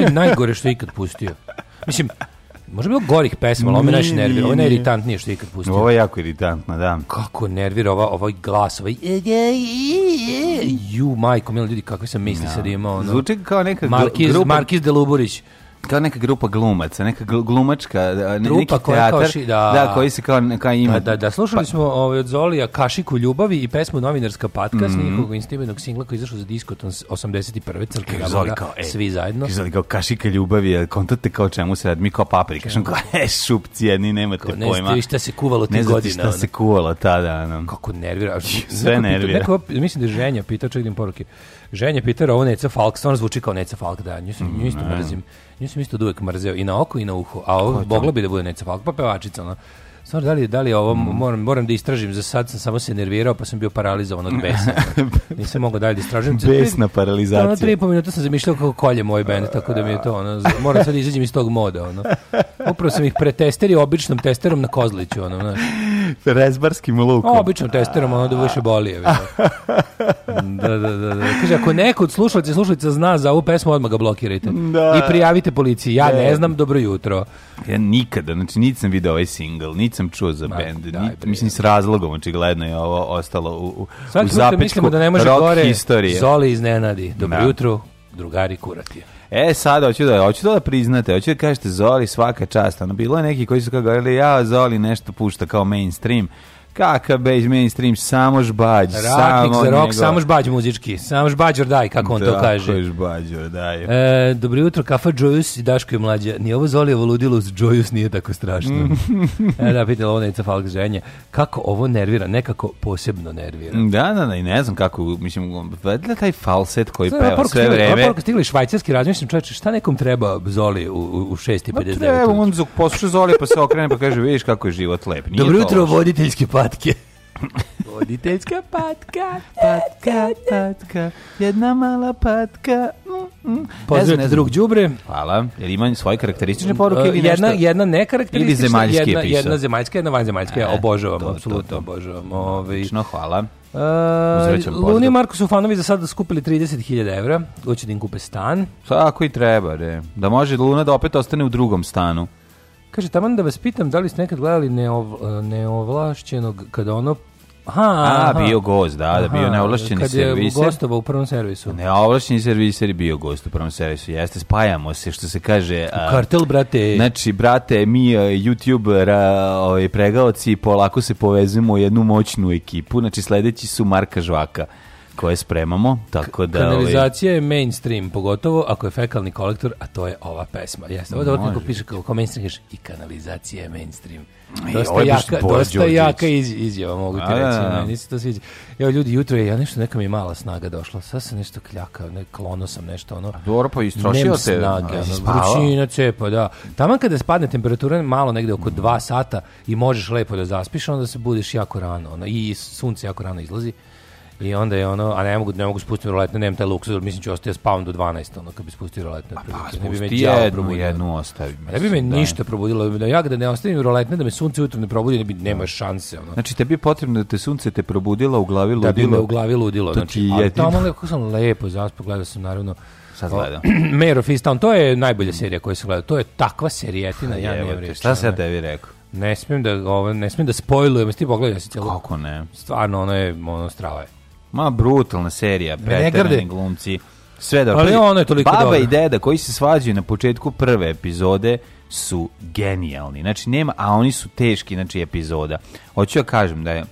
je najgore što je ikad pustio. Mislim, Može bilo gorih pesma, ali ovo me najviše nervira. Ovo je najiritantnije što je ikad pustio. Ovo je jako iritantno, da. Kako nervira ova, ovaj glas, ovaj... Ju, majko, mili ljudi, kakve sam misli da. sad imao. Ono. Zvuči kao neka... Markiz, gru, grupa... Markiz Deluburić kao neka grupa glumaca, neka glumačka, grupa Trupa neki teatar, kaoši, da, da, koji se kao, kao ima. Da, da, da slušali pa, smo ovaj, od Zolija Kašiku ljubavi i pesmu Novinarska patka mm -hmm. s mhm. njihovog instimenog singla koji izašao za diskoton 81. crke Zoli kao, e, svi zajedno. Kaže Zoli kao Kašika ljubavi, kontate kao čemu se radi, mi kao paprika, što kao, e, šupci jedni, nemate kao, ne pojma. Ne šta se kuvalo ti godina. Ne znate šta ono. se kuvalo tada. Ono. Kako nervira. Sve neko nervira. Pita, neko, mislim da je ženja, pitao čak poruke. Ženje Peter, ovo Neca Falk, stvarno zvuči kao Neca Falk, da, nju, nju isto mm, mrzim. Nju sam isto od uvek mrzeo, i na oko i na uho, a ovo mogla bi da bude Neca Falk, pa pevačica, ona. Stvarno, da li, da li ovo, mm. moram, moram da istražim, za sad sam samo se nervirao pa sam bio paralizovan od besa. Nisam mogao dalje da istražim. Besna paralizacija. Ono, tri i pol minuta sam zamišljao kako kolje moj band, tako da mi je to, ono, moram sad da izađem iz tog moda, ono. Upravo sam ih pretesterio običnom testerom na Kozliću, ono, znaš. Rezbarskim lukom. O, običnom testerom, ono, da više boli. Je, da, da, da, da. Kaže, ako neko od slušalaca i slušalica zna za ovu pesmu, odmah ga blokirajte. Da. I prijavite policiji. Ja ne, ne znam, dobro jutro. Ja nikada, znači niti sam video ovaj single, niti sam čuo za bend, niti, mislim s razlogom, očigledno je ovo ostalo u, u, u zapečku da ne može rock gore, historije. Zoli iznenadi, dobro da. jutro, drugari kurati. E, sada hoću da, hoću da priznate, hoću da kažete Zoli svaka čast, ono bilo je neki koji su kao govorili, ja Zoli nešto pušta kao mainstream, Kakav beige mainstream, samo žbađ. Ratnik samo za rock, samo žbađ muzički. Samo žbađ ordaj, kako on da, to kaže. Tako žbađ daj. E, dobro jutro, kafa Joyous i Daško je mlađa. Ni ovo zoli ovo ludilo, Joyous nije tako strašno. e, da, pitala ovo Ica Falk ženje. Kako ovo nervira? Nekako posebno nervira. Da, da, da, i ne znam kako, mislim, vedle taj falset koji Sada, peva poruk, sve vreme. Poruk, stigli švajcarski, razmišljam čovječe, šta nekom treba Zoli u, u 6.59? Pa treba, on posluša Zoli pa se okrene pa kaže, vidiš kako je život lep. Nije dobro jutro, voditeljski par patke. Roditeljska patka, patka, patka, jedna mala patka. Mm, mm. Pozdravite drug Đubre. Hvala. Jel ima svoje karakteristične poruke ili jedna, nešto? Jedna nekarakteristična, ili zemaljski jedna, je pisao. jedna zemaljska, jedna vanzemaljska. E, obožavam, apsolutno obožavam. Ovaj. hvala. Uh, Luni i Marko Sufanovi za sada skupili 30.000 evra, hoće da im kupe stan. Tako i treba, de. da može Luna da opet ostane u drugom stanu. Kaže, taman da vas pitam, da li ste nekad gledali neov, neovlašćenog, kada ono Aha, A, aha. bio gost, da, da aha, da bio neovlašćeni kad serviser. Kad je gostova u prvom servisu. Neovlašćeni serviser je bio gost u prvom servisu, jeste, spajamo se, što se kaže... A, kartel, brate. Znači, brate, mi, youtuber, ovaj, pregaoci, polako se povezujemo u jednu moćnu ekipu, znači sledeći su Marka Žvaka koje spremamo, tako da... Ovaj, kanalizacija je mainstream, pogotovo ako je fekalni kolektor, a to je ova pesma. Jeste, ovo da ovdje piše kao, mainstream, kaže i kanalizacija je mainstream. Dosta, I, jaka, dosta jaka iz, izjava, mogu ti a, da, reći. Da, da. Ne, nisi to sviđa. Evo ljudi, jutro je, ja nešto, neka mi mala snaga došla. Sad sam nešto kljaka, ne, klono sam nešto, ono... Dobro, pa istrošio se. snage, vrućina cepa, da. Tamo kada spadne temperatura malo negde oko 2 sata i možeš lepo da zaspiš, onda se budiš jako rano. Ono, I sunce jako rano izlazi. I onda je ono, a ne mogu, ne mogu spustiti roletne, nemam taj luksuz, mislim da ću ostati da spavam do 12, ono, kad bi spustio roletne. Pa, pa spusti ne bi me jednu, probudilo. jednu ostavi. Ne bi me da. ništa probudilo, da ja da ne ostavim roletne, da me sunce ujutro ne probudi, ne bi, da. nema šanse. Ono. Znači, tebi je potrebno da te sunce te probudila u glavi ludilo. Da bi me u glavi ludilo. To znači, ali tamo kako sam lepo zaspao, gledao sam naravno, sad gledam. Mayor of Easttown, to je najbolja serija koju sam gledao. To je takva serijetina, pa ja ne vrečam. Šta se ja tebi rekao? Ne smijem da, ovo, ne smijem da spoilujem, jesi ti pogledaj, jesi cijelo... Kako ne? Stvarno, ono je, ono, strava je. Ma, brutalna serija, preterani glumci. Sve dobro. Ali ono je toliko Baba dobra. i deda koji se svađaju na početku prve epizode su genijalni. Znači, nema, a oni su teški, znači, epizoda. Hoću ja da kažem da je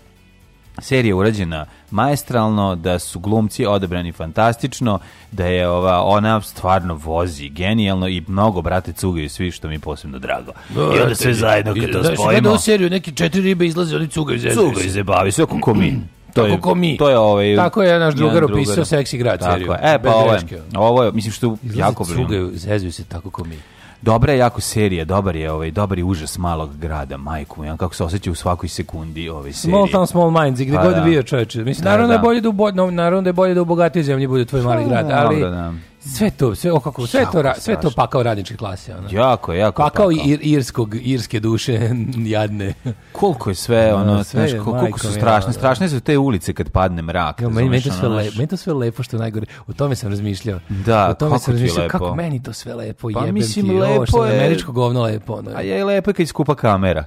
serija urađena maestralno, da su glumci odebrani fantastično, da je ova ona stvarno vozi genijalno i mnogo brate cugaju svi što mi posebno drago. I onda sve zajedno kad to spojimo. Da, seriju neki četiri ribe izlaze, oni cugaju, zezaju. Cugaju se bavi, sve kako mi to tako je, ko mi. To je ovaj, tako je naš drugar opisao seksi grad tako seriju. Je. E, pa ovo ovaj, je, ovo je, mislim što Izlazi jako brinu. Zezuju se tako ko mi. Dobra je jako serija, dobar je ovaj, dobar je užas malog grada, majku, ja kako se osjeća u svakoj sekundi ove serije. Small town, small minds, gdje pa, god da. bio čovječe. Mislim, da, naravno da, da. je bolje da u, naravno da je bolje da u bogatoj zemlji bude tvoj mali pa, grad, ali... Da, da. Sve to, sve o kako, sve to, sve to pakao radničke klase, ona Jako, jako pakao. pakao. Ir, irskog, irske duše, jadne. Koliko je sve, ono, da, sve znaš, koliko majko, su strašne, ja, da. strašne su te ulice kad padne mrak. Ja, meni, meni, to sve lepo, meni to sve lepo, što najgore, o tome sam razmišljao. Da, o tome kako sam razmišljao, lepo? kako meni to sve lepo, pa, jebem mislim, ti, lepo ovo što je američko govno lepo, ono. A je lepo kad iskupa kamera.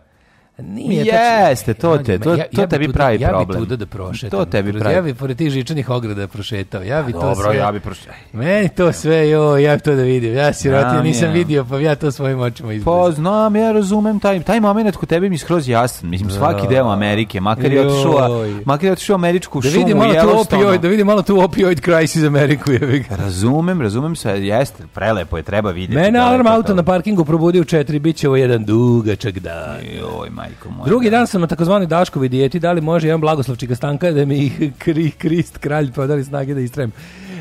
Nije Jeste, to te, to, ja, to ja tebi tuda, pravi ja da- problem. Ja bi tuda da prošetam. To tebi pravi. Ja bih pored tih žičanih ograda prošetao. Ja bih to dobro, sve, ja bi prošetao. Meni to sve, jo, ja bi to da vidim. Ja sirotinja nisam vidio, pa ja to svojim očima izbrezim. Pa znam, ja razumem taj, taj moment kod tebe mi skroz jasan. Mislim, svaki deo da. Amerike, makar je otišao, makar je otišao američku da vidi malo tu opioid, da vidi malo tu opioid crisis Ameriku. Je. Razumem, razumem se, jeste, prelepo je, treba vidjeti. Mene da alarm auto na parkingu probudio u četiri, bit će ovo jedan dugačak dan. Joj, maj Majko moja. Drugi da. dan sam na takozvanoj Daškovi dijeti, da li može jedan blagoslovčika stanka da mi kri, krist kralj podali pa snage da istrem.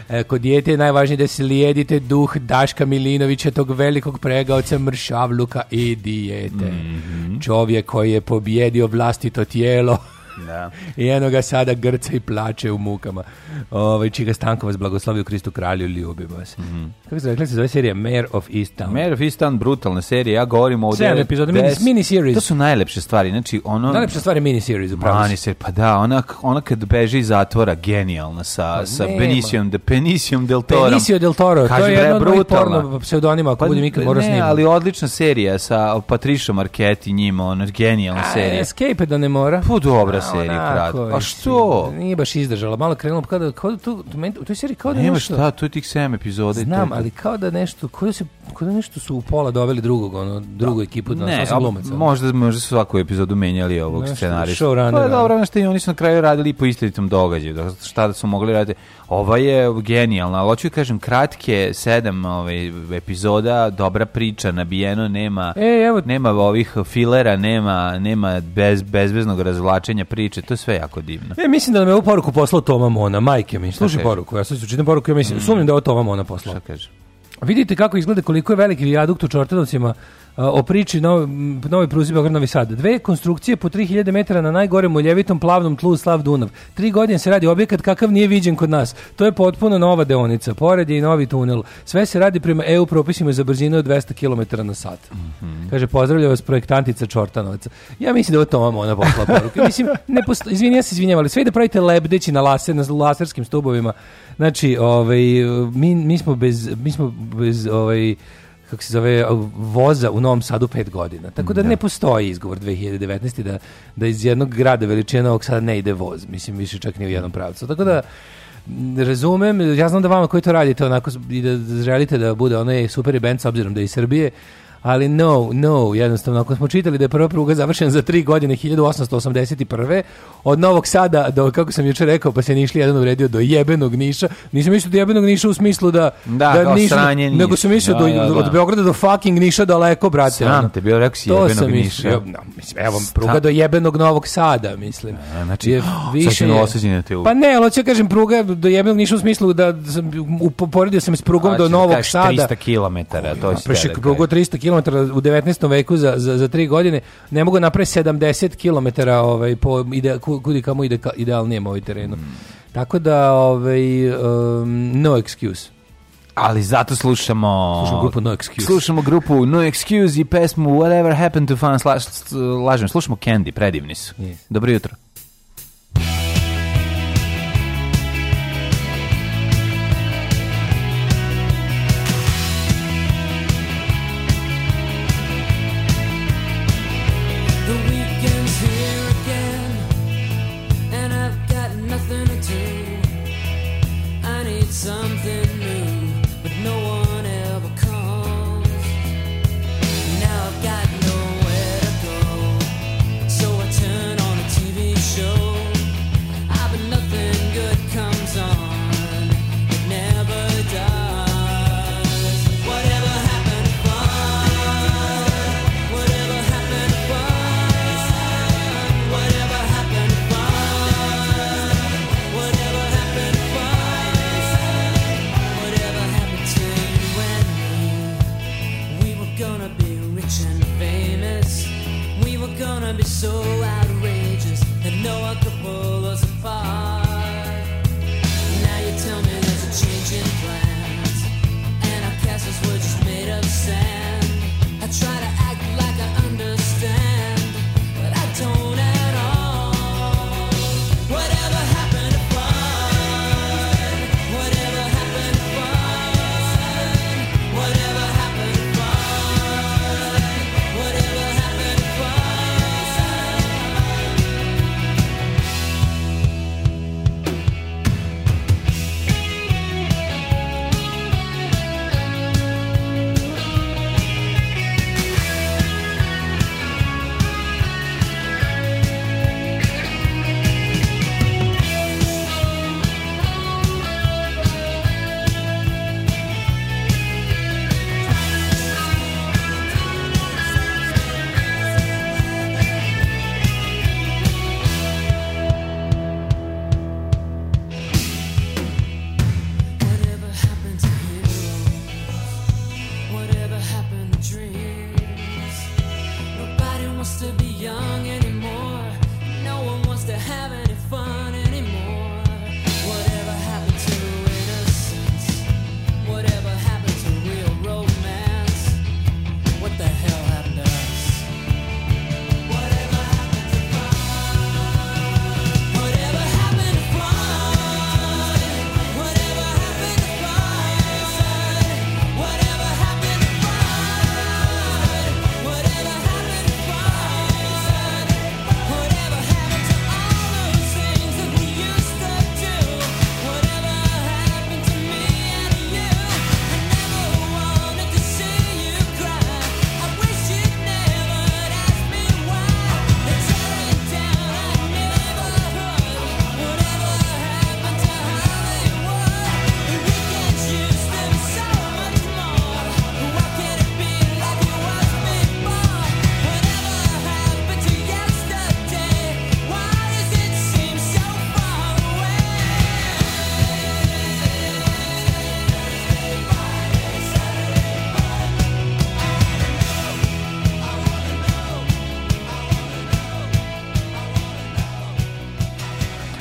E, kod dijete je najvažnije da slijedite duh Daška Milinovića, tog velikog pregaoca mršavluka i dijete. Mm -hmm. Čovjek koji je pobjedio vlastito tijelo Da. I eno ga sada grca i plače u mukama. Ovaj čiga Stanko vas blagoslovio Kristu kralju, ljubi vas. Mm Kako se zove, se zove serija Mayor of East Town? Mayor of East Town, brutalna serija. Ja govorim ovdje... 7 epizoda, mini, mini series. To su najlepše stvari. Znači, ono... Najlepše stvari mini series, upravo. Mani se, pa da, ona, ona kad beži iz zatvora, genijalna, sa, pa, sa Benicijom, de, Peniciom del Toro. Benicio del Toro, Kažem, to je bre, jedno od pseudonima, ako pa, budem ikad morao snimati. ali odlična serija sa Patricia Marquette i njima, ono, genijalna serija. Escape da ne mora. Pa dobra, seriji kratko. A što? Nije baš izdržala, malo krenulo kao da, kao da tu, u toj seriji kao da Nema nešto... šta, tu je tih 7 epizoda. Znam, ali kao da nešto, kao da, se, kao da nešto su u pola doveli drugog, ono, drugu da. ekipu, da, ne, a, glumaca. Možda, možda su svaku epizodu menjali ovog nešto, scenarista. Showrunner. Pa je dobro, nešto i oni su na kraju radili po istinitom događaju, da, šta da su mogli raditi. Ova je genijalna, ali hoću da kažem, kratke sedam ovaj, epizoda, dobra priča, nabijeno, nema, e, evo, nema ovih filera, nema, nema bez, bezveznog razvlačenja priče, to je sve jako divno. E, mislim da nam je ovu poruku poslao Toma Mona, majke mi. Slušaj poruku, ja sad čitam poruku, ja mislim, mm. sumnjam da je ovo Toma Mona poslao. Šta kaže? Vidite kako izgleda koliko je veliki vijadukt u Čortadovcima, o priči nove, nove pruzi Beograd Novi Sad. Dve konstrukcije po 3000 metara na najgorem muljevitom plavnom tlu Slav Dunav. Tri godine se radi objekat kakav nije viđen kod nas. To je potpuno nova deonica. Pored je i novi tunel. Sve se radi prema EU propisima za brzinu od 200 km na sat. Mm -hmm. Kaže, pozdravlja vas projektantica Čortanovaca. Ja mislim da je to ona poslala poruka. Mislim, ne posto... Izvini, ja se izvinjam, ali sve da pravite lebdeći na, laser, na laserskim stubovima. Znači, ovaj, mi, mi smo bez, mi smo bez ovaj, kako se zove, voza u Novom Sadu pet godina. Tako da, da. ne postoji izgovor 2019. da, da iz jednog grada veličina ovog sada ne ide voz. Mislim, više čak ni u jednom pravcu. Tako da, razumem, ja znam da vama koji to radite onako i da želite da bude ono super i band s obzirom da je iz Srbije, ali no, no, jednostavno, ako smo čitali da je prva pruga završena za tri godine, 1881. Od Novog Sada do, kako sam jučer rekao, pa se Nišli jedan uredio do jebenog Niša. Nisam mislio do da jebenog Niša u smislu da... Da, da, da niš, sranje Nego sam mislio da, do, da, da. od Beograda do fucking Niša daleko, brate. Sram te, bio rekao si jebenog Niša. Jo, no, mislim, evo, pruga do jebenog Novog Sada, mislim. E, znači, je, više je, te Pa ne, ali ću da kažem, pruga do jebenog Niša u smislu da sam, uporedio sam s prugom do Novog Sada. 300 km, to je pa, pa, prugu 300 km u 19. veku za, za, za tri godine, ne mogu napraviti 70 km ovaj, po ide, kudi kamo ide, idealnijem ovaj terenu. Mm. Tako da, ovaj, um, no excuse. Ali zato slušamo... Slušamo grupu No Excuse. Slušamo grupu No Excuse i pesmu Whatever Happened to Fun. Slaž, lažem, slušamo Candy, predivni su. Yes. Dobro jutro.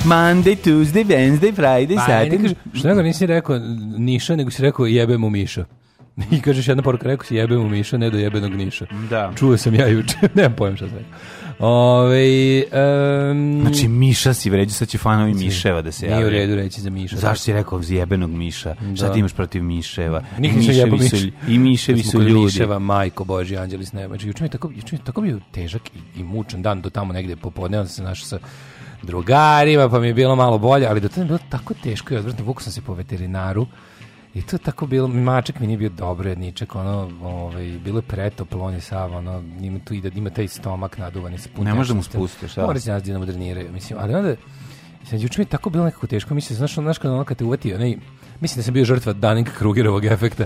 Monday, Tuesday, Wednesday, Friday, pa, Saturday. što nego nisi rekao Niša, nego si rekao jebe mu Miša. I kažeš jedna poruka, rekao si jebe mu Miša, ne do jebenog Niša. Da. Čuo sam ja juče, nemam pojem šta sve. rekao. Ove, um, znači Miša si vređa, sad će fanovi znači, Miševa da se javljaju. Nije u redu reći za Miša. Zašto si rekao zjebenog Miša? Da. Šta ti imaš protiv Miševa? Nikad nisam jebao Miša. I Miševi da su ljudi. Miševa, majko Boži, anđeli s neba. Znači, juče mi je tako, juče mi je tako bio težak i, i mučan dan do tamo negde popodne, onda se našao sa drugarima, pa mi je bilo malo bolje, ali do tada mi je bilo tako teško i odvratno, vukao sam se po veterinaru i to je tako bilo, mačak mi nije bio dobro jedničak, ono, ovaj, bilo je pretoplo, on je sav, ono, ima, tu, ide, da, ima taj stomak naduvan i se punja. Ne može da mu spustiš, da? Mora se nas da mu mislim, ali onda, sad, juče mi je tako bilo nekako teško, mislim, znaš, znaš, znaš kada ono kad te uvati, onaj, mislim da sam bio žrtva Dunning-Krugerovog efekta,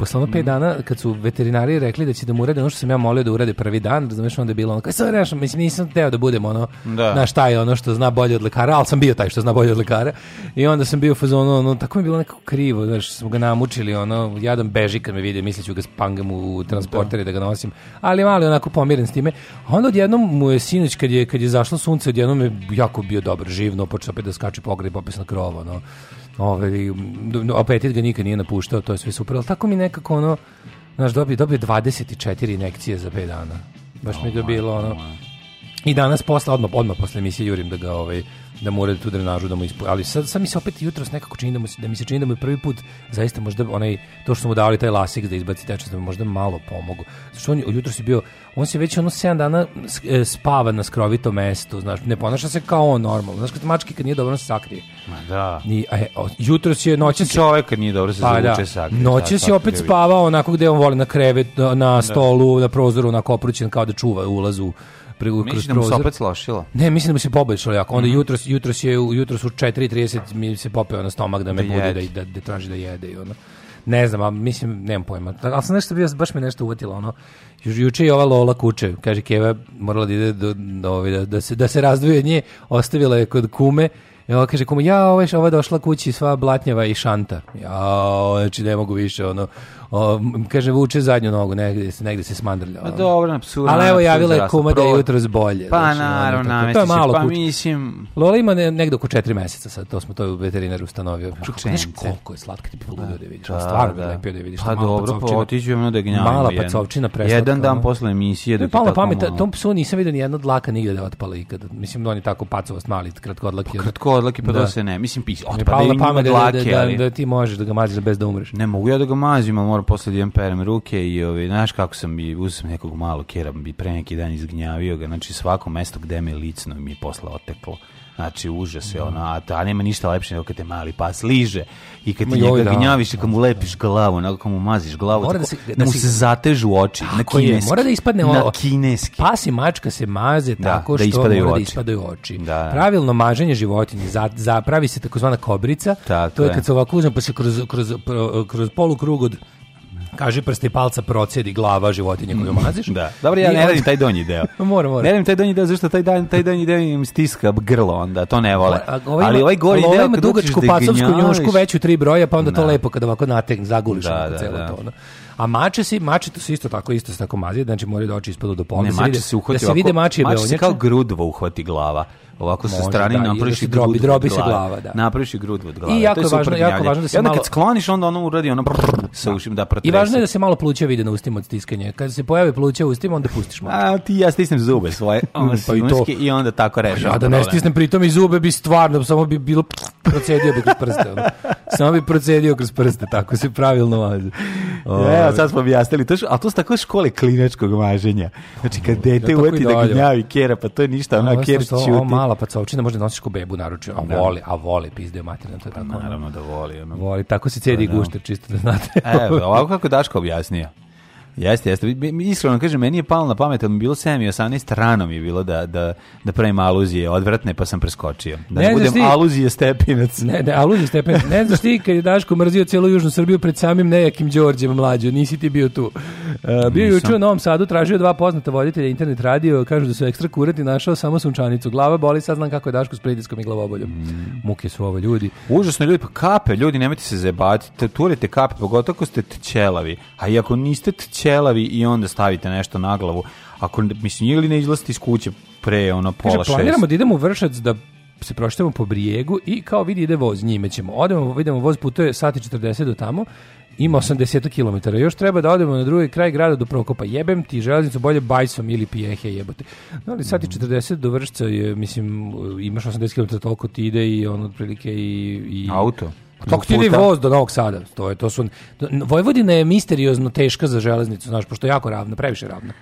posle ono pet mhm. dana kad su veterinari rekli da će da mu urade ono što sam ja molio da urade prvi dan, razumeš, onda je bilo ono, kao sam rešao, mislim, nisam teo da budem ono, da. na šta je ono što zna bolje od lekara, ali sam bio taj što zna bolje od lekara. I onda sam bio u fazonu, ono, tako mi je bilo nekako krivo, znaš, smo ga namučili, ono, jadan beži kad me vidio, misliću ga spangam u transporteri da. da. ga nosim, ali mali onako pomiren s time. A onda odjednom mu je sinoć kad je, kad je zašlo sunce, odjednom je jako bio dobar, živno, počeo opet da skače pogreb, opet na krov, ono Ove, ovaj, apetit ga nikad nije napuštao, to je sve super, ali tako mi nekako ono, znaš, dobije, dobije 24 inekcije za 5 dana. Baš oh, mi je bilo ono... I danas posle, odmah, odmah posle emisije jurim da ga ovaj, da mu da tu drenažu da mu ispu... ali sad, sad mi se opet jutros nekako čini da, mu, da mi se čini da mu prvi put zaista možda onaj to što su mu davali taj lasik da izbaci tečnost da mu možda malo pomogu što on jutros je bio on se već ono 7 dana e, spava na skrovitom mestu znaš ne ponaša se kao on normalno znaš kad mački kad nije dobro on se sakrije ma da ni a, jutros je noćas čovjek kad nije dobro se pa, da. sakrije da, noćas je opet spavao onako gde on voli na krevet na, da. stolu da. na prozoru onako oprućen kao da čuva ulazu preko kroz da mu se opet slošilo. Ne, mislim da mu se poboljšalo jako. Onda mm -hmm. jutros jutros je jutros u 4:30 mi se popeo na stomak da me bude da, da, da da traži da jede i ono. Ne znam, a mislim, nemam pojma. Ali sam nešto bio, baš me nešto uvatilo, ono, Ju, juče je ova Lola kuče, kaže Keva, morala da ide do, do, ovaj, da, da, se, da se razdvoje nje, ostavila je kod kume, i ova kaže kume, ja, ova, ova je došla kući sva blatnjava i šanta. Ja, znači ne mogu više, ono, o, kaže, vuče zadnju nogu, negde, se negde se smandrlja. Pa dobro, apsolutno. Ali evo, javila je kuma da je jutro zbolje. Pa znači, naravno, naravno, to je malo pa kuć... mislim... Lola ima ne, negde oko 4 meseca sad, to smo to u veterinar ustanovio. Pa znaš koliko je slatka, ti poludio da je vidiš, da, stvarno da. lepio da je vidiš. Pa dobro, pa otiđu ono da gnjavim. Mala pacovčina preslatka. Jedan dan posle emisije da je tako pamet, tom psu nisam vidio ni jedna dlaka nigde da je otpala ikada. Mislim da on je tako pacovost mali, kratko kratkodlaki. Pa kratkodlaki, pa da. to se ne. Mislim, otpada i ima dlake. Da, da, da, da, ti možeš da ga maziš bez da umreš. Ne mogu ja da ga mazim, ali moram posle da perem ruke i ovaj, znaš kako sam bi uzem nekog malo kera bi pre neki dan izgnjavio ga, znači svako mesto gde me licno mi je posle oteklo. Znači, užas je ono, a, to, a nema ništa lepše nego kad te mali pas liže i kad ti njega da, gnjaviš i kad mu lepiš glavu, nego kad mu maziš glavu, mora tako, da, si, da, da, mu si, se zatežu oči na kineski. mora da ispadne na ovo, kineski. Pas i mačka se maze da, tako da što da ispadaju mora da oči. da ispadaju oči. Da, Pravilno maženje životinje, za, zapravi se takozvana kobrica, tako to je, je kad se ovako uzme pa se kroz, kroz, kroz, kroz polukrug od kaže prste palca procedi glava životinje koju maziš. Da. Dobro, ja ne radim taj donji deo. mora, mora. Ne radim taj donji deo, zašto taj, dan, taj donji deo im stiska grlo onda, to ne vole. A, ovaj ali ovaj gori ovaj deo... Ovaj ima dugačku da pacovsku njušku veću tri broja, pa onda da. to lepo kada ovako nategn, zaguliš da, da, celo da. to. Ono. A mače se, mače to se isto tako, isto se tako mazi, znači moraju da oči ispadu do pola. Ne, mače se uhvati da se vide mače, mače se kao grudvo uhvati glava ovako sa strane da, napraviš i drobi, drobi se glava, da. Napraviš i grudvu od glave. I jako je, je važno, jako važno da se malo kad skloniš onda ono uradi ono brrr, sa da. ušima da protrese. I važno je da se malo pluća da vide na ustima od stiskanja. Kad se pojave pluća u ustima onda pustiš malo. A ti ja stisnem zube svoje, pa i, to. i onda tako pa rešavam. Ja da ne stisnem pritom i zube bi stvarno samo bi bilo procedio bi kroz prste. Ono. Samo bi procedio kroz prste, tako se pravilno maže. Evo, sad smo objasnili. To, a to su tako škole kliničkog maženja. Znači, kad dete uveti da gnjavi kjera, pa to je ništa, ona kjer čuti mala pacovčina, možda nosiš ko bebu naručio, a da. voli, a voli, pizde materina, to je tako. Naravno da voli. Voli, tako se cedi da. gušter, čisto da znate. Evo, ovako kako Daško objasnio. Jeste, jeste. Iskreno kažem, meni je palo na pamet, ali mi bilo 7 i 18, rano mi je bilo da, da, da pravim aluzije odvratne, pa sam preskočio. Da ne, ne budem ti, aluzije stepinac. Ne, ne, aluzije stepinac. Ne znaš ti, kad je Daško mrzio celu Južnu Srbiju pred samim nejakim Đorđem mlađo, nisi ti bio tu. Uh, bio je juče u Novom Sadu, tražio dva poznata voditelja internet radio, kažu da su ekstra kurat našao samo sunčanicu. Glava boli, sad znam kako je Daško s pritiskom i glavoboljom. Mm. Muke su ovo ljudi. Užasno ljudi, pa kape, ljudi, nemojte se zebati, turite kape, pogotovo ako ste tčelavi. A i ako niste tčelavi, ćelavi i onda stavite nešto na glavu. Ako, mislim, ili ne izlazite iz kuće pre ono pola Kaže, šest. planiramo da idemo u Vršac da se proštemo po brijegu i kao vidi ide voz, njime ćemo. Odemo, vidimo voz putuje sati 40 do tamo, ima 80 km. Još treba da odemo na drugi kraj grada do Prokopa. Jebem ti železnicu bolje bajsom ili pijehe jebote. No, ali sati 40 mhm. do Vršca je, mislim, imaš 80 km toliko ti ide i on otprilike i... i Auto? Kako ti voz do Novog Sada? To je, to su, Vojvodina je misteriozno teška za železnicu, znaš, pošto je jako ravna, previše ravna.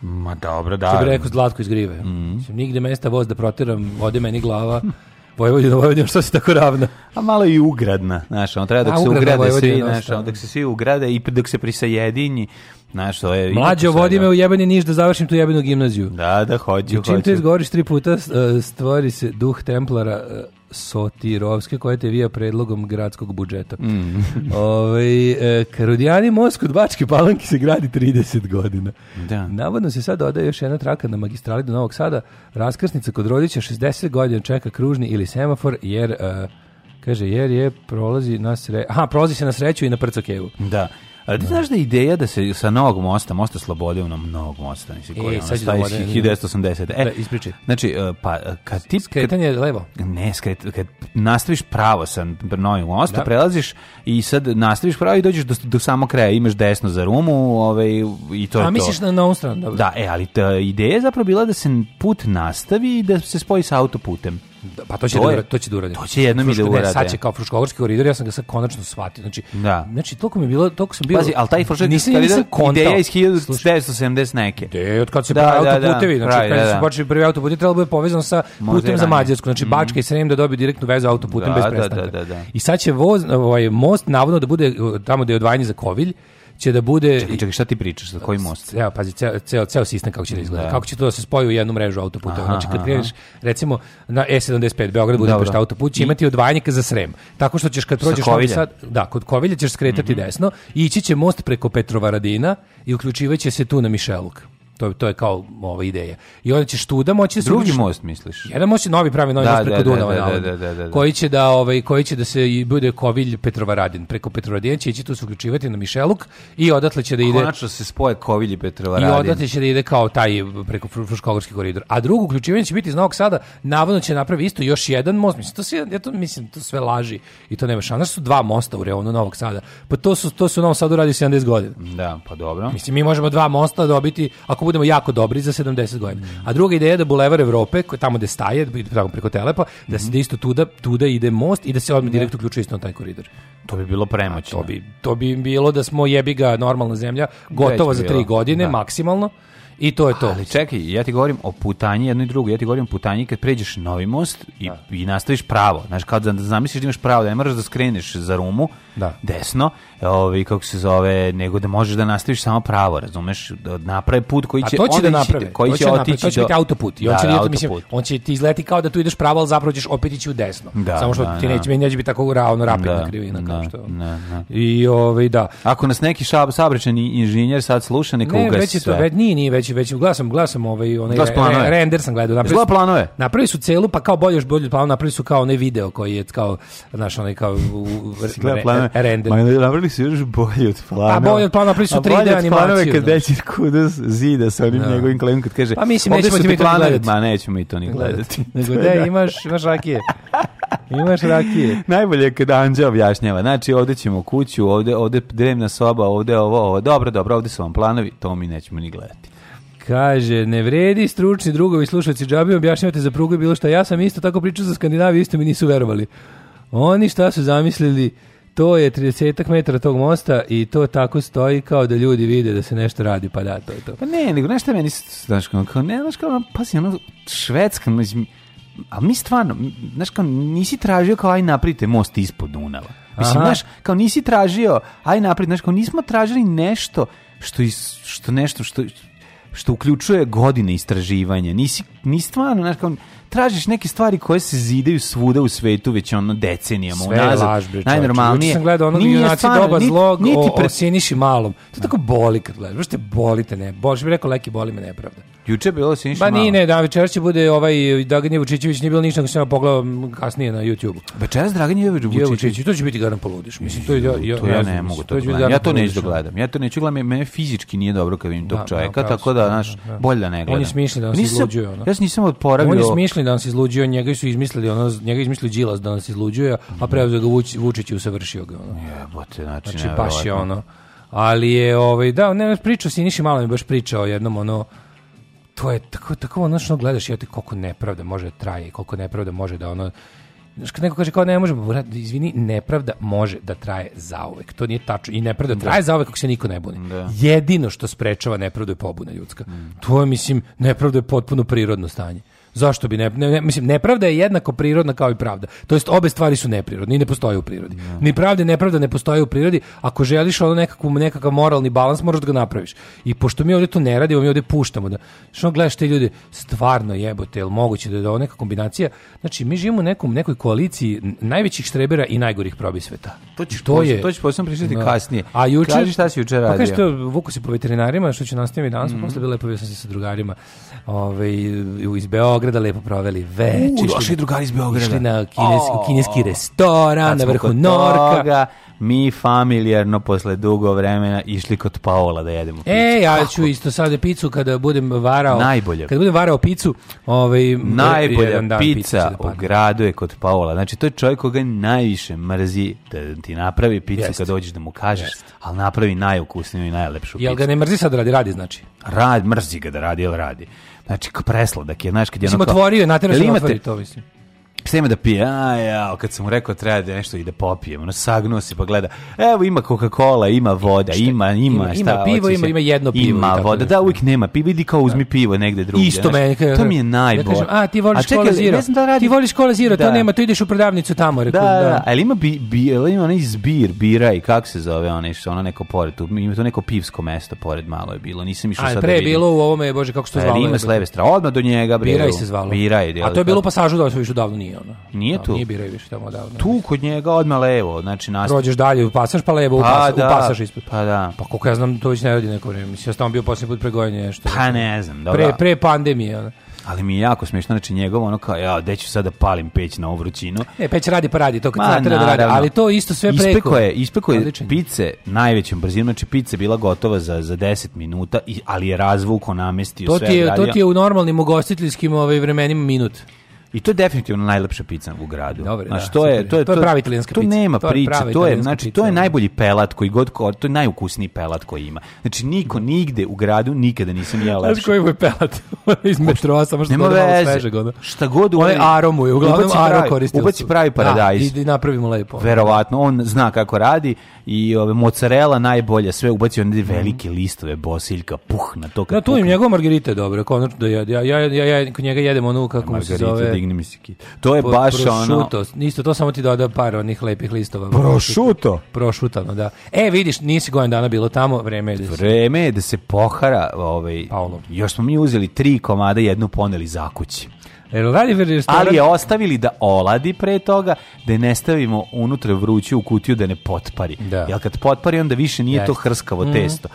Ma dobro, da. Što bi rekao Zlatko iz Grive. Mm. -hmm. Nigde mesta voz da protiram, ode meni glava. Vojvodina, Vojvodina, što si tako ravna? A malo i ugradna, znaš, on treba dok A, se ugrade svi, znaš, dok se svi ugrade i dok se prisajedinji, znaš, to je... Mlađe, vodi da. me u jebeni niš da završim tu jebenu gimnaziju. Da, da, hođu, hođu. Čim te izgovoriš tri puta, e, stvori se duh templara, e, Sotirovske, koja te vija predlogom gradskog budžeta. Mm. Ove, ovaj, e, Karodijani most kod Bačke Palanke se gradi 30 godina. Da. Navodno se sad dodaje još jedna traka na magistrali do Novog Sada, raskrsnica kod rodića 60 godina čeka kružni ili semafor, jer... E, kaže, jer je prolazi na sre... Aha, prolazi se na sreću i na prcokevu. Da. A ti znaš da ideja da se sa novog mosta, mosta Slobode, e, ono mnogo mosta, nisi koji, e, ono, staje 1980. E, da, ispričaj. Znači, e, pa, kad ti... Skretanje kad, levo. Ne, skret, kad nastaviš pravo sa novim mosta, da. prelaziš i sad nastaviš pravo i dođeš do, do samog kraja, imaš desno za rumu ovaj, i to A, je to. A misliš na novu stranu, dobro. Da, e, ali ta ideja je zapravo bila da se put nastavi i da se spoji sa autoputem. Da, pa to će to da, je, to će da uradi. To će jednom i da uradi. Sad će kao Fruškogorski koridor, ja sam ga sad konačno shvatio. Znači, da. znači toliko mi je bilo, toliko sam bio. Pazi, al taj Fruškogorski koridor ideja iz 1970 neke. De, od kad se da, pravi da, autoputevi, da, znači kad da, se da. počeli prvi autoputevi, trebalo bi povezano sa Možda putem za Mađarsku, znači mm. Bačka i Srem da dobije direktnu vezu autoputem bez prestanka. I sad će voz, ovaj most navodno da bude eh, tamo da je odvajanje za Kovilj, će da bude Čekaj, čekaj, šta ti pričaš, za koji most? Evo, pazi, ceo ceo ceo sistem kako će da izgleda. Da. Kako će to da se spoji u jednu mrežu autoputa. Aha, znači kad kreneš recimo na E75 Beograd bude Budimpešta autoput će imati odvajanje za Srem. Tako što ćeš kad prođeš Novi Sad, da, kod Kovilja ćeš skretati mm -hmm. desno i ići će most preko Petrovaradina i uključivaće se tu na Mišeluk. To, to je kao ova ideja. I onda će Študa moći da se drugi uđeš, most misliš. Jedan most je novi pravi novi da, most preko da, da Dunava, da da, da, da, koji će da ovaj koji će da se bude Kovilj Petrovaradin. Preko Petrovaradina će ići tu se uključivati na Mišeluk i odatle će da ide Konačno se spoje Kovilj i Petrovaradin. I odatle će da ide kao taj preko Fruškogorski koridor. A drugo uključivanje će biti iz Novog Sada, navodno će napraviti isto još jedan most. Mislim to sve ja to mislim to sve laži i to nema šanse. Su dva mosta u reonu Novog Sada. Pa to su to su u Novom Sadu radi 70 godina. Da, pa dobro. Mislim mi možemo dva mosta dobiti ako ako budemo jako dobri za 70 godina. Mm. A druga ideja je da Bulevar Evrope, tamo gde staje, tamo preko Telepa, da se mhm. da isto tuda, tuda ide most i da se odmah da. direkt uključi isto na taj koridor. To bi bilo premoćno. To bi, to bi bilo da smo jebiga normalna zemlja, gotovo za tri godine, da. maksimalno I to je to. Ali čekaj, ja ti govorim o putanji jedno i drugo. Ja ti govorim o putanji kad pređeš Novi most i, da. i nastaviš pravo. Znaš, kao da zamisliš da imaš pravo, da ne moraš da skreneš za rumu, da. desno, ovaj, kako se zove, nego da možeš da nastaviš samo pravo, razumeš? Da naprave put koji će, A to će da naprave. Koji to će, će otići naprave, to će do... biti autoput. I on, da, će, da, autoput. Mislim, on će ti izleti kao da tu ideš pravo, ali zapravo ćeš opet ići u desno. Da, samo što da, ti da. neće, neće biti tako ravno da, rapidna da, krivina. Kao što... I ovaj, da. Ako nas neki šab, saobraćeni inženjer sad sluša, neka ne, ugasi već je to, već, nije, nije, već već već glasam glasam ovaj onaj Glas planove. render sam gledao napravili su, planove napravi su celu pa kao bolje bolje planove napravi su kao onaj video koji je kao naš onaj kao u, re, planove. render ma napravili su još bolje od planova a pa bolje od planova napravili su 3D animaciju kad deci Kudus zida sa onim no. Da. njegovim klejom kad kaže pa mislim nećemo ti planove ma nećemo i to ni da. gledati nego da imaš imaš rakije imaš rakije najbolje kad Anđa objašnjava znači ovde ćemo kuću ovde ovde drevna soba ovde ovo ovo dobro dobro ovde su vam planovi to mi nećemo ni gledati Kaže, ne vredi stručni drugovi slušalci džabi, objašnjavate za prugu i bilo šta. Ja sam isto tako pričao za Skandinaviju, isto mi nisu verovali. Oni šta su zamislili, to je 30 metara tog mosta i to tako stoji kao da ljudi vide da se nešto radi, pa da, to je to. Pa ne, nego nešto meni, znaš, kao, ne, znaš, kao, pazi, ono, švedska, mislim, ali mi stvarno, znaš, kao, nisi tražio kao aj naprite most ispod Dunava. Mislim, Aha. znaš, kao nisi tražio, aj napred, znaš, kao nismo tražili nešto što, iz, što nešto, što, što uključuje godine istraživanja. Nisi, nisi stvarno, znaš, tražiš neke stvari koje se zidaju svuda u svetu već ono decenijama Sve unazad. Najnormalnije. Učin sam gledao onog junaci doba niti, zlog niti o, pre... o malom. To tako boli kad gledaš. Baš te bolite, ne. Bože, bi rekao Leki, boli me nepravda. Juče bilo da se ništa. Ba ni ne, da večeras će bude ovaj Dragan Vučićević, nije bilo ništa ako sam ja pogledao kasnije na YouTubeu. Večeras Dragan Vučićević. To će biti garan poludiš. Mislim, to, ja, ja, to ja, ne mogu to, to da da Ja to neću gledam. Ja to neću gledam, me fizički nije dobro kad vidim tog čoveka, tako da, naš bolje da ne gledam. On je smišljen da se izluđuje. Ja nisam odporavio. On je da nas izluđio, njega su izmislili, ono, njega izmislili Đilas da nas izluđuje, a preuzeo ga Vuč, Vučić i usavršio ga. Ono. Jebote, znači, znači baš je ono. Ali je, ovaj, da, ne, pričao si, niši malo mi baš pričao jednom, ono, to je tako, tako ono što gledaš, ja ti koliko nepravda može da traje, koliko nepravda može da ono, Znaš, kad neko kaže kao ne može, izvini, nepravda može da traje zauvek. To nije tačno. I nepravda da. traje zauvek ako se niko ne buni. Da. Jedino što sprečava nepravdu je pobuna ljudska. Mm. To je, mislim, nepravda je potpuno prirodno stanje. Zašto bi ne, ne, mislim nepravda je jednako prirodna kao i pravda. To jest obe stvari su neprirodne i ne postoje u prirodi. Ne. Da. Ni pravda ni nepravda ne postoje u prirodi. Ako želiš ono nekakvu nekakav moralni balans moraš da ga napraviš. I pošto mi ovdje to ne radimo, mi ovdje puštamo da što gledaš te ljude stvarno jebote, jel moguće da je ovo neka kombinacija? Znači mi živimo u nekom nekoj koaliciji najvećih štrebera i najgorih probisveta. To ćeš to je to ćeš posebno pričati no. Da. kasnije. A juče Kaži šta si juče pa radio? Pa kaže vuku se po veterinarima što će nastaviti danas, mm -hmm. posle bilo sam se sa drugarima, ovaj iz Beograda Beograda lepo proveli večer. U, došli drugari iz Beograda. Išli na kineski, oh, kineski restoran, na vrhu Norka. Toga mi familijarno posle dugo vremena išli kod Paola da jedemo picu. E, ja Kako? ću isto sada picu kada budem varao. Najbolje. Kada budem varao picu, ovaj najbolja pizza, pica da u gradu je kod Paola. Znači to je čovjek koga najviše mrzi da ti napravi picu Jest. kad dođeš da mu kažeš, Jest. ali napravi najukusniju i najlepšu picu. Jel ga ne mrzi sad da radi, radi znači? Rad, mrzi ga da radi, jel radi. Znači, presladak je, znaš, kad je ono kao... Mislim, otvorio je, natjerao se da otvori to, mislim. Šta da pije? A, ja, kad sam mu rekao treba da nešto i da popijem, ono sagnuo se pa gleda, evo ima Coca-Cola, ima voda, šta, ima, ima, šta ima pivo, ima, ima jedno pivo. Ima voda, da, uvijek nema pivo, idi kao da. uzmi pivo negde drugdje. Isto me, to mi je najbolje. Da kažem, a ti voliš kola Zero, da radi... ti voliš kola Zero, da. to nema, to ideš u prodavnicu tamo. rekao. Da, da, da, da, ali ima, bi, bi, ima onaj zbir, bira i kako se zove onaj, ono neko pored, tu, ima to neko pivsko mesto pored malo je bilo, nisam išao sad da vidim. pre bilo u ovome, bože, kako se to e, zvalo? Ima s leve strane, odmah do njega. Biraj se zvalo. Biraj, a to je bilo u pasažu da se više davno nije nije ono. Nije da, tu. Nije biraju više tamo odavno. Tu kod njega odmah levo, znači nas. Prođeš dalje u pasaž pa levo, pa, upas, da, upasaš ispod. Pa da. Pa koliko ja znam, to već ne radi neko vrijeme. Mislim, ja sam bio posljednji put pregojenje nešto. Pa ne znam, dobro. Pre, pre pandemije, ono. Ali mi je jako smiješno, znači njegov ono kao, ja, gde ću sada palim peć na ovu vrućinu. E, peć radi pa radi, to kad Ma, da radi, ali to isto sve preko. Ispeko je, ispeko je Odličenje. pice najvećom brzinom, znači pice bila gotova za, za 10 minuta, ali je razvuko namestio to sve. Ti je, radio. to ti je u normalnim ugostiteljskim ovaj, vremenima minut. I to je definitivno najlepša pizza u gradu. Dobre, znači, da, to, je, to, je, to, je pravi italijanska pizza. Tu nema priče, to je, znači, to je da. najbolji pelat koji god, to je najukusniji pelat koji ima. Znači, niko, nigde u gradu nikada nisam jeo lepši. Znaš koji mu je pelat? iz metroa, samo što nema veze. Svežeg, ono. Šta god u onaj aromu je, uglavnom aro koristio. Ubaci pravi da, paradajz. Da, i, i napravimo lepo. Verovatno, on zna kako radi, i ove mozzarella najbolje, sve ubacio one mhm. velike listove bosiljka, puh na to kad. Da, tu im njegove margarita je konačno da ja ja ja ja, ja kod njega jedem onu kako mu se zove. Digni mi se kit. To je po, baš ono. Isto to samo ti doda par onih lepih listova. Prošuto. Prošutano, da. E, vidiš, nisi gojen dana bilo tamo, vreme je da se... Vreme je da se pohara, ovaj, Paolo. još smo mi uzeli tri komada jednu poneli za kući. Ali je ostavili da oladi pre toga, da ne stavimo unutra vruću u kutiju da ne potpari. Da. Jer kad potpari, onda više nije Jeste. to hrskavo mm -hmm. testo.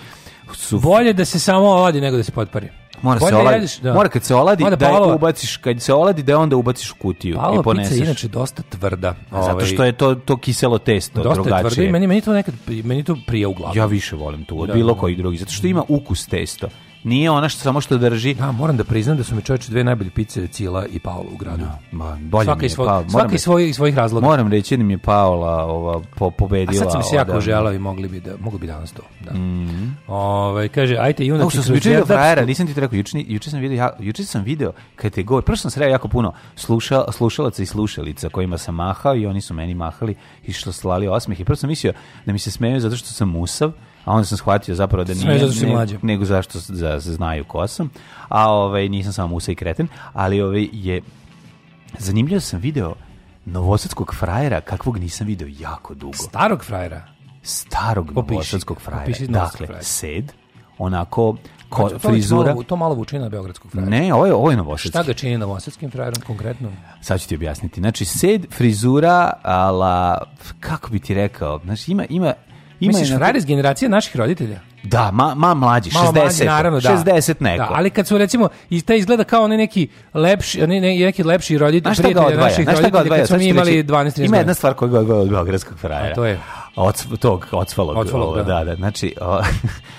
Su... Bolje da se samo oladi nego da se potpari. Mora se oladi, jediš, da. mora kad se oladi da je ubaciš, kad se oladi da je onda ubaciš u kutiju Palova i poneseš. Pizza je inače dosta tvrda. Zato ovaj. što je to to kiselo testo dosta drugačije. Dosta tvrda i meni, meni to nekad meni to prija u glavu. Ja više volim tu od da, bilo koji drugi. Zato što ima ukus testo. Nije ona što samo što drži. Da, moram da priznam da su mi čoveče dve najbolje pice Cila i Paola u gradu. Da, ma, bolje svaka mi je svoj, Paola. Svaka iz svoj, svojih razloga. Moram reći da mi je Paola ova, po, pobedila. A sad sam se jako da, želao i mogli bi da, mogli bi danas to. Da. Mm -hmm. Ove, ovaj, kaže, ajte, junači. Ovo što sam vidio frajera, nisam ti rekao, juče, juče sam video, juče sam video kategoriju, prvo sam sreo jako puno sluša, slušalaca i slušalica kojima sam mahao i oni su meni mahali i što slali osmeh. I prvo sam mislio da mi se smeju zato što sam musav, a onda sam shvatio zapravo da nije, ne, nego zašto za, za, znaju ko sam, a ovaj, nisam samo usaj kreten, ali ovaj, je zanimljivo sam video novosadskog frajera kakvog nisam video jako dugo. Starog frajera? Starog opiši, novosadskog frajera. Opiši dakle, frajera. sed, onako ko, to, frizura. To, to malo vuči na beogradskog frajera. Ne, ovo je, ovo je novosadski. Šta ga čini novosadskim frajerom konkretno? Sad ću ti objasniti. Znači, sed, frizura, ala, kako bi ti rekao, znači, ima, ima Ima Misliš, frajer generacija naših roditelja? Da, ma, ma mlađi, Malo 60. Mlađi, naravno, da. 60 neko. Da, ali kad su recimo, i ta izgleda kao onaj neki lepši, onaj ne, neki lepši roditelj, prijatelj naših roditelja, kad smo mi imali 12-13 Ima jedna stvar koja je od beogradskog frajera. A to je? Od, tog, Od Odsvalog, da. da, da. Znači, o,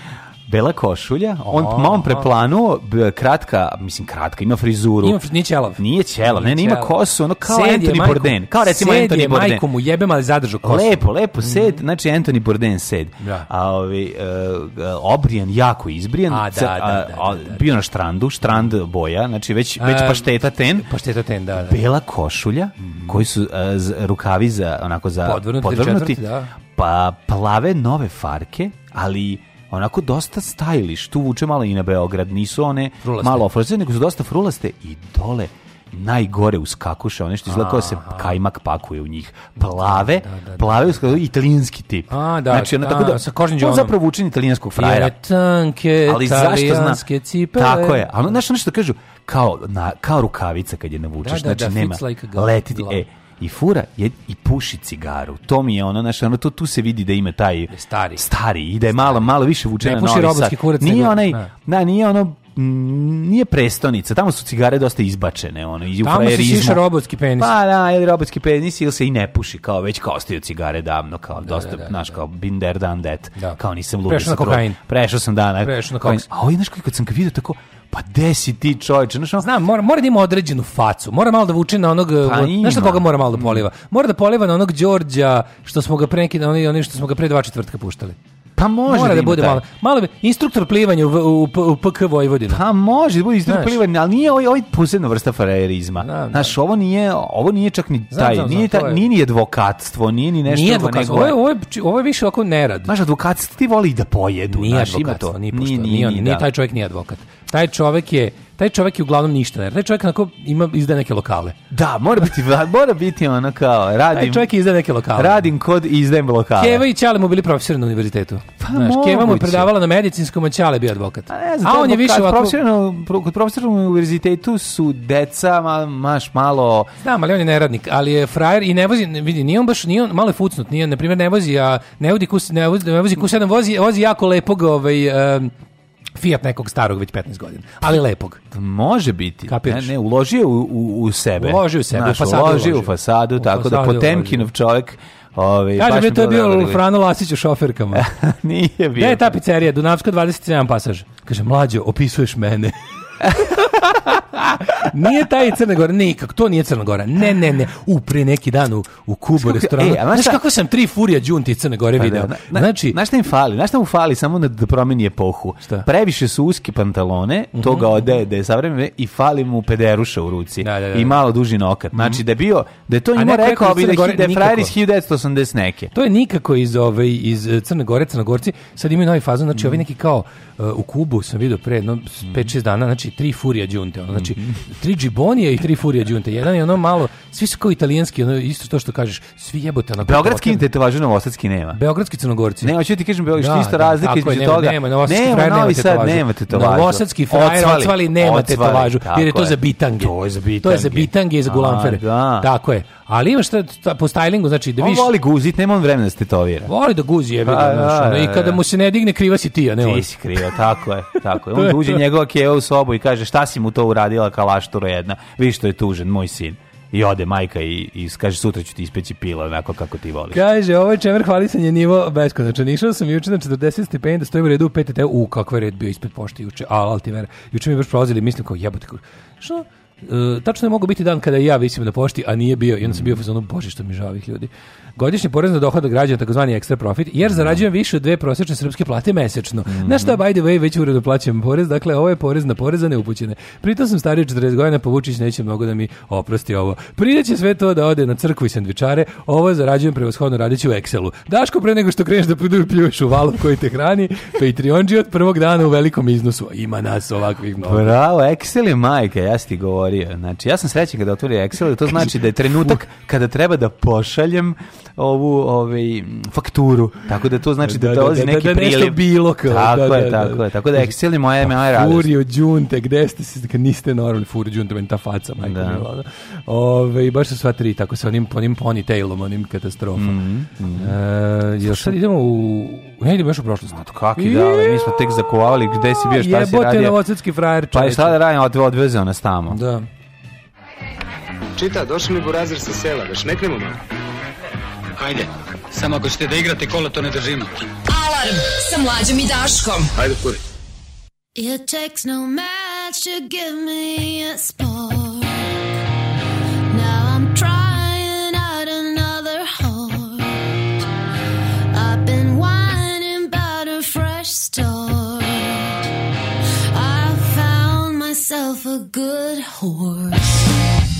Bela košulja, on, oh, ma preplanuo, kratka, mislim kratka, ima frizuru. Ima, nije ćelav. Nije ćelav, ne, ne, ima kosu, ono kao sed Anthony majko, Bourdain. Kao recimo sed Anthony je, Bourdain. majko mu jebem, ali zadržu kosu. Lepo, lepo, sed, mm znači Anthony Bourdain sed. Da. A ovi, uh, obrijan, jako izbrijan. A, da, da, da, a, da, da Bio na štrandu, štrand boja, znači već, a, e, već pašteta ten. Pašteta ten, da, da. Bela košulja, mm koji su uh, rukavi za, onako, za podvrnuti. podvrnuti četvrti, da. Pa plave nove farke, ali onako dosta stylish, tu vuče malo i na Beograd, nisu one frulaste. malo ofrze, nego su dosta frulaste i dole najgore uskakuše, one što izgleda kao da se kajmak pakuje u njih. Da, da, plave, da, da, da, plave uskakuše, italijanski tip. A, da, znači, ono, tako da, sa kožnim On zapravo učini italijanskog frajera. tanke, ali zašto zna? Cipele. Tako je, ali znaš ono što kažu, kao, na, kao rukavica kad je navučeš, znači nema, like letiti, e, i fura je, i puši cigaru. To mi je ono, znaš, ono, to, tu se vidi da ima taj... Da stari. Stari, i da je malo, malo više da vuče na novi sad. Kurac nije onaj, na, da. nije ono mm, nije prestonica, tamo su cigare dosta izbačene, ono, i u Tamo frajerizmu. se robotski penis. Pa da, ili robotski penis, ili se i ne puši, kao već kao ostaju cigare davno, kao da, dosta, da, znaš, da, kao been there, done that, da. kao nisam lupi. Prešao na kokain. Prešao sam da. Na, Prešao na kokain. A ovo je, znaš, kad sam ga vidio tako, Pa desi ti čovječe? Znaš, ono... Znam, mora, mora da ima određenu facu. Mora malo da vuči na onog... Pa eh, znaš koga mora malo da mm. poliva? Mora da poliva na onog Đorđa što smo ga pre neki, oni, oni što smo ga pre dva četvrtka puštali. Pa može Mora da, da bude taj. malo. Malo instruktor plivanja u, u, u PK Vojvodina. Pa može da bude instruktor plivanja, ali nije ovaj, ovaj posebna vrsta frajerizma. Da, Znaš, ovo nije, ovo nije čak ni taj, znam, znam, nije, ta, nije ni advokatstvo, nije ni nešto... Nije advokatstvo, nego... ovo, je, ovo, je, ovo je više ovako nerad. Znaš, advokatstvo ti voli da pojedu. Nije advokatstvo, nije, pošto, nije, nije, nije, nije, da. taj čovjek nije advokat taj čovek je taj čovjek je uglavnom ništa, jer taj čovjek onako ima izda neke lokale. Da, mora biti mora biti ona kao radim. Taj čovjek izda neke lokale. Radim kod i izdajem lokale. Keva i Čale mu bili profesori na univerzitetu. Pa Znaš, Keva mu predavala na medicinskom, a Čale bio advokat. A, pa ne znam, a on je više ovako... Profesor, kod profesora na univerzitetu su deca, ma, maš malo... Da, ali on je neradnik, ali je frajer i ne vozi, vidi, nije on baš, nije on, malo je fucnut, nije, na primjer, ne vozi, a ne vozi, kus, ne vozi, ne vozi, kus, vozi, vozi jako lepog, ovaj, um, Fiat nekog starog već 15 godina, ali lepog. Može biti. Ne, ne, uložio u, u, u sebe. Uložio u sebe, Znaš, u fasadu. Uložio u fasadu, u tako da fasadu da Potemkinov čovjek Ove, ovaj, Kaže mi to je bio Frano Lasić u šoferkama. Nije bio. Da je ta pizzerija, Dunavska 27 pasaž. Kaže, mlađo, opisuješ mene. nije taj Crna Gora, nikako, to nije Crna Gora. Ne, ne, ne. U, pre neki dan u, u Kubu restoranu. E, a znaš, kako sam tri furija džunti Crne Gore pa, da, video? Na, znači, znaš šta im fali? Znaš šta mu fali? Samo da da promeni epohu. Šta? Previše su uski pantalone, mm -hmm. to ga da je savremeno i fali mu pederuša u ruci. Da, da, da. I da. malo duži nokat. Mhm. Znači, da je bio, da je to ima rekao bi da, da je frajer iz 1980 neke. To je nikako iz, ove, ovaj, iz eh, Crne Gore, Crnogorci. Sad imaju novi fazon, znači mm. ovi mhm. neki kao uh, u Kubu sam video pre 5-6 mhm. dana, znači tri furija Đunte. Znači, mhm. tri džibonije i tri Furija Đunte. Jedan je ono malo, svi su kao italijanski, ono, isto to što kažeš, svi jebote. Ono, Beogradski važno novosadski nema. Beogradski crnogorci. Ne, hoću ti kažem, Beogradski da, isto da, razlika između toga. Nema, novosadski nema, frajer nema tetovažu. Nema tetovažu. Novosadski frajer ocvali, ocvali nema tetovažu, jer je to za bitange. To je za bitange. To je za bitange i za gulamfere. Da. Tako je. Ali imaš šta, po stylingu, znači da viš... On voli guzit, nema on vremena da stetovira. Voli da guzi, je pa, da, I da, kada da. mu se ne digne, kriva si ti, a ne on. Ti si kriva, tako je, tako je. On uđe njegova keva u sobu i kaže šta si mu to uradila kalašturo jedna, viš što je tužen, moj sin i ode majka i, i kaže sutra ću ti ispeći pila onako kako ti voliš. Kaže, ovo je čemer hvalisanje nivo Znači, Išao sam juče na 40 stepeni da stojim u redu u PTT. U, kakva red bio ispred pošte juče. Al, al ti vera. Juče mi baš prolazili, mislim kao jebote. Što? Uh, tačno je mogu biti dan kada ja visim na pošti, a nije bio, i onda sam bio u fazonu, bože što mi žao ovih ljudi. Godišnji porez na dohodak građana, takozvani ekstra profit, jer zarađujem više od dve prosečne srpske plate mesečno. Mm -hmm. Na šta, by the way, već uredno plaćam porez, dakle, ovo je porez na poreza upućene. Pritom sam stariji 40 godina, pa neće mnogo da mi oprosti ovo. Prideće sve to da ode na crkvu i sendvičare, ovo zarađujem prevashodno radeći u Excelu. Daško, pre nego što kreneš da pljuješ u valu koji te hrani, Patreonđi od prvog dana u velikom iznosu. Ima nas ovakvih mnogo. Bravo, Excel je majka, ja ti govorim otvorio. Znači, ja sam srećen kada otvorio Excel, to znači da je trenutak kada treba da pošaljem ovu ovaj, fakturu. Tako da to znači da, da, da dolazi da, da, neki da, da, priliv. bilo kao. Tako je, tako je. Tako da Excel je moja, moja pa, radost. Furio Đunte, gde ste se, kad niste normalni, Furio Đunte, meni ta faca, majka da. Ove, baš su sva tri, tako sa onim, onim ponytailom, onim katastrofom. Mm -hmm. e, jel sad idemo u... Ne idemo još u prošlost. Kaki, da, mi smo tek zakovali, gde si bio, šta si radio. Jebote na frajer, Pa šta da radim, odvezeo nas tamo. Da čita, došli mi burazir sa sela, da šmeknemo malo. Hajde, samo ako ćete da igrate kola, to ne držimo. Alarm sa mlađom i Daškom. Hajde, kuri. It takes no match to give me a spark. Now I'm trying a good horse.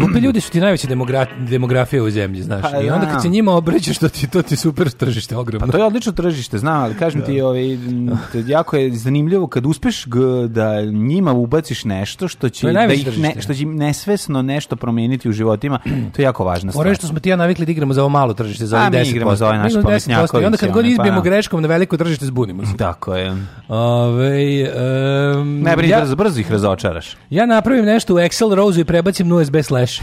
glupi ljudi su ti najveća demogra demografija u zemlji, znaš. Pa, I onda kad se njima obraćaš, to ti, to ti super tržište, ogromno. Pa to je odlično tržište, znam, ali kažem da. ti, ovaj, jako je zanimljivo kad uspeš da njima ubaciš nešto što će, da ih ne, što će nesvesno nešto promijeniti u životima, to je jako važno. stvar. Ono što smo ti ja navikli da igramo za ovo malo tržište, za ovih 10%. mi igramo za ovaj naš pametnjaković. I onda kad god izbijemo pa- greškom na veliko tržište, zbunimo se. Tako je. Ove, um, ne brini, ja, brzo, brzo ih razočaraš. Ja napravim nešto u Excel Rose i prebacim na USB slash Flash.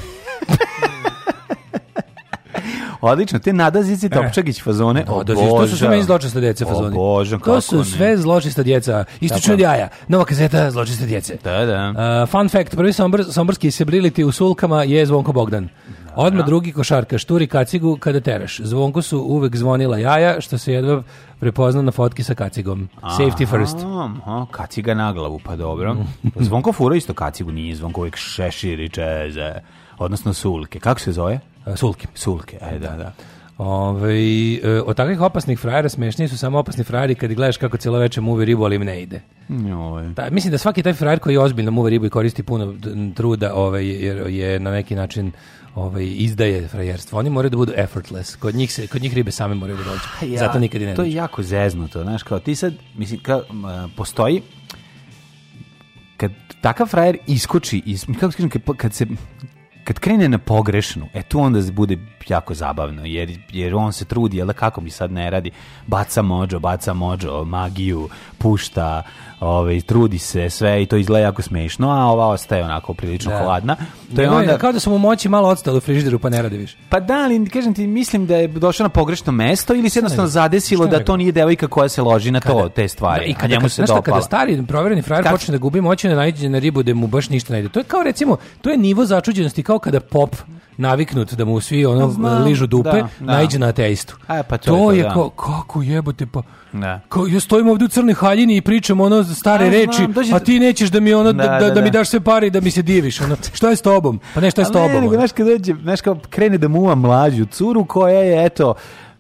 Odlično, te nadazice Topčagić fazone, no, e, obožavam. To su sve meni zločista djeca fazoni. Obožavam, kako To su sve ne? zločista djeca. Istočno jaja, nova kazeta zločista djece. Da, da. Uh, fun fact, prvi sombr, sombrski sebriliti u Sulkama je Zvonko Bogdan. Odmah da. drugi košarka, šturi kacigu kada teraš. Zvonko su uvek zvonila jaja, što se jedva prepoznao na fotki sa kacigom. Aha, Safety first. Aha, kaciga na glavu, pa dobro. Zvonko fura isto kacigu, nije zvonko uvek šešir i čeze, odnosno sulke. Kako se zove? Sulke. Sulke, aj e, da, da. Ove, ovaj, od takvih opasnih frajera smešniji su samo opasni frajeri kad gledaš kako cijelo večer muvi ribu, ali im ne ide. Joj. Ta, pa, mislim da svaki taj frajer koji ozbiljno da muvi ribu i koristi puno truda ovaj, jer je na neki način ovaj, izdaje frajerstvo. Oni moraju da budu effortless. Kod njih, se, kod njih ribe same moraju da dođu. Ja, Zato nikad i ne To je jako zeznuto, znaš, kao ti sad, mislim, kao, postoji kad takav frajer iskoči iz, kako kažem, kad, kad se kad krene na pogrešnu, e tu onda bude jako zabavno, jer, jer on se trudi, jel da, kako mi sad ne radi, baca mođo, baca mođo, magiju, pušta, ove, trudi se sve i to izgleda jako smešno, a ova ostaje onako prilično da. hladna. To je no, onda... Kao da su mu moći malo odstali u frižideru pa ne rade više. Pa da, ali kažem ti, mislim da je došla na pogrešno mesto ili se jednostavno zadesilo da to nije devojka koja se loži na to, kada, te stvari. Da, I kada, njemu se znaš, kada stari provereni frajer kad... počne da gubi moći, ne naiđe na ribu da mu baš ništa najde. To je kao recimo, to je nivo začuđenosti kao kada pop naviknut da mu svi ono pa Znam, ližu dupe, da, da. najđe na ateistu. A, pa to, to je, to, je ko, kako jebote, pa... Da. Ko, ja stojimo ovdje u crnoj haljini i pričamo ono stare a, reči, dođi... a ti nećeš da mi ono da, da, da, da mi da. daš sve pare i da mi se diviš. Ono, šta je s tobom? Pa ne, šta je s tobom? Ne, nego, znaš, kad dođe, znaš, kao krene da muva mlađu curu koja je, eto,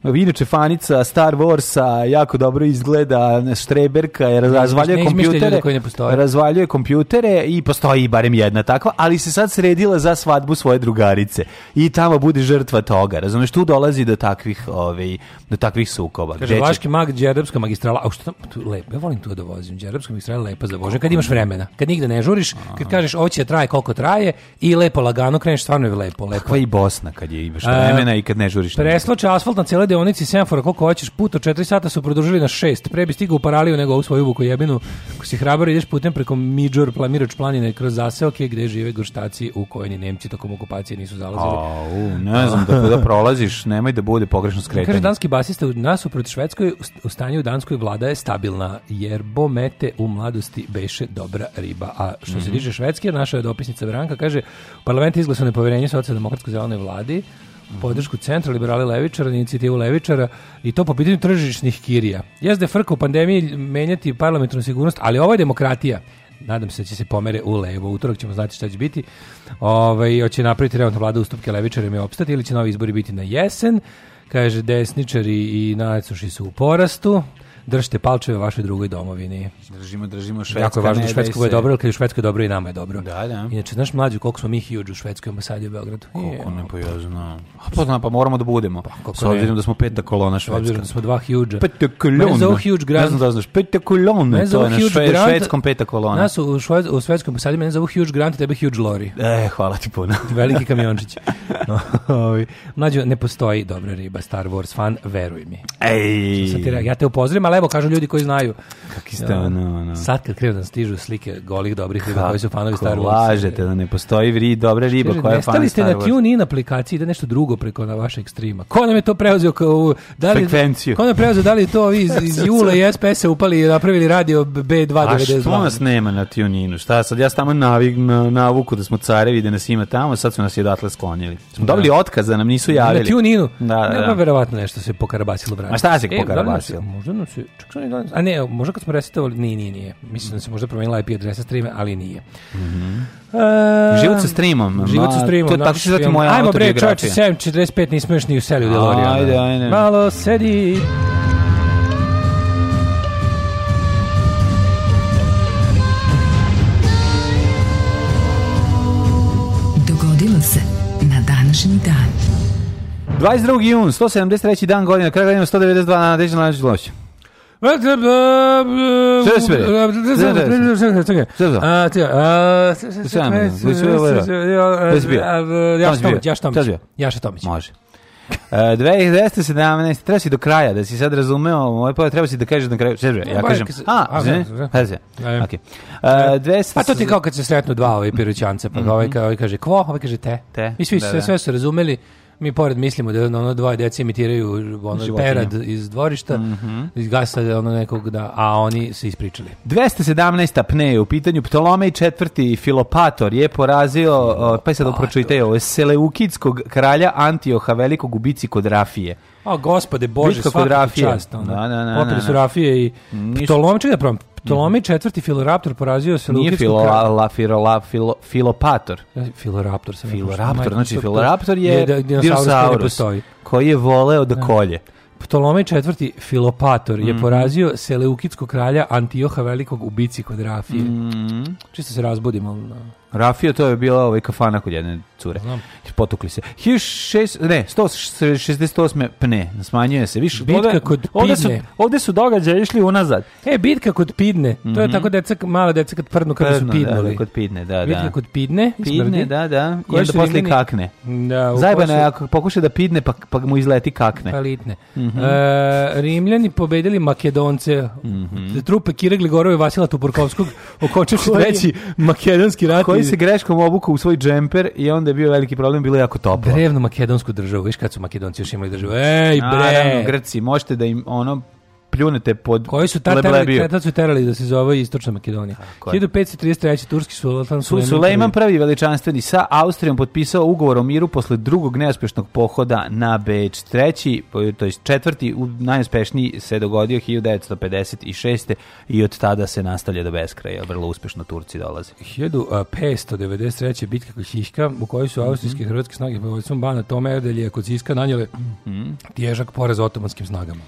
inače fanica Star Warsa, jako dobro izgleda, štreberka, je razvaljuje ne kompjutere, koji ne postoje. razvaljuje kompjutere i postoji barem jedna takva, ali se sad sredila za svadbu svoje drugarice i tamo bude žrtva toga, razumeš, tu dolazi do takvih, ovaj, do takvih sukoba. Kaže, vaški mag, Đerdapska magistrala, a što tu lepo, ja volim tu da vozim, Đerdapska magistrala lepa za vožnju, kad imaš vremena, kad nigde ne žuriš, kad kažeš ovo će da traje koliko traje i lepo lagano kreneš, stvarno je lepo, lepo. Kakva i Bosna kad je imaš vremena i kad ne žuriš. Presloče asfalt na cele svojoj deonici semfora koliko hoćeš, put od 4 sata su produžili na 6. Pre bi stigao u paraliju nego u svoju vukojebinu. Ako si hrabar ideš putem preko Midžor, Plamirač planine kroz zaseoke gde žive gorštaci u koje ni Nemci tokom okupacije nisu zalazili. Au, ne znam da da prolaziš, nemoj da bude pogrešno skretanje. Kaže danski basista u nasuprot Švedskoj u stanju u Danskoj vlada je stabilna jer bo mete u mladosti beše dobra riba. A što mm -hmm. se mhm. tiče Švedske, naša je dopisnica Veranka, kaže parlament izglasao nepoverenje socijaldemokratskoj zelenoj vladi. Mhm. podršku centra, liberali levičara, inicijativu levičara i to po pitanju tržišnih kirija. Jeste je frka u pandemiji menjati parlamentarnu sigurnost, ali ovo je demokratija. Nadam se da će se pomere u levo. Utorak ćemo znati šta će biti. Ove, ovaj, hoće napraviti remontna vlada ustupke levičarima i opstati ili će novi izbori biti na jesen. Kaže, desničari i najecoši su u porastu držite palčeve u vašoj drugoj domovini. Držimo, držimo Švedska. Jako je važno da Švedska bude dobro, jer kad je Švedska dobro i nama je dobro. Da, da. Inače, znaš mlađu koliko smo mi huge u Švedskoj ambasadi u Beogradu? Koliko ne pa ja znam. A pa znam, pa moramo da budemo. Pa, S obzirom da smo peta kolona Švedska. S obzirom da smo dva huge. Peta kolona. Ne znam huge grad. Ne znam da znaš, peta kolona. To je na švedskom peta kolona. Nas u, šved, u švedskom ambasadi mene zovu huge grant i tebe huge lori. E, hvala ti puno. Veliki kamiončić. No, ne postoji dobra riba Star Wars fan, veruj mi. Ej. Ja te upozorim, ali evo kažu ljudi koji znaju. Kaki ste ono, ono. Sad kad krenu da stižu slike golih dobrih riba koji su fanovi Star Wars. lažete da ne postoji vri, dobra riba koja je fan Star Wars. ste na TuneIn aplikaciji da nešto drugo preko na vaše ekstrima. Ko nam je to preuzeo kao da li, frekvenciju? Ko nam je preuzeo da li to iz, iz Jula i sps upali i napravili radio B292? A što nas nema na TuneInu? Šta sad? Ja sam tamo navig, na, navuku da smo carevi, da nas ima tamo, sad su nas i odatle sklonili. Smo da. dobili otkaz da nam nisu javili. Na TuneInu? Da, da, da. Ne, pa verovatno nešto se pokarabasilo brate. A šta se e, da pokarabasilo? možda nam se čak sam gledam. A ne, možda kad smo resetovali, nije, nije, nije. Mislim da se možda promenila IP adresa streama, ali nije. Mm -hmm. uh, život sa streamom. Život sa streamom. To je tako što je moja Ajmo bre, čovječe, 7.45 nismo još ni useli u Delorijana. Ajde, da. ajde. Malo sedi. Dogodilo se na današnji dan. 22. jun, 173. dan godine, kraj godine 192 na Dežan Lađe Sve sve. Sve sve. Može. 2017, treba si do kraja, da si sad razumeo, moje pove, treba si da kažeš na kraju, sve ja kažem, a, zne, pazi, ok. Pa to ti kao kad se sretnu dva ove piroćance, pa ovaj kaže kvo, ovaj kaže te. te. I svi sve su razumeli, mi pored mislimo da ono dva dece imitiraju ono perad iz dvorišta, mm -hmm. iz gasa da ono nekog da, a oni se ispričali. 217. apneje u pitanju Ptolomej IV. Filopator je porazio, Filopator. pa sad pročujte ovo, Seleukidskog kralja Antioha velikog u bici kod Rafije. A gospode bože, svaka čast. Ono. Da, da, da, Popili su da, da. Rafije i Ptolomej, čekaj da Ptolomej četvrti Filoraptor porazio se Nije filo, la, la, filo, la, filo, Filopator. E, Filoraptor sam. Filoraptor, znači Filoraptor je, je da, dinosaurus koji, koji je voleo da e. kolje. Ptolomej četvrti Filopator je mm. porazio Seleukidskog kralja Antioha Velikog u bici kod Rafije. Mm. Čisto se razbudimo na... Rafija to je bila ovaj kafana kod jedne cure. Znam. Potukli se. Hiš 16, ne, 168. pne, smanjuje se. Više, bitka ovde, kod Pidne. Ovde su, ovde su događaje išli unazad. E, bitka kod Pidne. Mm -hmm. To je mhm. tako deca, mala deca kad prdnu kada su da, da, pidnuli. Da, da, kod Pidne, da, da. Bitka kod Pidne. Pidne, smrdi, da, da. I onda posle rimini, kakne. Da, Zajbano je ako pokuša da pidne, pa, pa mu izleti kakne. Pa litne. Mm -hmm. e, Rimljani pobedili Makedonce. Mm -hmm. Trupe Kiragli i Vasila Tupurkovskog okočevši treći makedonski rat Ovi se greškom obukao u svoj džemper i onda je bio veliki problem, bilo je jako toplo. Drevnu makedonsku državu, viš kad su makedonci još imali državu. Ej, bre! Naravno, Grci, možete da im ono pljunete pod Koji su ta terali, tad su terali da se zove Istočna Makedonija. Tako 1533. Turski sultan su, Sulejman prvi veličanstveni sa Austrijom potpisao ugovor o miru posle drugog neuspešnog pohoda na Beč. Treći, to je četvrti, najuspešniji se dogodio 1956. i od tada se nastavlja do beskraja. Vrlo uspešno Turci dolaze. 1593. bitka kod Hiška u kojoj su mhm. austrijske i mm -hmm. hrvatske snage pod vojstvom Bana Tome Erdelje kod Ziska nanjele mm -hmm. tježak poraz otomanskim snagama.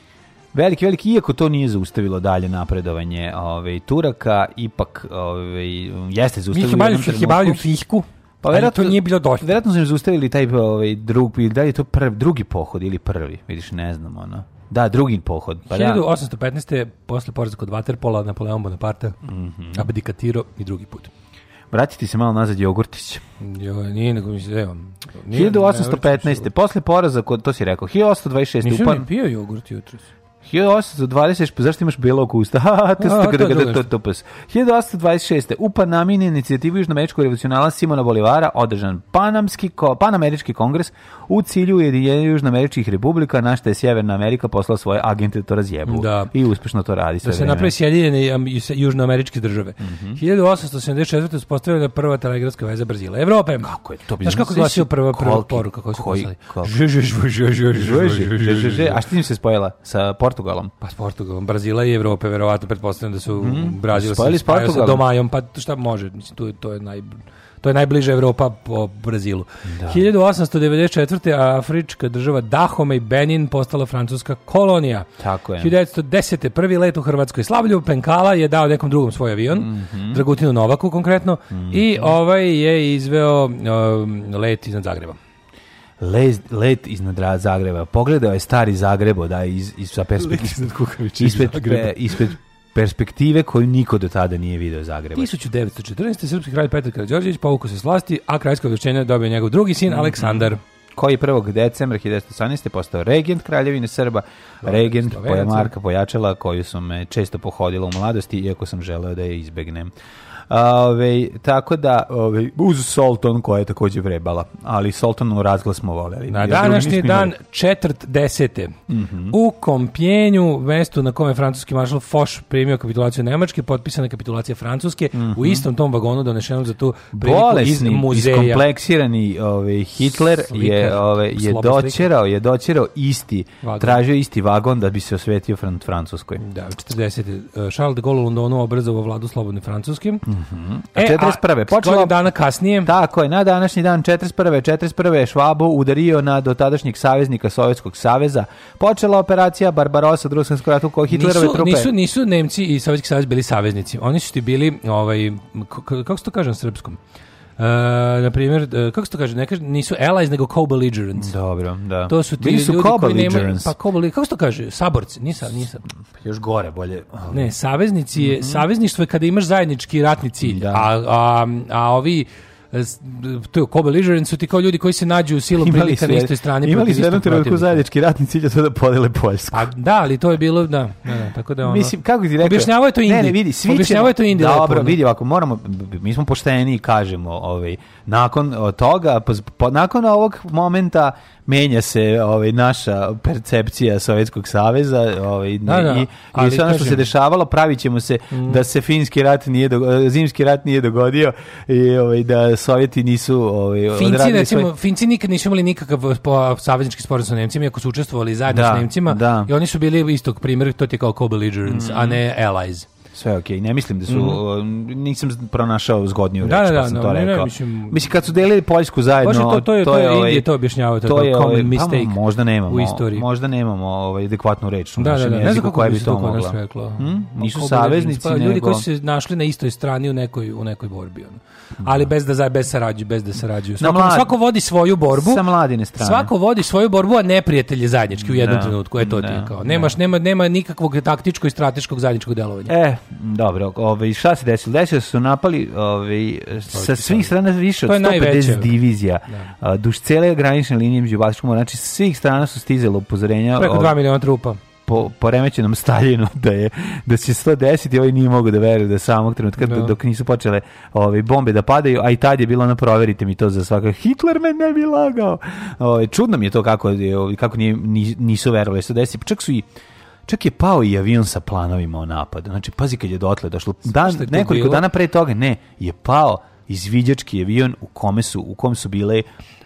Veliki, veliki, iako to nije zaustavilo dalje napredovanje ove, Turaka, ipak ove, jeste zaustavilo. Mi su ih u Fihku, pa verovatno to nije bilo dosta. Verovatno su zaustavili taj ovaj drugi, da li je to prvi, drugi pohod ili prvi, vidiš, ne znam, ono. Da, drugi pohod. Pa 1815. Da. posle poraza kod Waterpola, Napoleon Bonaparte, mm -hmm. abdikatirao i drugi put. Vratiti se malo nazad Jogurtić. Jo, nije nego mi se evo. 1815. Ne, posle poraza kod, to si rekao, 1826. Nisam upan... ni pio jogurt jutros. 1820, pa zašto imaš belog usta? Ha, to, to, to, 1826. U Panamini inicijativu južnoameričkog revolucionala Simona Bolivara održan Panamski, Panamerički kongres u cilju ujedinjenja južnoameričkih republika, na što je Sjeverna Amerika poslala svoje agente to razjebu. Da. I uspešno to radi da sve Da se napravi sjedinjene um, južnoameričke države. Mm -hmm. 1874. uspostavljena prva telegrafska veza Brazila. Evrope. Kako je to? Znaš kako je glasio prva, prva poruka koju su poslali? A što im se spojila? Sa Portugalom. Pa s Portugalom. Brazila i Evrope, verovatno, pretpostavljam da su mm. Brazil spojili s Portugalom. Domajom, pa šta može, mislim, tu, to je naj... To je najbliže Evropa po Brazilu. Da. 1894. Afrička država Dahome i Benin postala francuska kolonija. Tako je. 1910. prvi let u Hrvatskoj. Slavlju Penkala je dao nekom drugom svoj avion, mm -hmm. Dragutinu Novaku konkretno, mm -hmm. i mhm. ovaj je izveo um, let iznad Zagreba. Lez, let iznad Zagreba. Pogledao ovaj je stari Zagrebo, da, iz, iz, sa ispred, ispred perspektive koju niko do tada nije video Zagreba. 1914. srpski kralj Petar Karadžorđević povukao se s vlasti, a krajsko odlučenje dobio njegov drugi sin mhm. Aleksandar koji je 1. decembra 1918. postao regent Kraljevine Srba, regent Slovenaca. Marka Pojačela, koju sam eh, često pohodila u mladosti, iako sam želeo da je izbegnem. Ove, ovaj, tako da, ove, ovaj, uz Solton koja je takođe vrebala, ali Solton u razglas smo voljeli. Na današnji dan, četvrt desete, mm -hmm. u Kompijenju, mestu na kome je francuski maršal Foch primio kapitulaciju Nemačke, potpisana kapitulacija Francuske, mm -hmm. u mhm. istom tom vagonu donešeno za tu priliku Bolesni, iz muzeja. iskompleksirani ove, ovaj, Hitler Slika, je, ove, je dočerao, je dočerao isti, vagon. tražio isti vagon da bi se osvetio Francuskoj. Da, 40. Charles de Gaulle u Londonu obrazovao vladu slobodne Francuske. Mm Mm -hmm. E, 41. A, počela dana kasnije. Tako je, na današnji dan 41. 41. je Švabo udario na dotadašnjeg saveznika Sovjetskog saveza. Počela operacija Barbarossa u drugom svjetskom ratu koja Hitlerove nisu, trupe. Nisu, nisu Nemci i Sovjetski savez bili saveznici. Oni su ti bili ovaj kako se to kaže na srpskom? E, na primjer, e, kako se to kaže, ne kaže, nisu allies, nego co-belligerents. Dobro, da. To su ti su ljudi koji nemaju, pa co kako se to kaže, saborci, nisam, nisam. Pa još gore, bolje. Ne, saveznici je, mm -hmm. savezništvo je kada imaš zajednički ratni cilj, da. a, a, a ovi to je Kobe Ližarin su ti kao ljudi koji se nađu silom prilika na istoj strani. Imali su jednu trenutku zajednički ratni cilj je to da podele Poljsku. Pa da, ali to je bilo, da, da, da tako da ono. Mislim, kako ti rekao? Objašnjavao je to Indi. Ne, ne, vidi, svi Objašnjavao je to Indi. Dobro, vidi, ovako, moramo, mi smo pošteni i kažemo, ovaj, nakon toga, po, po, nakon ovog momenta menja se ovaj, naša percepcija Sovjetskog saveza ovaj, da, da, i, i sve ono što se dešavalo pravićemo se mm. da se finski rat nije dogodio, zimski rat nije dogodio i ovaj, da Sovjeti nisu ovaj, Finci, recimo, svoj... Finci nikad nisu imali nikakav po, saveznički sporazum sa Nemcima, iako su učestvovali zajedno da, s Nemcima da. i oni su bili istog primjer, to ti je kao co-belligerents, mm. a ne allies sve okej. Okay. Ne mislim da su mm. nisam pronašao zgodniju reč da, da, pa da, sam no, to ne, rekao. Ne, mislim, mislim kad su delili Poljsku zajedno, to, to, to je to je ovaj, to objašnjavao to, to je common mistake. Pa, možda nemamo. U istoriji. Možda nemamo ovaj adekvatnu reč u da, da našem da, da, jeziku koja bi to mogla. Hm? Nisu saveznici, pa, ljudi koji su se našli na istoj strani u nekoj u nekoj borbi. Ono ali bez da za bez sarađuju, bez da sarađuju. Svako, mlad... svako vodi svoju borbu. Sa mladine strane. Svako vodi svoju borbu, a neprijatelj zajednički u jednom da, trenutku, je to da, ti kao. Nemaš da. nema nema nikakvog taktičko i strateškog zajedničkog delovanja. E, dobro, ovaj šta se desilo? Desilo da su napali ovaj sa svih strana više od 150 najveće. divizija. Da. Duž cele granične linije među Bačkom, znači svih strana su stizelo upozorenja. Preko 2 miliona trupa po poremećenom Staljinu da je da će se to desiti, ovaj nije mogu da veruju da samog trenutka da. dok nisu počele ove bombe da padaju, a i tad je bilo na proverite mi to za svaka Hitler me ne bi lagao. Ove, ovaj, čudno mi je to kako je kako nije, nisu verovali što da desi. Pa čak su i čak je pao i avion sa planovima o napadu. Znači, pazi kad je dotle došlo. Dan, nekoliko dana pre toga, ne, je pao izviđački avion u kome su, u kom su bile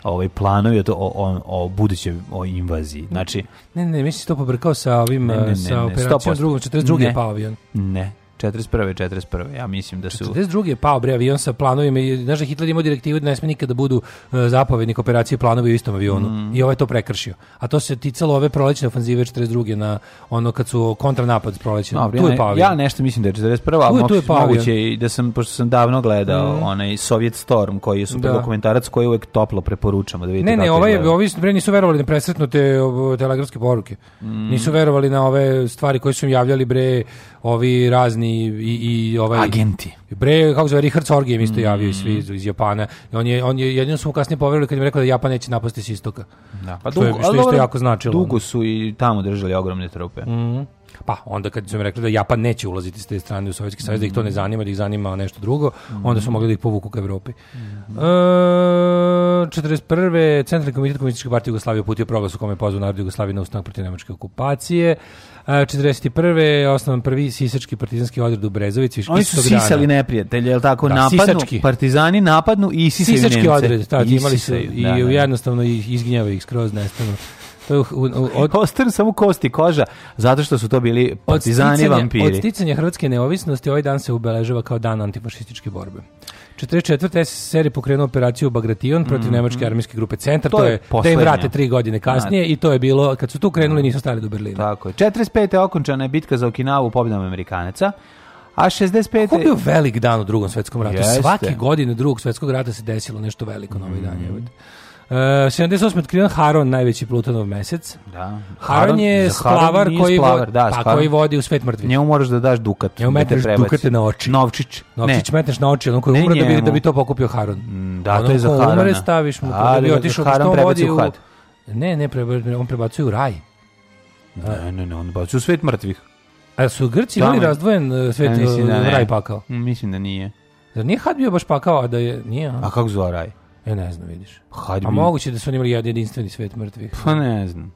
ovaj planovi o, o, o budućoj o invaziji. Znači, ne, ne, mislim to pobrkao sa ovim ne, ne, ne, sa operacijom drugom 42. Ne, pao avion. Ne, 41. 41. Ja mislim da su... 42. je pao bre avion sa planovima i znaš da Hitler imao direktivu da ne sme nikada da budu uh, zapovednik operacije planovi u istom avionu. Mm. I ovaj to prekršio. A to se ticalo ove prolećne ofanzive 42. na ono kad su kontranapad prolećne. No, tu je pao avion. Ja nešto mislim da je 41. ali moguće, moguće i da sam, pošto sam davno gledao mm. onaj Soviet Storm koji je super da. dokumentarac koji uvek toplo preporučamo da vidite Ne, ne, ovaj, ovi bre nisu verovali na presretnute telegrafske poruke. Mm. Nisu verovali na ove stvari koje su im javljali bre ovi razni i, i ovaj agenti. Bre, kako zove Richard Sorge mi isto mm. javio mm. svi iz, Japana. I on je on je jedino su mu kasnije poverili kad im rekao da Japan neće napasti s istoka. Da. Pa što dugo, je, što isto jako značilo. Dugo su i tamo držali ogromne trupe. Mm pa onda kad su mi rekli da Japan neće ulaziti s te strane u Sovjetski savez, mm -hmm. da ih to ne mm. zanima, da ih zanima nešto drugo, mm -hmm. onda su mogli da ih povuku ka Evropi. Mm -hmm. e, 41. Centralni komitet Komunističke partije Jugoslavije uputio proglas u kome je pozvao narod Jugoslavije na ustanak protiv nemačke okupacije. E, 41. osnovan prvi sisački partizanski odred u Brezovici. Oni su sisali dana. neprijatelje, je li tako? Da, napadnu, sisački. partizani napadnu i sisaju sisački Nemce. Sisački odred, tako, da, imali su i da, da. da. jednostavno izginjava ih skroz nestano. To je u, u, samo kosti koža, zato što su to bili partizani vampiri. Od sticanja hrvatske neovisnosti ovaj dan se ubeležava kao dan antifašističke borbe. 44. serije pokrenuo operaciju Bagration protiv mm -hmm. nemačke armijske grupe Centar, to, to je, je da im vrate tri godine kasnije i to je bilo, kad su tu krenuli nisu stali do Berlina. Tako je. 45. okončana je bitka za Okinavu pobjedom Amerikanaca, a 65. Kako je bio velik dan u drugom svjetskom ratu? Jeste. Svake godine drugog svjetskog rata se desilo nešto veliko na ovaj dan. Mm -hmm. Uh, e, 78. otkriven Haron, najveći Plutonov mesec. Da. Haron, je splavar, koji, splavar, da, pa, koji vodi u svet mrtvih. Njemu moraš da daš dukat. Njemu metneš da dukate na oči. Novčić. Novčić ne. metneš na oči, ono koji umre da bi, da bi to pokupio Haron. Mm, da, ono to je za Harona. umre staviš mu, da bi otišao, da Haron prebaci u had. Ne, ne, preba, on prebacuje u raj. Ne, ne, ne, on baci u svet mrtvih. A su Grci imali razdvojen e, svet da e, ne, da raj pakao? Mislim da nije. Zar nije had bio baš pakao, a da je... Nije, a kako zove raj? Ja e, ne znam, vidiš. Pa hajde A bi... moguće da su oni imali jedan jedinstveni svet mrtvih. Pa ne znam.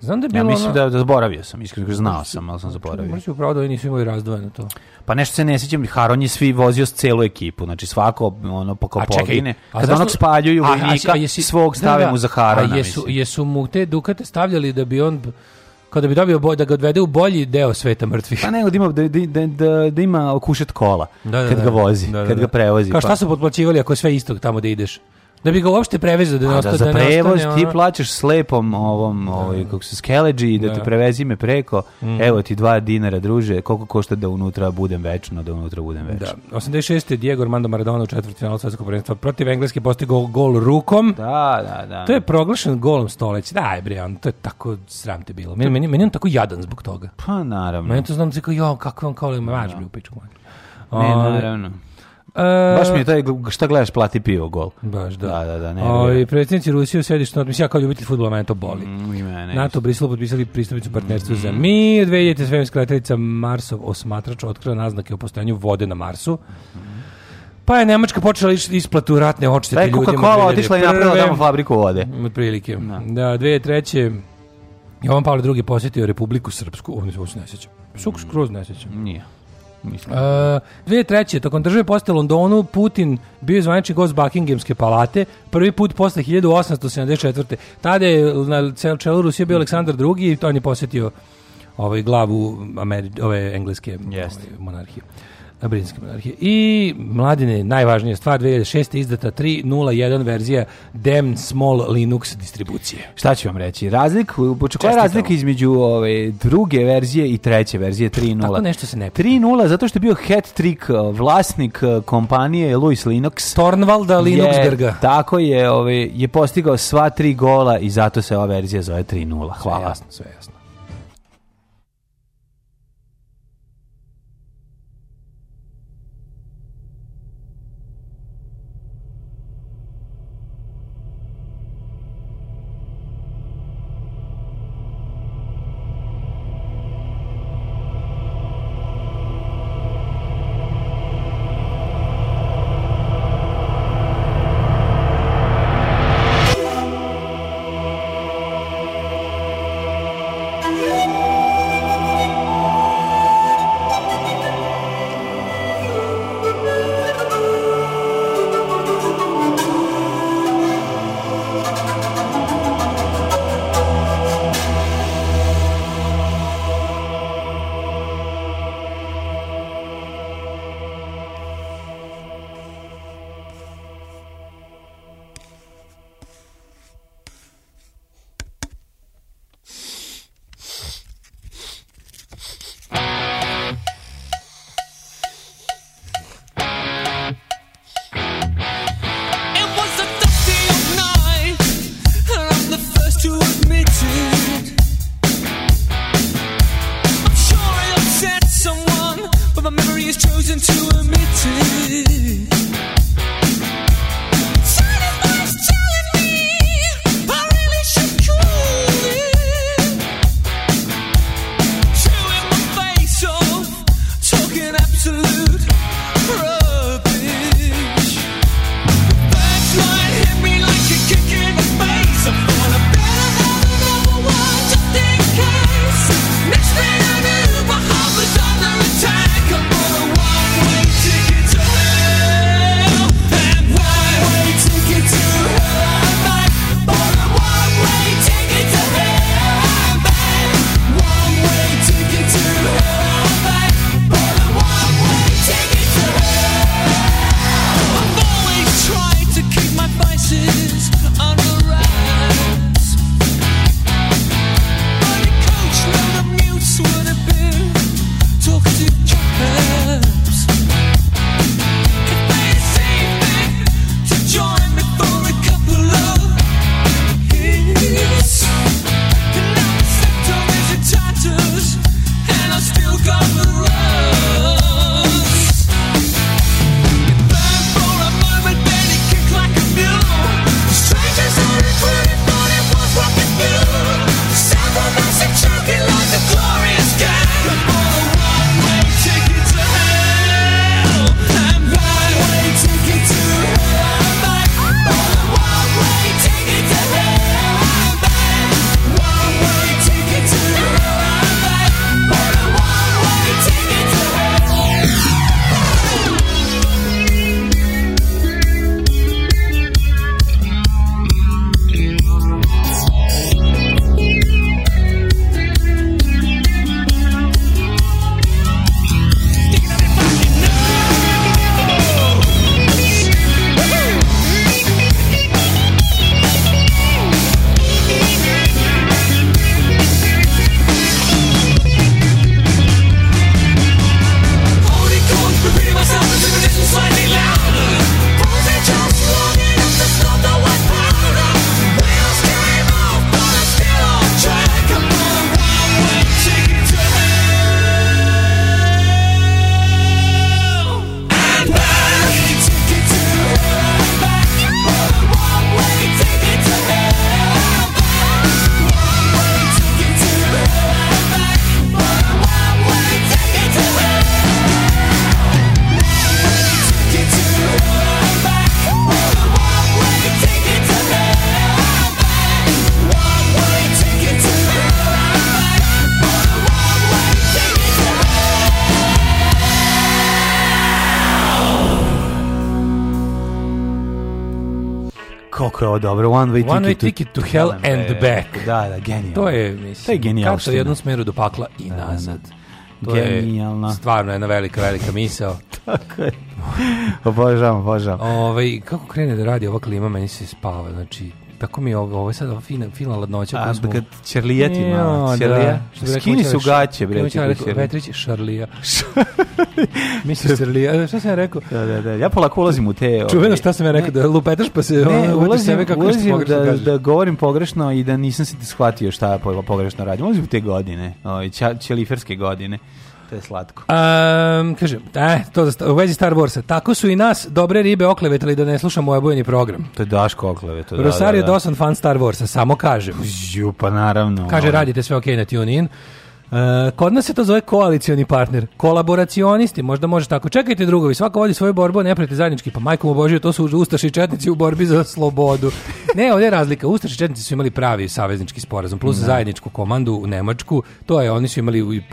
Znam da je bilo ja mislim ono... da, da zaboravio sam, iskreno znao sam, ali sam pa zaboravio. Možda upravo da oni nisu imali razdvojeno to. Pa nešto se ne sjećam, Haron je svi vozio s celu ekipu, znači svako ono po kopodine. Kada zašto... onog spaljuju vojnika, svog stave da, da, mu za Harona. A jesu, jesu mu te dukate stavljali da bi on kao da bi dobio boj, da ga odvede u bolji deo sveta mrtvih. Pa nego da ima, da, da, da, da ima okušet kola da, da, kad ga vozi, kad ga prevozi. Kao šta su potplaćivali ako sve isto tamo da ideš? Da bi ga uopšte prevezao da, da, da ne ostane. Da za prevoz ti plaćaš slepom ovom, da. ovaj, kako se skeleđi, da, te prevezi me preko, mhm. evo ti dva dinara, druže, koliko košta da unutra budem večno, da unutra budem večno. Da. 86. Diego Armando Maradona u četvrtfinalu svetskog prvenstva protiv Engleske postigao gol rukom. Da, da, da. To je proglašen golom stoleća. Da, bre, on, to je tako sram te bilo. Meni, meni, on tako jadan zbog toga. Pa naravno. Meni to znam, kao, jo, kako on kao, mač bi u pičku. Ne, ovaj, naravno. E, Baš mi je taj, šta gledaš, plati pivo gol. Baš, da. Da, da, da ne. O, i predsjednici Rusije u sedištu, mislim, ja kao ljubitelj futbola, mene to boli. Mm, ime, NATO Brislo Briselu potpisali pristupnicu partnerstvu mm. za mi. 2000. svemska letelica Marsov osmatrač otkrila naznake o postojanju vode na Marsu. Mm. Pa je Nemačka počela isplatu ratne odštete pa ljudima. Taj Coca-Cola otišla i napravila tamo fabriku vode. Od prilike. Da, da 2003. Jovan Pavle II. posjetio Republiku Srpsku. Ovo se ne sjećam. Suk skroz ne sjećam. Nije. Mislim. Uh, e, 2003. tokom države poste Londonu Putin bio je zvanični gost Buckinghamske palate, prvi put posle 1874. Tada je na čelu Rusije bio Aleksandar II i on je posjetio ovaj glavu Ameri ove engleske yes. ovaj, monarhije. Brinske monarhije. I mladine, najvažnija stvar, 2006. izdata 3.0.1 verzija Dem Small Linux distribucije. Šta ću vam reći? Razlik, koja je razlika između ove, ovaj, druge verzije i treće verzije 3.0? Tako nešto se ne 3.0 zato što je bio hat trick eh, vlasnik eh, kompanije Louis Linux. Tornvalda Linuxberga. Tako je, ove, ovaj, je postigao sva tri gola i zato se ova verzija zove 3.0. Hvala. Sve jasno, sve jasno. dobro, One Way, one ticket, way ticket to, Hell and, Back. Da, da, genijalno. To je, mislim, to je genijalno. Kako jednom smeru do pakla i da, nazad. Da, da. To je stvarno jedna velika, velika misao. Tako je. obožavam, obožavam. Ove, kako krene da radi ova klima, meni se spava, znači, tako mi je ovo, ovo je sad ova fina, fina ladnoća. A, smo... kad čerlijeti malo, da. čerlija. Da, Skini su gaće, bre. Petrić je šarlija. Misliš li, šta sam ja rekao? Da, da, da. Ja polako ulazim u te... Čuveno ovaj, šta sam ja rekao, ne, da lupetaš pa se ne, ulazim, sebe kako ulazim da, kažeš. da govorim pogrešno i da nisam se shvatio šta ja pogrešno radim. Ulazim u te godine, ovaj, čeliferske godine. To je slatko. Um, kažem, eh, to da, u vezi Star Warsa. Tako su i nas dobre ribe oklevetali da ne slušamo obojeni ovaj program. To je Daško okleveto, da, Rosario da, da. Dawson fan Star Warsa, samo kažem. Ju, pa naravno. Kaže, ovaj. radite sve ok na TuneIn. E, kod nas se to zove koalicioni partner. Kolaboracionisti, možda može tako. Čekajte drugovi, svako vodi svoju borbu, ne preti zajednički. Pa majkom obožio, to su Ustaši i Četnici u borbi za slobodu. Ne, ovdje je razlika. Ustaši i Četnici su imali pravi saveznički sporazum, plus ne. Da. zajedničku komandu u Nemačku. To je, oni su imali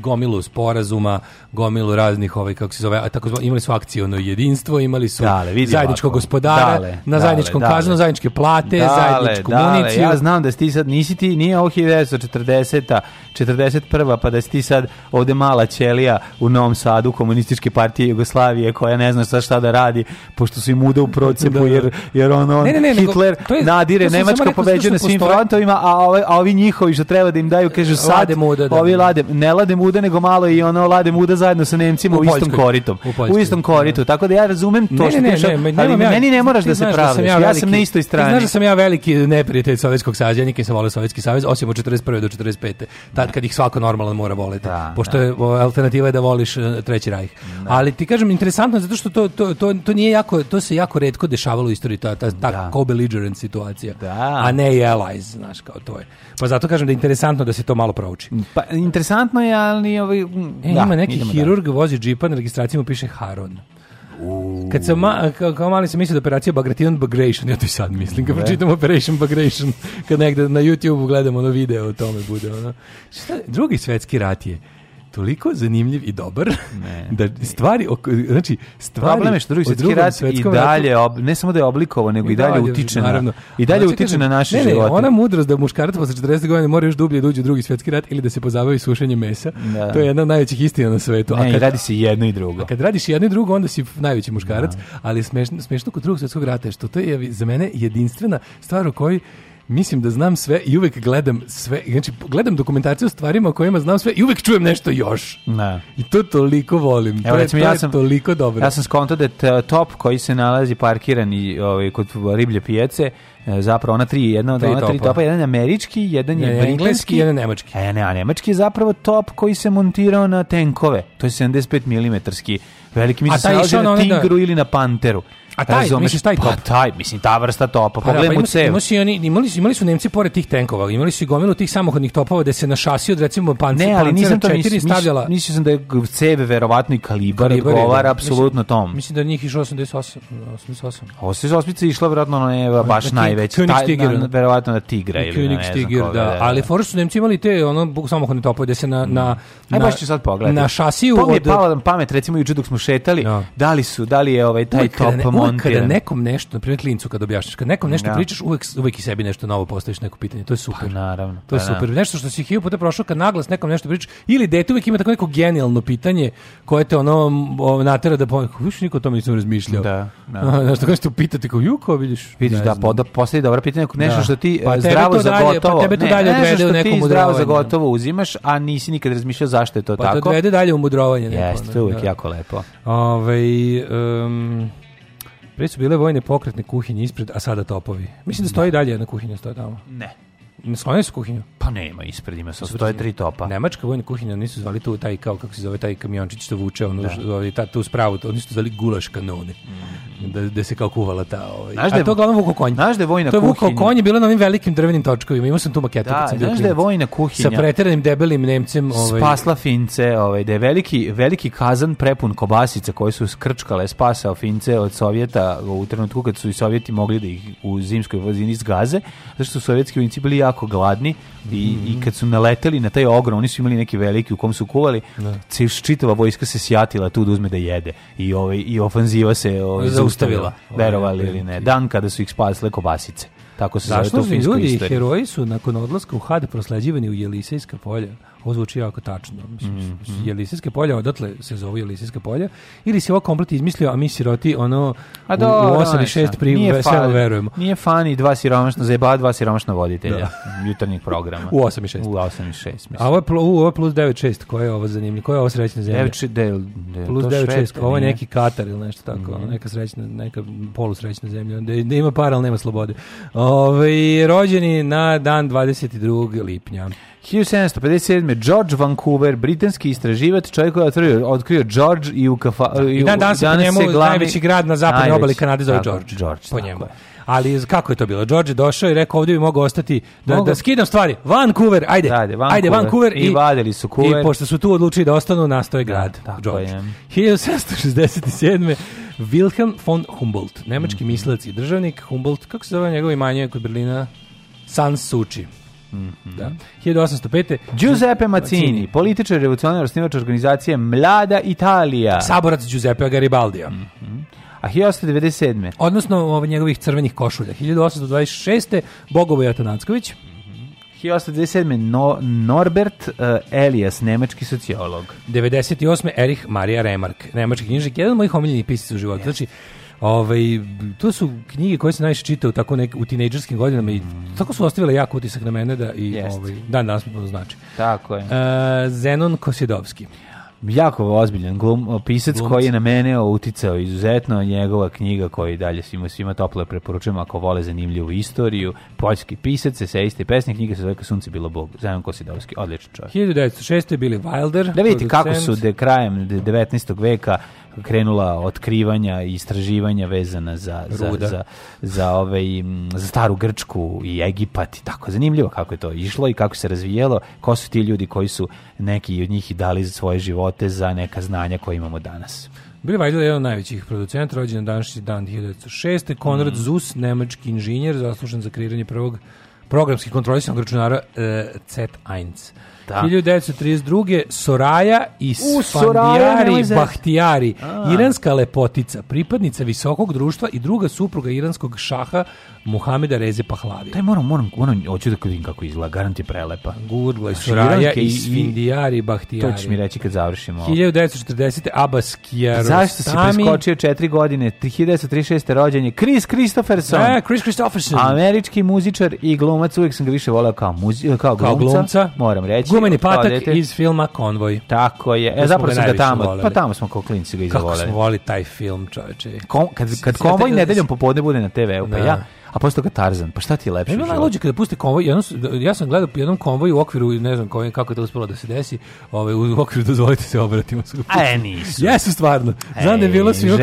gomilu sporazuma, gomilu raznih, ovaj, kako se zove, a tako zove, imali su akcijono jedinstvo, imali su dale, zajedničkog ovako. gospodara, dale, na dale, zajedničkom kaznu, zajedničke plate, zajedničku municiju. Ja znam da ti sad nisi ti, nije ovo 1940 40 91. pa da si ti sad ovde mala ćelija u Novom Sadu komunističke partije Jugoslavije koja ne zna šta šta da radi pošto su im uda u procepu da, da. jer, jer on, on ne, ne, ne, Hitler nego, je, nadire Nemačka pobeđuje na svim frontovima a, ove, a ovi njihovi što treba da im daju kažu sad lade muda, da, ovi lade, ne lade muda nego malo i ono lade muda zajedno sa Nemcima u, u istom koritom u, u istom da. koritu tako da ja razumem to što piše ali meni ne moraš da se praviš ja sam na istoj strani znaš da sam ja veliki neprijatelj Sovjetskog saveza i sam volio Sovjetski savez osim od 41. do 45. tad kad ih sva svako normalan mora voleti. Da, pošto da. je alternativa je da voliš e, treći rajh. Da. Ali ti kažem interesantno zato što to, to, to, to, nije jako to se jako retko dešavalo u istoriji ta ta, ta co-belligerent da. situacija. Da. A ne i allies, znaš kao to je. Pa zato kažem da je interesantno da se to malo prouči. Mm, pa interesantno je, ali ovaj e, ima da, neki hirurg vozi džipa na registraciji mu piše Haron. Kad se ma, kao, kao mali sam mislio da operacija Bagration Bagration, ja to i sad mislim, kad pročitam Operation Bagration, kad negde na YouTube gledam ono video o tome bude. Ono. Šta, drugi svetski rat je, uh, toliko zanimljiv i dobar ne, da stvari oko, znači stvari problem je što drugi svjetski rat i dalje ob, ne samo da je oblikovao nego i, da, dalje utiče naravno i dalje utiče na naše ne, ne, živote. ona mudrost da muškarac posle 40 godina mora još dublje doći da uđe u drugi svetski rat ili da se pozabavi sušenjem mesa. Da. To je jedna od najvećih istina na svetu. Ne, a kad radi se jedno i drugo. A kad radiš jedno i drugo onda si najveći muškarac, da. ali smešno smešno kod drugog svetskog rata je što to je za mene jedinstvena stvar u kojoj mislim da znam sve i uvek gledam sve. Znači, gledam dokumentarce o stvarima o kojima znam sve i uvek čujem nešto još. Na. I to toliko volim. Evo, to, recimo, je, to ja sam, je toliko dobro. Ja sam skonto da je top koji se nalazi parkiran i, ovaj, kod riblje pijace, e, zapravo ona tri, jedna od tri ona tri topa, jedan je američki, jedan je, je engleski, jedan je nemački. E, ne, a nemački je zapravo top koji se montirao na tenkove. To je 75 mm. Veliki mi se nalazi na da- tigru da... ili na panteru. A taj, Razumeš, misliš taj top? Pa taj, mislim ta vrsta topa, pa pogledaj da, pa, mu cev. Imali su, oni, imali, su, imali su Nemci pored tih tenkova, imali su i gomilu tih samohodnih topova da se na šasi od recimo panci, ne, ali nisam to nis, stavljala. Mislio sam da je ceve verovatno i kalibar, kalibar odgovara da. apsolutno tom. Mislim da njih išlo 88. 88. 88 išla verovatno na Eva pa baš na najveća, da. taj, na, verovatno na Tigra ili na ne Tiger, da. da. Ali for su Nemci imali te ono samohodne topove da se na mm. na Aj baš ću sad pogledati. Na šasiju od... Pa mi je pala pamet, recimo juče dok smo šetali, da li su, da li je ovaj taj top montiran. Kada nekom nešto, na primjer klincu kad objašnjaš, kad nekom nešto da. pričaš, uvek, uvek i sebi nešto novo postaviš neko pitanje. To je super. Pa, naravno. To je pa, da. super. Nešto što si hilju puta prošao kad naglas nekom nešto pričaš, ili dete uvek ima tako neko genijalno pitanje koje te ono natera da pomisliš, više niko o tome nisam razmišljao. Da, da. Znaš, tako nešto pitati, kao juko, vidiš. Vidiš, da, da postavi dobro pitanje, da. nešto što ti pa, eh, pa zdravo za gotovo. Pa tebe to dalje odvede u nekom zdravo za gotovo uzimaš, a nisi nikad razmišljao zašto je to pa tako. Pa to odvede dalje u mudrovanje. Jeste, to je uvijek da. jako lepo. Ovaj, um, Pre su bile vojne pokretne kuhinje ispred, a sada topovi. Mislim da stoji da. dalje jedna kuhinja, stoji tamo. Ne. Ne sklonili su kuhinju? Pa nema, ispred ima, stoje tri topa. Nemačka vojna kuhinja, nisu zvali tu taj, kao kako se zove, taj kamiončić što vuče, ono, da. ta, tu spravu, oni su zvali gulaš kanone, mm. da, da se kao kuvala ta, ovaj. Znaš da je, A to uglavnom vuko konj. Znaš da je vojna kuhinja. To je vuko konj, bilo na onim velikim drvenim točkovima, imao sam tu maketu. Da, sam znaš da je vojna kuhinja. Sa preteranim debelim Nemcem. Ovaj, spasla Fince, ovaj, da je veliki, veliki kazan prepun kobasica koje su skrčkale, spasao Fince od Sovjeta u trenutku kad su i Sovjeti mogli da ih u zimskoj vozini zgaze, zato što su sovjetski vojnici bili jako gladni mm -hmm. i mhm. kad su naleteli na taj ogrom, oni su imali neki veliki u kom su kuvali, da. čitava vojska se sjatila tu da uzme da jede i, ovaj, i ofanziva se ovaj, zaustavila, verovali ovaj, ili ne, da. dan kada su ih spasile kobasice. Tako se Zašto zove to finsko ljudi, i heroji su nakon odlaska u Had prosleđivani u Jelisejska polja. Ovo zvuči jako tačno. Mislim, mm, mm. Jelisijske polja, odatle se zove Jelisijske polja, ili si ovo komplet izmislio, a mi siroti, ono, a do, u, u 8 i 6 pri veselo verujemo. Nije fani dva siromašna zeba, dva siromašna voditelja da. jutarnjih programa. U 8 i 6. U 8 i 6, mislim. A ovo je, pl, u, ovo je plus 9 6, koje je ovo zanimljivo? Koje je ovo srećna zemlja? 9, del, del, plus 9 6, ovo je neki Katar ili nešto tako, mm -hmm. neka srećna, neka polusrećna zemlja, da, da ima para, ali nema slobode. Ove, ovaj, rođeni na dan 22. lipnja. 1757. George Vancouver, britanski istraživač, čovjek koji je otkrio, otkrio George i u kafa... I, dan danas, danas po njemu glavni... najveći grad na zapadnoj obali Kanade zove George. George po njemu. Ali kako je to bilo? George je došao i rekao ovdje bi mogao ostati da, Mogu... da skidam stvari. Vancouver, ajde. Ajde, Vancouver. Ajde, Vancouver I, I, vadili su kuver. I pošto su tu odlučili da ostanu, nastoje da, grad. Da, George. Je. 1767. Wilhelm von Humboldt, nemački mm -hmm. mislac i državnik. Humboldt, kako se zove njegov imanje kod Berlina? Sansuči. Mm da. 1805. Giuseppe Mazzini, Mazzini. političar, revolucionar, osnivač organizacije Mlada Italija. Saborac Giuseppe Garibaldija. Mm -hmm. A 1897. Odnosno ovaj, njegovih crvenih košulja. 1826. Bogovoj Atanacković. 1897. No, Norbert uh, Elias, nemački sociolog. 98. Erich Maria Remark, nemački knjižnik, jedan od mojih omiljenih pisaca u životu. Yes. Znači, Ove, ovaj, to su knjige koje se najviše čitao tako nek u tinejdžerskim godinama i mhm. tako su ostavile jak utisak na mene da i ovaj dan danas mi znači. Tako je. Uh, Zenon Kosidovski. jako ozbiljan glum, pisac Glumci. koji je na mene uticao izuzetno njegova knjiga koji dalje svima svima toplo preporučujem ako vole zanimljivu istoriju poljski pisac eseista i pesnik knjiga se zove Sunce bilo Bog Zenon Kosidovski odličan čovjek 1906 je bili Wilder da vidite producent. kako su de krajem 19. veka krenula otkrivanja i istraživanja vezana za za, za, za, ove, za staru Grčku i Egipat i tako zanimljivo kako je to išlo i kako se razvijelo, ko su ti ljudi koji su neki od njih i dali svoje živote za neka znanja koje imamo danas. Billy Weidel je jedan od najvećih producenta, rođen na današnji dan 1906. Konrad mm. Zus, nemački inženjer, zaslužen za kreiranje prvog programski kontrolisanog računara e, Z1. Da. 1932. Soraja i Sfandijari Bahtijari, iranska lepotica, pripadnica visokog društva i druga supruga iranskog šaha Muhameda Reze Pahlavi. Taj moram, moram, moram, hoću da vidim kako izgleda, garant je prelepa. Gurgla, Suraja, i, i Svindijari, Bahtijari. To ćeš mi reći kad završimo. 1940. Abbas Kiarostami. Zašto si preskočio četiri godine? 1936. rođenje. je Chris Christopherson. E, Chris Christopherson. Američki muzičar i glumac, uvijek sam ga više volao kao, muzi, kao, glumca, kao glumca, moram reći. Gumeni patak dete. iz filma Konvoj. Tako je. E, zapravo sam ga tamo, voleli. pa tamo smo kao klinci ga izvolili. Kako smo volili taj film, čoveče. Kad, kad Konvoj nedeljom popodne bude na TV-u, pa da. ja, a posle toga Tarzan. Pa šta ti je lepše? Ima logika da pusti konvoj. jedno, da, ja sam gledao jednom konvoju u okviru, ne znam koji, kako je to uspelo da se desi, ovaj, u okviru dozvolite se obratimo. E, nisu. Jesu stvarno. Znam da je e, bilo svi kao,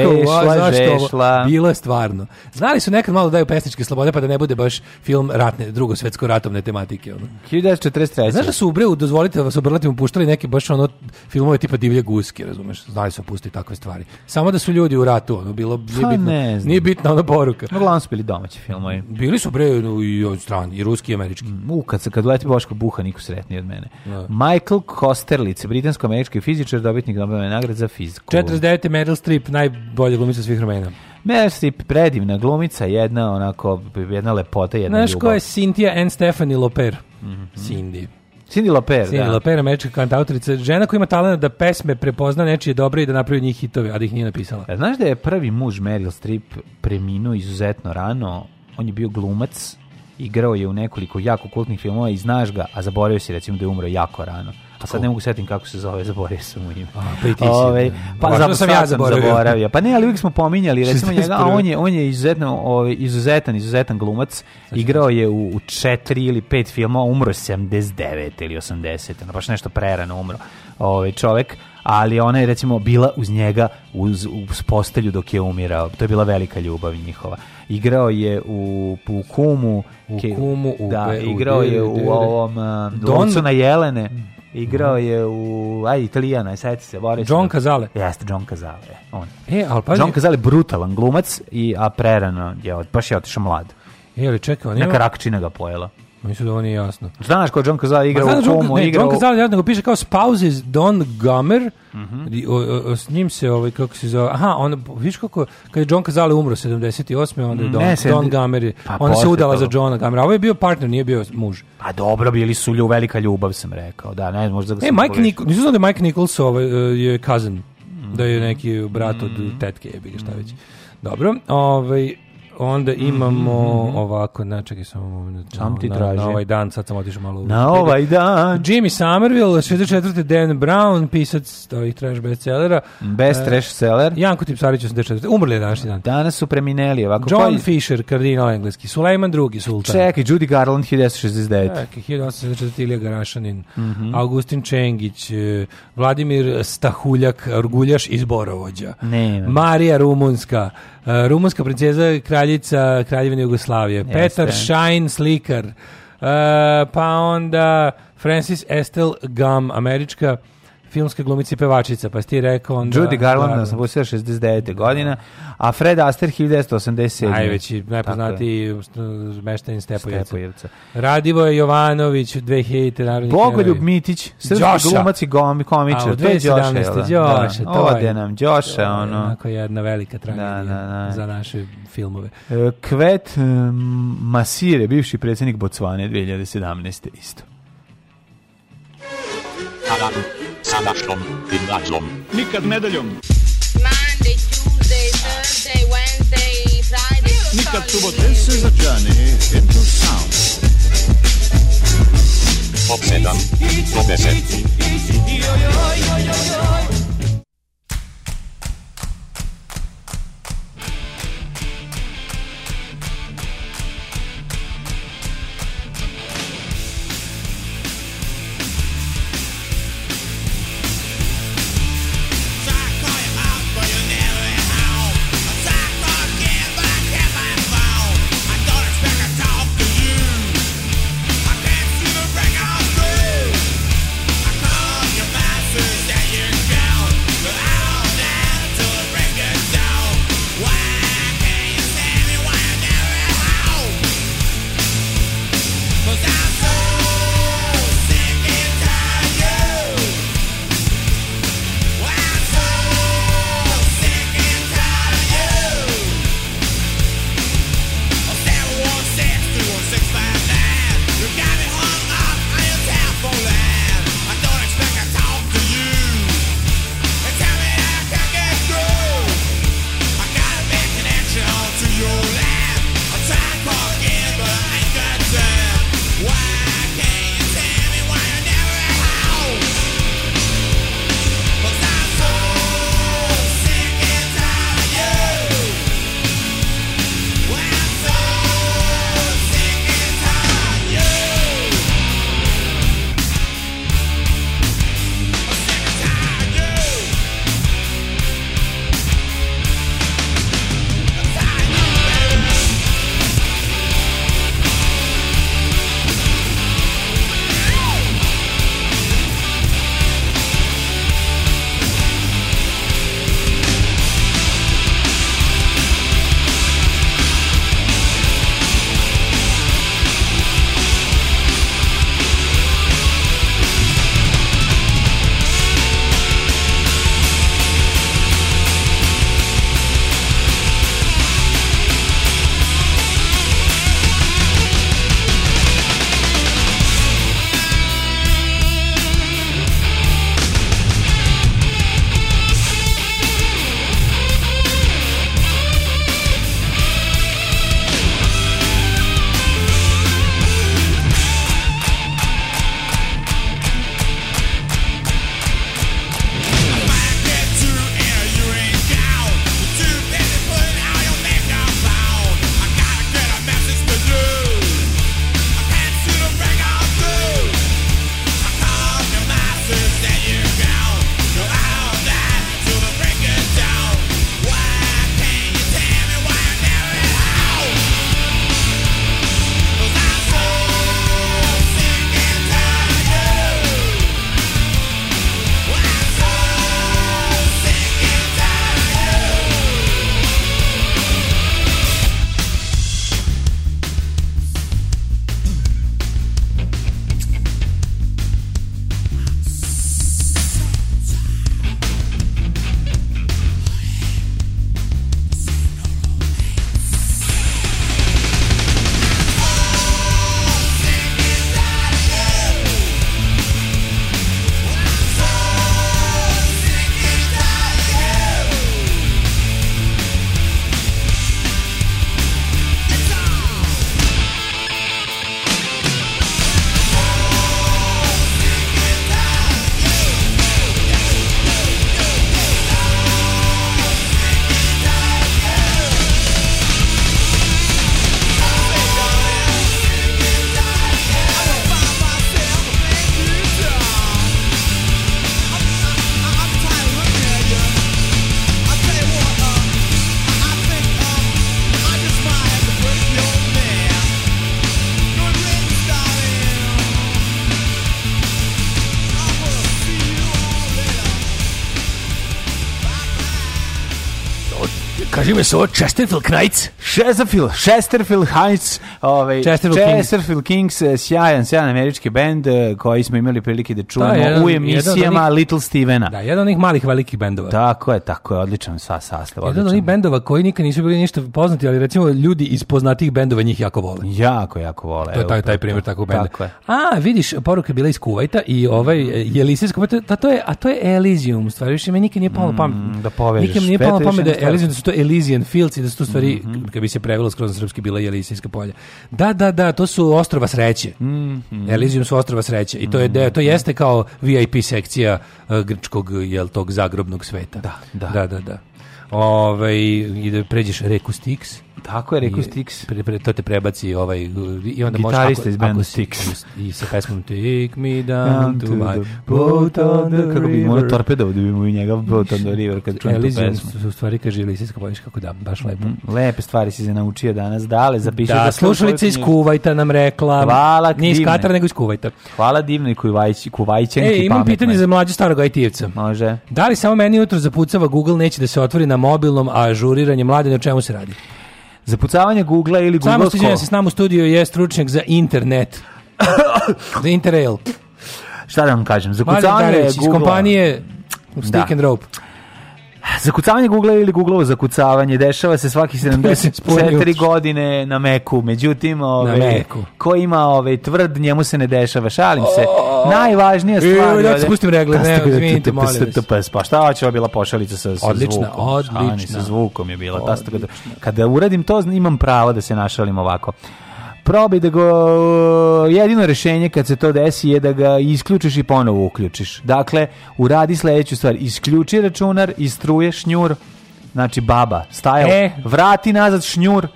zašto ovo? Bilo je stvarno. Znali su nekad malo da daju pesničke slobode, pa da ne bude baš film ratne, drugo svetsko ratovne tematike. Ono. 1943. Znaš da su u Breu, dozvolite da vas obratim, puštali neke baš ono filmove tipa divlje guske, razumeš? Znali su pustiti takve stvari. Samo da su ljudi u ratu, ono, bilo, nije pa bitno, nije bitna ona poruka. Uglavnom su bili domaći film moje. Bili su bre i od strani, i ruski i američki. Mm, u, kad, kad leti Boško Buha, niko sretniji od mene. Da. Michael Kosterlic, britansko-američki fizičar, dobitnik Nobelove nagrade za fiziku. 49. Meryl Streep, najbolje glumica svih vremena. Meryl Streep, predivna glumica, jedna onako, jedna lepota, jedna Znaš ljubav. Znaš ko je Cynthia Ann Stephanie Loper? Mm -hmm. Cindy. Cindy Loper, Cindy da. Loper, američka kantautorica, žena koja ima talent da pesme prepozna nečije dobre i da napravi njih hitove, a da ih nije napisala. E, znaš da je prvi muž Meryl Streep preminuo izuzetno rano on je bio glumac, igrao je u nekoliko jako kultnih filmova i znaš ga, a zaboravio si recimo da je umro jako rano. A sad ne mogu da setim kako se zove, zaboravio sam u ime. pa i ti si. Ove, da. pa Možda sam ja zaboravio. zaboravio. Pa ne, ali uvijek smo pominjali, recimo njega, a on je, on je izuzetno, ove, izuzetan, izuzetan glumac. Igrao je u, u četiri ili pet filmova, umro 79 ili 80, ono, baš nešto prerano umro ove, čovek ali ona je recimo bila uz njega uz, uz postelju dok je umirao. To je bila velika ljubav njihova. Igrao je u, u u ke, Kumu, u da, be, igrao u je u de, ovom um, Don... na Jelene. Mm. Igrao je u aj Italijana, sajte se, Boris. John Cazale. Jeste John Cazale, e, on. E, al pa John Cazale brutalan glumac i a prerano je od baš je otišao mlad. E, ali čekaj, on je... Neka rakčina ga pojela. Mislim da ovo nije jasno. Znaš ko John Cazale igra u komu? Ne, igra John Cazale jednog piše kao Spouses Don Gummer. Uh mhm. -huh. o, o, o, s njim se, ovaj, kako se zove, aha, on, viš kako, kad je John Cazale umro 78. onda je Don, ne, Don Gummer. Je, pa ona se udala to. za Johna Gummera. Ovo je bio partner, nije bio muž. Pa dobro, bili su lju, velika ljubav, sam rekao. Da, ne, možda ga e, Mike Nichols, nisam znam da je Mike Nichols ovaj, je cousin. Mm -hmm. Da je neki brat od mhm. tetke, je bi ga šta već. Dobro, ovaj, Onda mhm, imamo mm. ovako, na čekaj samo moment. Sam ti na, Na ovaj dan, sad sam otišao malo u... Na ovaj dan. Jimmy Somerville, 64. Dan Brown, pisac ovih trash bestsellera. Best uh, trash seller. Janko Tipsarić, 84. Umrli je današnji dan. Danas su premineli ovako. John koji... Pa Fisher, kardinal engleski. Suleiman II, sultan. Čekaj, Judy Garland, 1969. Čekaj, 1864. Ilija Garašanin. Mm -hmm. Augustin Čengić, e, Vladimir Stahuljak, Orguljaš iz Borovođa. Ne, ne. Marija Rumunska. Uh, rumunska princeza, kraljica Kraljevine Jugoslavije. Jeste. Petar Schein, slikar. Uh, pa onda Francis Estelle Gum, američka filmske glumice i pevačica, pa si ti rekao onda... Judy Garland nas napustila 69. godina, a Fred Astaire 1987. Najveći, najpoznatiji meštanin Stepojevca. Stepojevca. Radivoje Jovanović, 2000. narodni Bogoljub Mitić, srpski glumac i gomi, komičar. to je Đoša, da? Đoša, da. Ode nam Đoša, ono. Onako jedna velika tragedija da, da, da. za naše filmove. E, Kvet Masire, bivši predsjednik Bocvane 2017. isto. Alarm sa našom gimnazijom. Nikad nedeljom. Monday, Tuesday, Thursday, Wednesday, Friday. Nikad subote se začane into sound. Od sedam do deset. dinosaur Chesterfield Knights. Chesterfield, Chesterfield Heights, ovaj, Chesterfield, Chesterfield Kings. Kings, eh, sjajan, sjajan američki bend eh, koji smo imali prilike da čujemo da, jedan, u emisijama onih, Little Stevena. Da, jedan od onih malih velikih bendova. Tako je, tako je, odličan sa sastav. Odličan. Jedan od onih bendova koji nikad nisu bili ništa poznati, ali recimo ljudi iz poznatih bendova njih jako vole. Jako, jako vole. To je taj, taj primjer takvog benda. Tako je. A, vidiš, poruka je bila iz Kuvajta i ovaj je Lisijsko, pa a pa to je, a to je Elysium, stvari, više me nikad nije palo pamet. Mm, da povežeš. Nikad nije palo pamet da je Elysium, da su to Elysian Fields i da su to stvari, mm -hmm bi se prevelo skroz srpski bila je Elisijska polja. Da, da, da, to su ostrova sreće. Mm, mm. Elysium su ostrova sreće i to je to mhm. jeste kao VIP sekcija uh, grčkog jel tog zagrobnog sveta. Da, da, da, da. da. Ove, ovaj, i da pređeš reku Styx Tako je, rekao Stix. Pre, pre, to te prebaci ovaj, i onda Gitarista iz benda Stix. I sa pesmom Take me down to my boat on the river. Kako bi morao torpedo, da bi mu i njega boat on the river kad čujem tu pesmu. u stvari kaže Elisijska bojiš kako da, baš mhm. lepo. Lepe stvari si se naučio danas, dale, zapišaj da, da slušalice iz Kuvajta nam rekla. Hvala divne. Nije iz Katara, nego iz Kuvajta. Hvala divne Kuvajć, Kuvajćenki pametne. E, imam pitanje za mlađu starog IT-evca. Može. Da li samo meni jutro zapucava Google neće da se otvori na mobilnom, a ažuriranje mlade, o čemu se radi? Zapucavanje google ili Google Samo stiđenje se s nama u studiju je stručnjak za internet. za Interrail. Šta da vam kažem? Zakucavanje google iz kompanije da. Stick and Rope. Zakucavanje Google ili Googleovo zakucavanje dešava se svaki 74 godine na Meku. Međutim, ove, na ovaj, Meku. ko ima ove, ovaj, tvrd, njemu se ne dešava. Šalim se. Najvažnija stvar... Ja ti spustim regle, ne, izvinite, molim vas. Pa šta će bila pošalica sa, sa odlična, zvukom? Odlična, odlična. Sa zvukom je bila. Kada, kada uradim to, imam pravo da se našalim ovako probaj da go uh, jedino rešenje kad se to desi je da ga isključiš i ponovo uključiš. Dakle, uradi sledeću stvar, isključi računar, istruje šnjur, znači baba, stajao, e. vrati nazad šnjur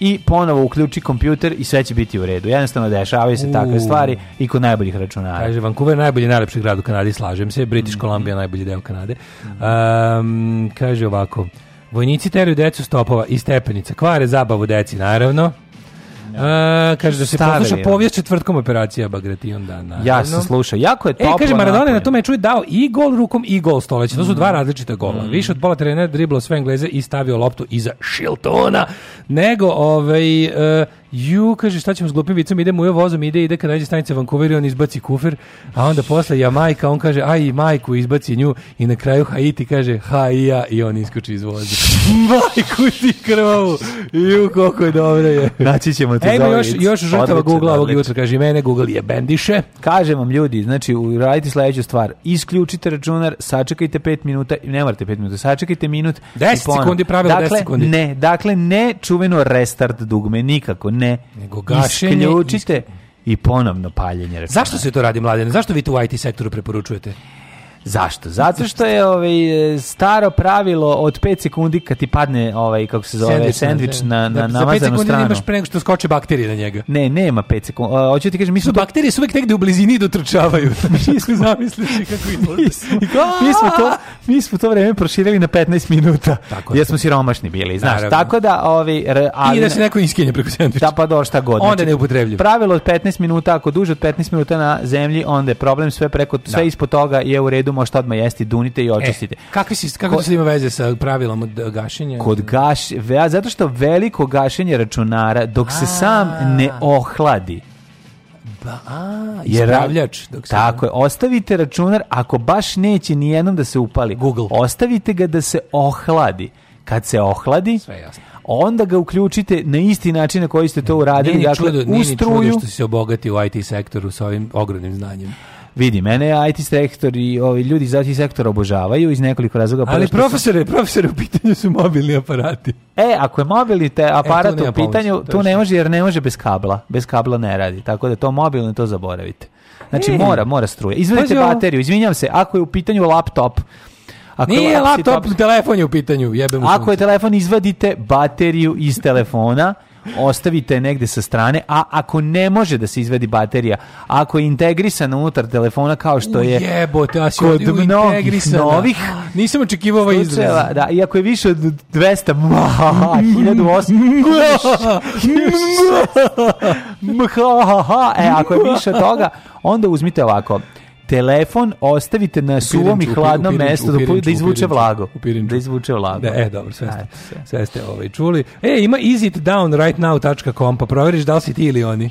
i ponovo uključi kompjuter i sve će biti u redu. Jednostavno dešavaju se takve stvari i kod najboljih računara. Kaže, Vancouver je najbolji, najlepši grad u Kanadi, slažem se. British mm Columbia je najbolji deo Kanade. Um, kaže ovako, vojnici teraju decu stopova i stepenica. Kvare zabavu deci, naravno. A, kaže da se Stavili, posluša povijest četvrtkom operacija Bagration dana. Ja se sluša. Jako je toplo. E, kaže Maradona na tome čuje dao i gol rukom i gol stoleća. To su dva mm. različita gola. Mm. Više od pola trenera driblao sve Engleze i stavio loptu iza Shiltona, nego ovaj uh, Ju, kaže, šta ćemo s glupim vicom? Ide mujo vozom, ide, ide kad nađe stanice Vancouver i on izbaci kufer, a onda posle Jamajka, on kaže, aj majku, izbaci nju i na kraju Haiti kaže, ha i ja, i on iskuči iz voza. majku ti krvavu! Ju, koliko je dobro je. Naći ćemo te Ejme, još, još žrtava Google ovog jutra, kaže, mene Google je bendiše. Kažem vam, ljudi, znači, uradite sledeću stvar. Isključite računar, sačekajte 5 minuta, ne morate 5 minuta, sačekajte minut. 10 sekundi, pravilo dakle, 10 sekundi. Ne, dakle, ne čuveno restart dugme, nikako ne. Nego gašenje. Isključite i ponovno paljenje. Računa. Zašto se to radi, mladene? Zašto vi tu IT sektoru preporučujete? Zašto? Zato što je ovaj staro pravilo od 5 sekundi kad ti padne ovaj kako se zove sendvič na na da, namazanu stranu. Za 5 sekundi nemaš pre nego što skoče bakterije na njega. Ne, nema 5 sekundi. Uh, hoću ti kažem, mi smo bakterije su uvek negde u blizini dotrčavaju. mi smo zamislili kako i to. mi smo to mi smo to vreme proširili na 15 minuta. Tako jer smo siromašni bili, znaš. Naravno. Tako da ovi ali I da se neko iskenje preko sendviča. Da pa do šta god. Onda znači, ne upotrebljivo. Pravilo od 15 minuta, ako duže od 15 minuta na zemlji, onda je problem sve preko da. sve da. ispod toga je u redu možete odmah jesti, dunite i e, očistite. E, kakve si, kako se ima veze sa pravilom e, gašenja? Kod gaš, ve, zato što veliko gašenje računara dok se sam ne ohladi. Ba, a, ispravljač. Dok se tako je, ostavite računar, ako baš neće nijednom da se upali, Google. ostavite ga da se ohladi. Kad se ohladi, Sve jasno onda ga uključite na isti način na koji ste to uradili. Nije ni dakle, čudo, nije ni čudo što si se obogati u IT sektoru sa ovim ogromnim znanjem. Vidi, mene je IT sektor i ovi ljudi iz IT sektora obožavaju iz nekoliko razloga. Ali profesore, sam... profesore, u pitanju su mobilni aparati. E, ako je mobilni te e, aparat e, u pitanju, pomoći, tu ne može jer ne može bez kabla. Bez kabla ne radi, tako da to mobilno to zaboravite. Znači e, mora, mora struja Izvedite bateriju, izvinjam se, ako je u pitanju laptop, ako Nije laptop, laptop, telefon je u pitanju, jebem Ako je telefon, izvadite bateriju iz telefona ostavite negde sa strane, a ako ne može da se izvedi baterija, ako je integrisana unutar telefona kao što je jebote, a si kod mnogih novih, nisam očekivao ovaj izraz. Da, iako je više od 200, 1800, e, ako je više od toga, onda uzmite ovako, telefon ostavite na suvom i hladnom mestu u da izvuče vlago. Da izvuče vlago. Da, e, dobro, sve ste, sve ste ovaj, čuli. E, ima isitdownrightnow.com, pa proveriš da li si ti ili oni.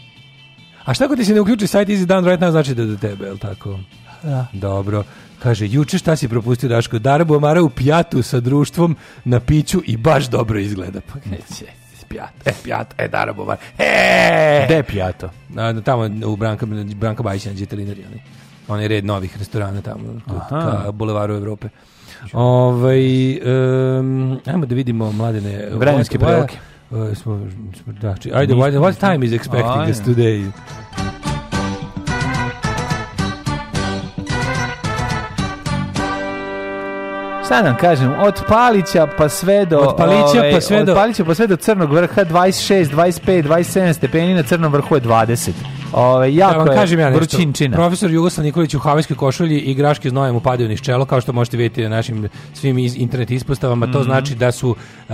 A šta ako ti se ne uključi sajt isitdownrightnow, znači da do tebe, el tako? Da. Dobro. Kaže, juče šta si propustio Daško? Darbo Amara u pijatu sa društvom na piću i baš dobro izgleda. Pa neće. Pjato, e, pjato, e, Darbo Amara. E! Gde je pjato? na, tamo u Branka, Branka Bajića na Đitalinari onaj red novih restorana tamo, Aha. ka bulevaru Evrope. Ovaj, ehm ajmo da vidimo mladene vremenske eh, prilike. Eh, smo, smo, da, či, ajde, what, what time is expecting ajde. us today? Šta nam da kažem, od Palića pa sve do od Palića ove, pa ovaj, sve do od Palića pa sve do Crnog vrha 26, 25, 27 stepeni na Crnom vrhu je 20. Ove, jako da vam kažem ja nešto. Profesor Jugoslav Nikolić u havajskoj košulji i graški znojem upadaju niz čelo, kao što možete vidjeti na našim svim internet ispostavama. Mm -hmm. To mhm. znači da su uh, eh,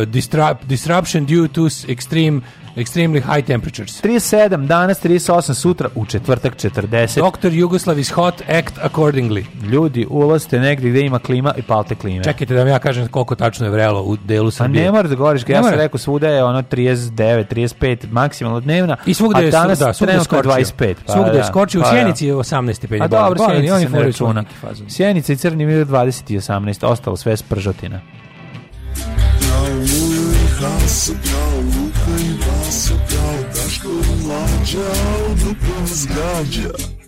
eh, disrupt, disruption due to extreme Extremely high temperatures. 37, danas 38, sutra u četvrtak 40. Doktor Jugoslav is hot, act accordingly. Ljudi, ulazite negdje gde ima klima i palte klime. Čekajte da vam ja kažem koliko tačno je vrelo u delu pa Srbije. A ne moraš da govoriš, ja sam rekao svuda je ono 39, 35 maksimalno dnevna. I svugde je danas da, svugde je 25. Pa, svugde je da, skočio, pa, u da. Sjenici je 18 stepeni. A dobro, pa, se ne računa. Sjenica i Crni mir 20 i 18, ostalo sve spržotina. Now you Rádio do Pós Gádia.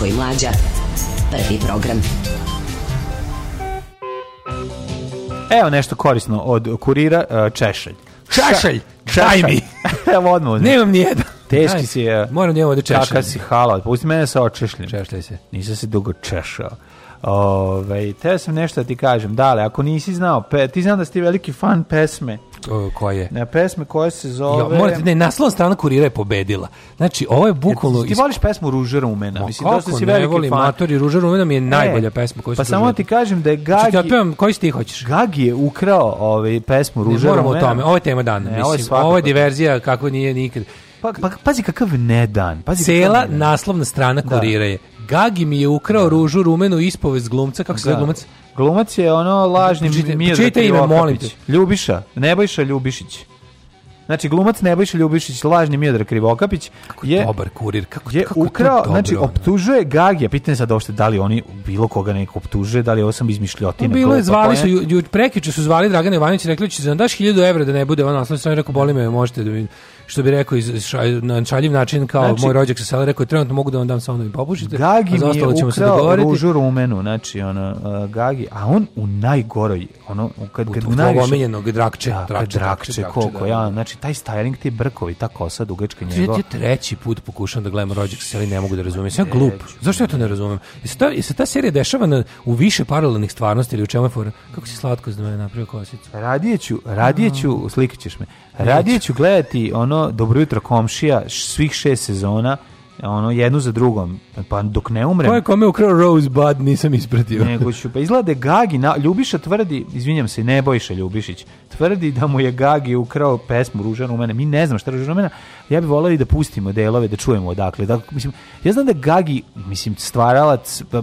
Daško i Mlađa. Prvi program. Evo nešto korisno od kurira e, Češelj. Češelj! Daj mi! Evo odmah. Nemam nijedan. Teški si je. Moram njemu da češljam. Čaka si halal. Pusti mene sa očešljem. Češljaj se. Nisam se dugo češao. Ove, teo sam nešto da ti kažem. Dale, ako nisi znao, pe, ti znam da si ti veliki fan pesme koje Na pesme koje se zove jo, morate, ne naslovna strana kurira je pobedila. Znači ovo je e, bukvalno Ti voliš pesmu Ruža Rumena? Mislim da si veliki volim, fan. Matori Ruža Rumena mi je e, najbolja e, pesma koju Pa samo ti kažem da je Gagi Znači ja pevam koji stih hoćeš? Gagi je ukrao ovaj pesmu Ruža Rumena. Ne moramo o tome. Ovo je tema dana. Ne, mislim, ovo je, ovo je diverzija kako nije nikad. Pa, pa, pazi kakav nedan. Pazi Cela naslovna strana da. kurira je Gagi mi je ukrao da. ružu rumenu ispovest glumca, kako se da. zove glumac? Glumac je ono lažni Čite, mir. Čite ime, molim te. Ljubiša, Nebojša Ljubišić. Znači glumac Nebojša Ljubišić, lažni Miodrag Krivokapić kako je dobar kurir, kako je kako ukrao, dobro, znači optužuje Gagija, pitanje sad uopšte da li oni bilo koga neko optužuje, da li ovo sam izmišljotine. Pa bilo je zvali su ju prekiče su zvali Dragana Ivanovića, rekli će da daš 1000 evra da ne bude on, sam rekao boli me, možete da mi što bi rekao iz šalj, na šaljiv način kao znači, moj rođak se sela rekao trenutno mogu da vam dam samo da popušite. Gagi a mi je ćemo se dogovoriti. ružu rumenu, znači ona uh, Gagi, a on u najgoroj ono kad kad u, u najviše omiljenog drakče, da, drakče, drakče, drakče koliko da, ja, da, da. znači taj styling ti brkovi, ta kosa dugačka znači, njegova. Ja treći put pokušavam da gledam rođak se ali ne mogu da razumem. sve glup. Zašto ja to ne razumem? i Jesi ta se ta serija dešava na, u više paralelnih stvarnosti ili u čemu je for Kako si slatko za mene napravio kosicu? Radijeću, radijeću, slikaćeš me. Radijeću gledati ono Dobro jutro komšija svih šest sezona ono jednu za drugom pa dok ne umrem. Ko je kome ukrao Rosebud nisam ispratio. Nego što pa izlade Gagi na Ljubiša tvrdi, izvinjam se, ne Nebojša Ljubišić, tvrdi da mu je Gagi ukrao pesmu u mene Mi ne znam šta je Ruža rumena. Ja bih voleo i da pustimo delove da čujemo odakle. Da mislim ja znam da Gagi mislim stvaralac pa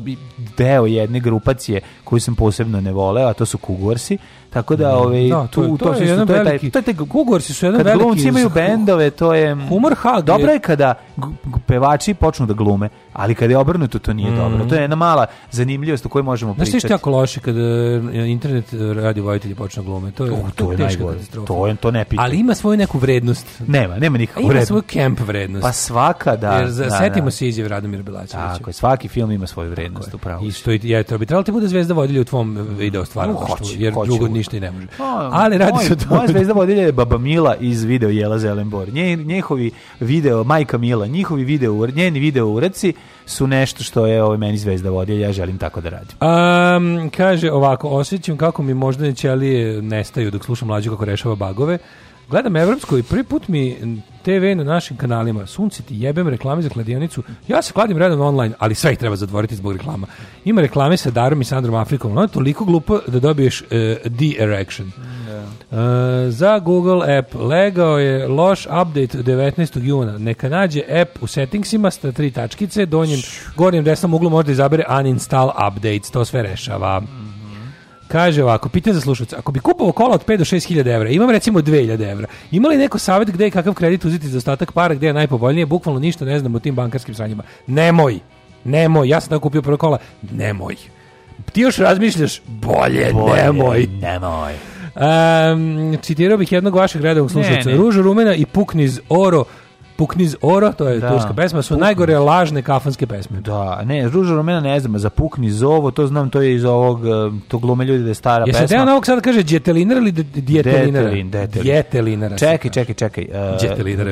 deo jedne grupacije koju sam posebno ne voleo, a to su Kugorsi Tako da, da ovaj da, tu to, to, to, je, jedan to je taj to je su jedan kad veliki. Kad glumci imaju bendove, to je humor ha. Dobro je kada pevači počnu da glume ali kada je obrnuto to nije mm. dobro. Mhm. To je jedna mala zanimljivost o kojoj možemo pričati. Znaš što je jako loše kada e, internet e, radi vojitelji počne glume? To je, uh, to je najgore. To, je, to ne pitam. Ali ima svoju neku vrednost. Nema, nema nikakvu vrednost. Ima svoju kemp vrednost. Pa svaka, da. Jer za, da, da. setimo da. se izjave Radomira Belačevića. Tako je, svaki film ima svoju vrednost, upravo. I što je, to bi trebalo ti bude zvezda vodilja u tvom video e, da stvaru, no, jer hoće, drugo ništa i ne može. No, ali radi se o tome. Moja zvezda vodilja je Baba Mila iz video Jela Zelenbor. njihovi njehovi video, Majka Mila, njihovi video, njeni video uredci su nešto što je ovaj meni zvezda vodi, ja želim tako da radim. Um, kaže ovako, osjećam kako mi možda ćelije nestaju dok slušam mlađu kako rešava bagove. Gledam evropsko i prvi put mi TV na našim kanalima, sunce ti jebem reklame za kladionicu, ja se kladim redom online, ali sve ih treba zatvoriti zbog reklama. Ima reklame sa Darom i Sandrom Afrikom, ono je toliko glupo da dobiješ uh, D-erection. Da. E, za Google app legao je loš update 19. juna. Neka nađe app u settingsima sa tri tačkice, donjem gornjem desnom uglu možda izabere uninstall updates, to sve rešava. Mhm. Kaže ovako, pitanje za slušalca, ako bi kupovao kola od 5 do 6 hiljada evra, imam recimo 2 hiljada evra, ima li neko savjet gde i kakav kredit uzeti za ostatak para, gde je najpovoljnije, bukvalno ništa ne znam o tim bankarskim sranjima. Nemoj, nemoj, ja sam tako kupio prvo kola, nemoj. Ti još razmišljaš, bolje, bolje nemoj. nemoj. Um, citirao bih jednog vašeg redovog slušalca. Ružu rumena i pukniz oro Pukniz Oro, to je da. turska pesma, su Pukniz. najgore lažne kafanske pesme. Da, ne, Ruža Romena ne znam, za Pukniz ovo, to znam, to je iz ovog, eh, to glume ljudi da je stara Jesi pesma. Jesi Dejan ovog sada kaže djetelinar ili djetelinara? Djetelinara. Čekaj, čekaj, čekaj.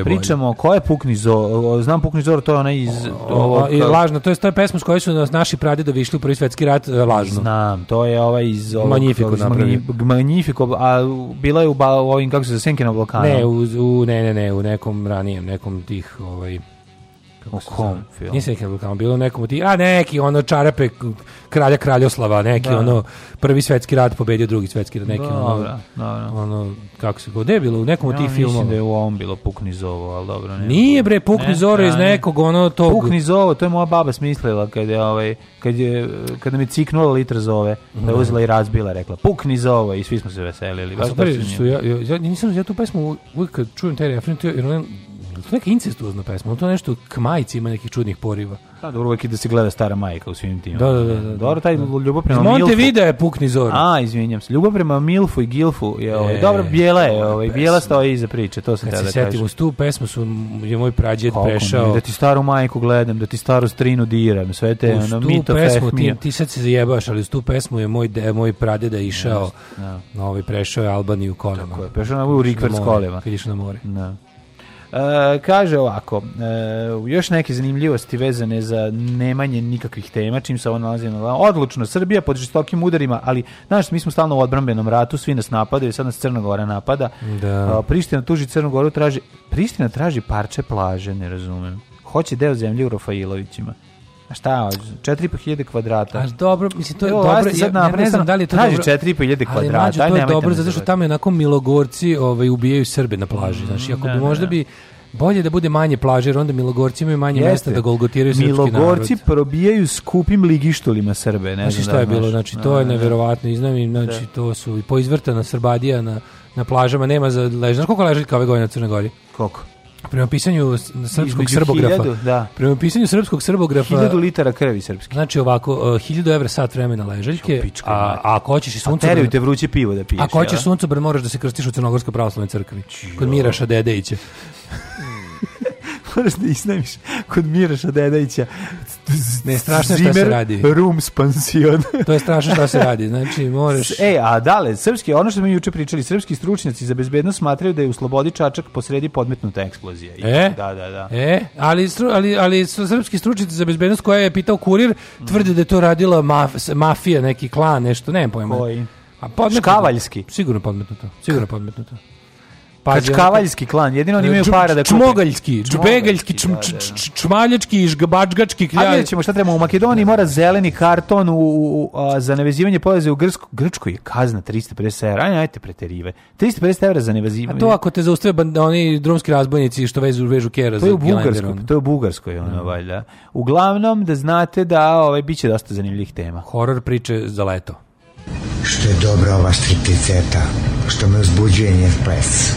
Uh, pričamo, ko je Pukniz Oro? Znam Pukniz Oro, to je ona iz o, ovog... I eh, lažno, to je, to je pesma s kojoj su nas naši pradedovi išli u prvi svetski rat eh, lažno. Znam, to je ova iz ovog... Magnifico napravio. Magnifico, a bila je u, ba, u ovim, kako se za Senke na Balkanu? Ne, u, u, ne, ne, ne, u nekom ranijem, nekom nekom tih ovaj kako se kom film? Nisam neki Balkan, bilo nekom ti, a neki ono čarape kralja Kraljoslava, neki da. ono prvi svetski rat pobedio drugi svetski rat, neki da, ono, dobra, dobra. ono kako se gode bilo u nekom ja, od tih filmova. Mislim da je u ovom bilo Pukni Zovo, al dobro, ne. Nije bre Pukni ne, Zoro da, iz nekog ono tog Pukni Zovo, to je moja baba smislila kad je ovaj kad je kada mi ciknula litra zove, da je da. uzela i razbila, rekla Pukni Zovo i svi smo se veselili. Baš ja, ja, nisam ja tu pesmu uvijek kad čujem taj refren, to je, to neka incestuozna pesma, to nešto k majici ima nekih čudnih poriva. Da, dobro, uvek da se gleda stara majka u svim tim. Da, da, da. da, da. dobro, taj da. ljubav prema Monte Milfu. Montevideo je pukni zor. A, izvinjam se. Ljubav prema Milfu i Gilfu je ovaj. E, dobro, bijela je, ovaj, bijela stoji iza priče, to sam Kad tada se da setim, uz tu pesmu su, je moj prađed Kako prešao. Mi, da ti staru majku gledam, da ti staru strinu diram, sve te, uz ono, mito pesmu, ti, ti sad se zajebaš, ali uz tu pesmu je moj, de, moj pradeda išao, yes, da. no. ovaj, prešao je Albaniju kolima. Tako je, prešao na, u Rikvert kolima. Kad na more. No. E, kaže ovako, uh, još neke zanimljivosti vezane za nemanje nikakvih tema, čim se ovo nalazi na Odlučno, Srbija pod žestokim udarima, ali, znaš, mi smo stalno u odbrambenom ratu, svi nas napadaju, sad nas Crna Gora napada. Da. E, Priština tuži Crnogoru, traži, Priština traži parče plaže, ne razumem. Hoće deo zemlje u Rafailovićima. A šta hoćeš? 4.500 kvadrata. A dobro, mislim to je Evo, dobro. Sad ja, ja ne znam da li je to Traži dobro. Traži 4.500 kvadrata. Ali mlađe, to je dobro zato što tamo je onako Milogorci ovaj, ubijaju Srbe na plaži. Mm, znači, ako ne, da, bi da, možda ne. Da. bi Bolje da bude manje plaže, jer onda Milogorci imaju manje Jeste. mesta da golgotiraju srpski Milogorci narod. Milogorci probijaju skupim ligištolima Srbe. Ne znači šta je bilo, znači to je neverovatno. Iznam znači to su i poizvrtana Srbadija na, na plažama, nema za ležanje. Znaš koliko ležaljka ove godine na Crnoj Gori? Koliko? Prema pisanju srpskog srbografa. 1000, da. Prema pisanju srpskog srbografa. 1000 litara krvi srpske. Znači ovako, 1000 e, evra sat vremena ležaljke, Šupička, a, ako hoćeš i sunce... A teraju te vruće pivo da piješ. Ako hoćeš sunce, bre možeš da se krstiš u Crnogorskoj pravoslavnoj crkvi. Kod Miraša Dedejića. moraš da iznajmiš kod Miraša Dedajića ne, strašno šta se radi. room spansion to je strašno šta se radi. Znači, moraš... E, a dale, srpski, ono što smo juče pričali, srpski stručnjaci za bezbednost smatraju da je u slobodi Čačak posredi podmetnuta eksplozija. E? Da, da, da. E, ali, ali, ali srpski stručnjaci za bezbednost koja je pitao kurir, tvrde da je to radila maf, mafija, neki klan, nešto, ne pojma. Koji? A podmetnuto. Škavaljski. Sigurno podmetnuto. Sigurno podmetnuto pazi. Kačkavaljski klan, jedino oni e, imaju para da kupe. Čmogaljski, džbegaljski, da, čmaljački da, da. i žgabačgački kljan. A ćemo šta treba, u Makedoniji mora zeleni karton u, za nevezivanje poveze u Grčku. Grčkoj je kazna 350 evra, ajte preterive. 350 evra za nevezivanje. A to ako te zaustave oni drumski razbojnici što vezu vežu kera za je to je u Bugarskoj ono, valjda. Uglavnom, da znate da ovaj, bit će dosta zanimljivih tema. Horor priče za leto. Što je dobra ova stripticeta, što me uzbuđuje njen ples.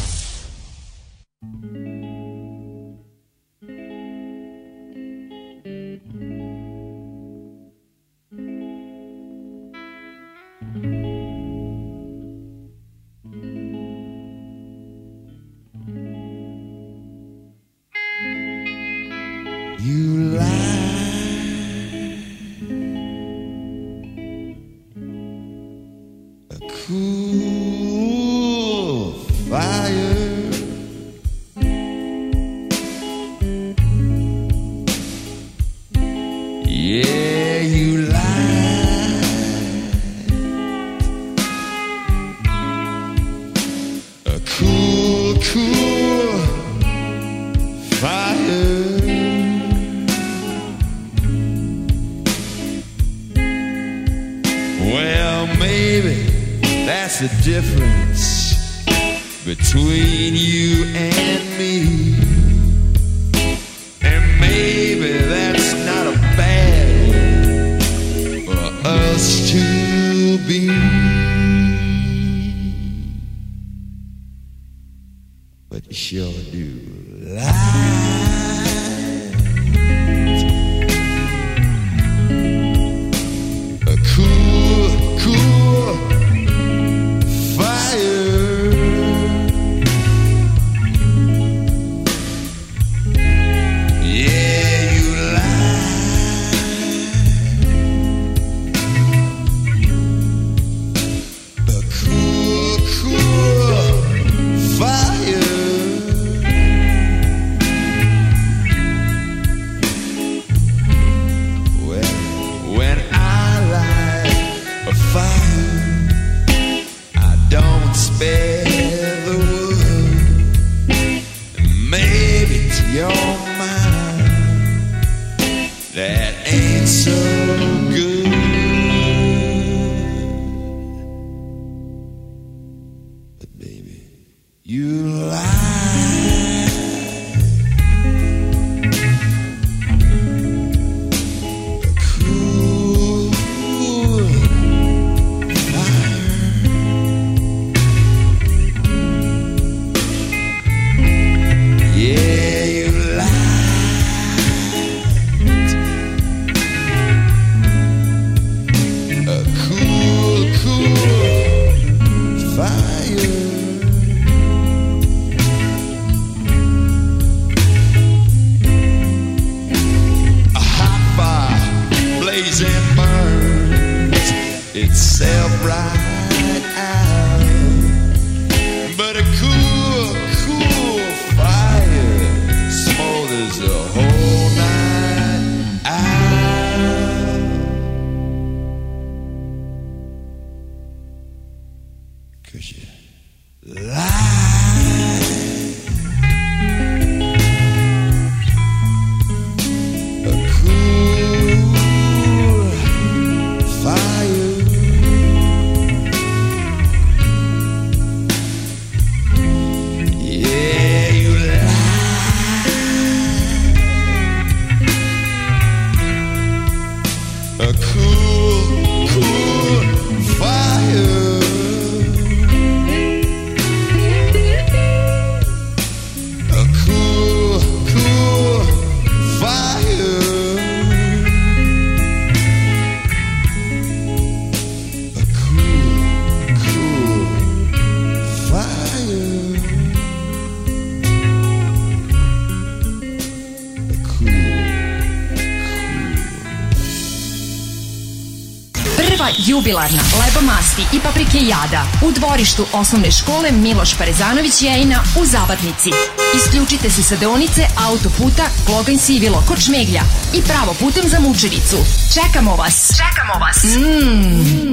jubilarna, masti i paprike jada u dvorištu osnovne škole Miloš Parezanović Jejina u Zabatnici. Isključite se sa deonice autoputa Kloganj Sivilo kod Šmeglja i pravo putem za Mučevicu. Čekamo vas! Čekamo vas! Mmm!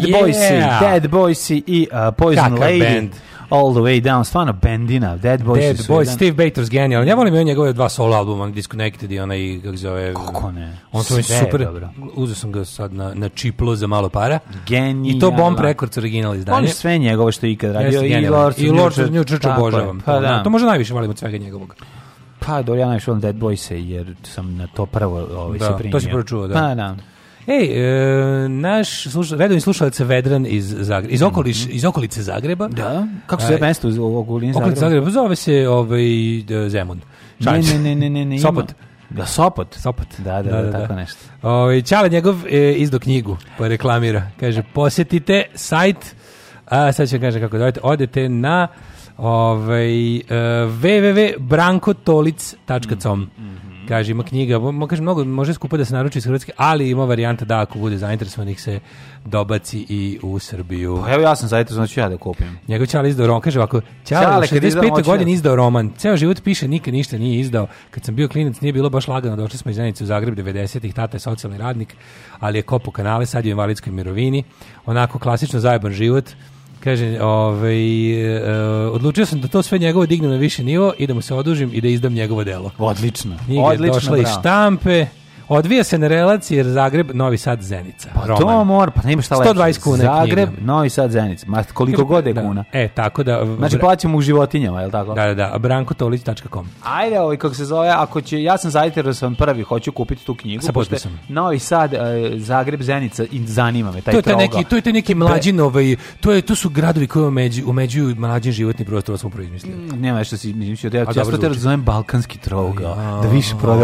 Dead yeah. Dead Boys i uh, Poison Kaka Lady. Band. All the way down, stvarno bandina, Dead Boys. Dead Boys, jedan... Steve Bators genijalno. Ja volim i njegove dva solo albuma, Disconnected i onaj, kako zove... Kako ne? On to je super, dobro. sam ga sad na, na čiplo za malo para. Genijal. I to Bomb Records original izdanje. On sve njegovo što je ikad radio. Yes, I Lord, I Lord of New Church obožavam. Pa, da. To možda najviše volim od svega njegovog. Pa, dobro, ja najviše volim Dead Boys-e, jer sam na to prvo ovaj, da, se primio. Da, to si prvo čuo, da. Pa, da. Ej, e, naš sluša, redovni slušalac Vedran iz, Zagreba, iz, okoliš, iz okolice Zagreba. Da, kako se zove mesto u okolini Zagreba? Zagreba, zove se ovaj, Zemun. Šanić. Ne, ne, ne, ne, ne, Sopot. Da, Sopot. Sopot. Da, da, da, da tako da. nešto. Ovaj Čale njegov e, izdo knjigu, pa reklamira. Kaže, posjetite sajt, a sad ću kaže kako dojete, odete na ovaj, e, www.brankotolic.com mm. Kaže, ima knjiga, mo, kaže, mnogo, može skupo da se naruči iz Hrvatske, ali ima varijanta da ako bude zainteresovanih da se dobaci i u Srbiju. Pa evo ja sam zainteresovan, znači ja da kupim. Njegov Čale izdao roman, kaže ovako, Čale, 65. godin izdao roman, ceo život piše, nikad ništa nije izdao. Kad sam bio klinac nije bilo baš lagano, došli smo iz Zenice u Zagreb 90-ih, tata je socijalni radnik, ali je kopo kanale, sad je u invalidskoj mirovini, onako klasično zajeban život, Kaže, ovaj, e, odlučio sam da to sve njegovo dignem na viši nivo i da mu se odužim i da izdam njegovo delo. Odlično. Knjiga je došla bravo. iz štampe. Odvija se na relaciji Zagreb Novi Sad Zenica. Pa Roman. to mora, pa nema šta 120 kuna Zagreb knjiga. Novi Sad Zenica. Ma koliko Kaže, god je da, kuna. E, tako da Znači plaćamo u životinjama, je l' tako? Da, da, da, brankotolić.com. Ajde, ovaj kako se zove, ako će ja sam zainteresovan da sam prvi, hoću kupiti tu knjigu. Sa potpisom. Novi Sad e, Zagreb Zenica i zanima me taj to je taj neki, to je taj neki mlađi novi, ovaj, to je to su gradovi koji umeđu umeđuju mlađi životni prostor smo proizmislili. Mm, nema nešto se mislim ja, ja, ja, ja, ja, ja, ja, ja,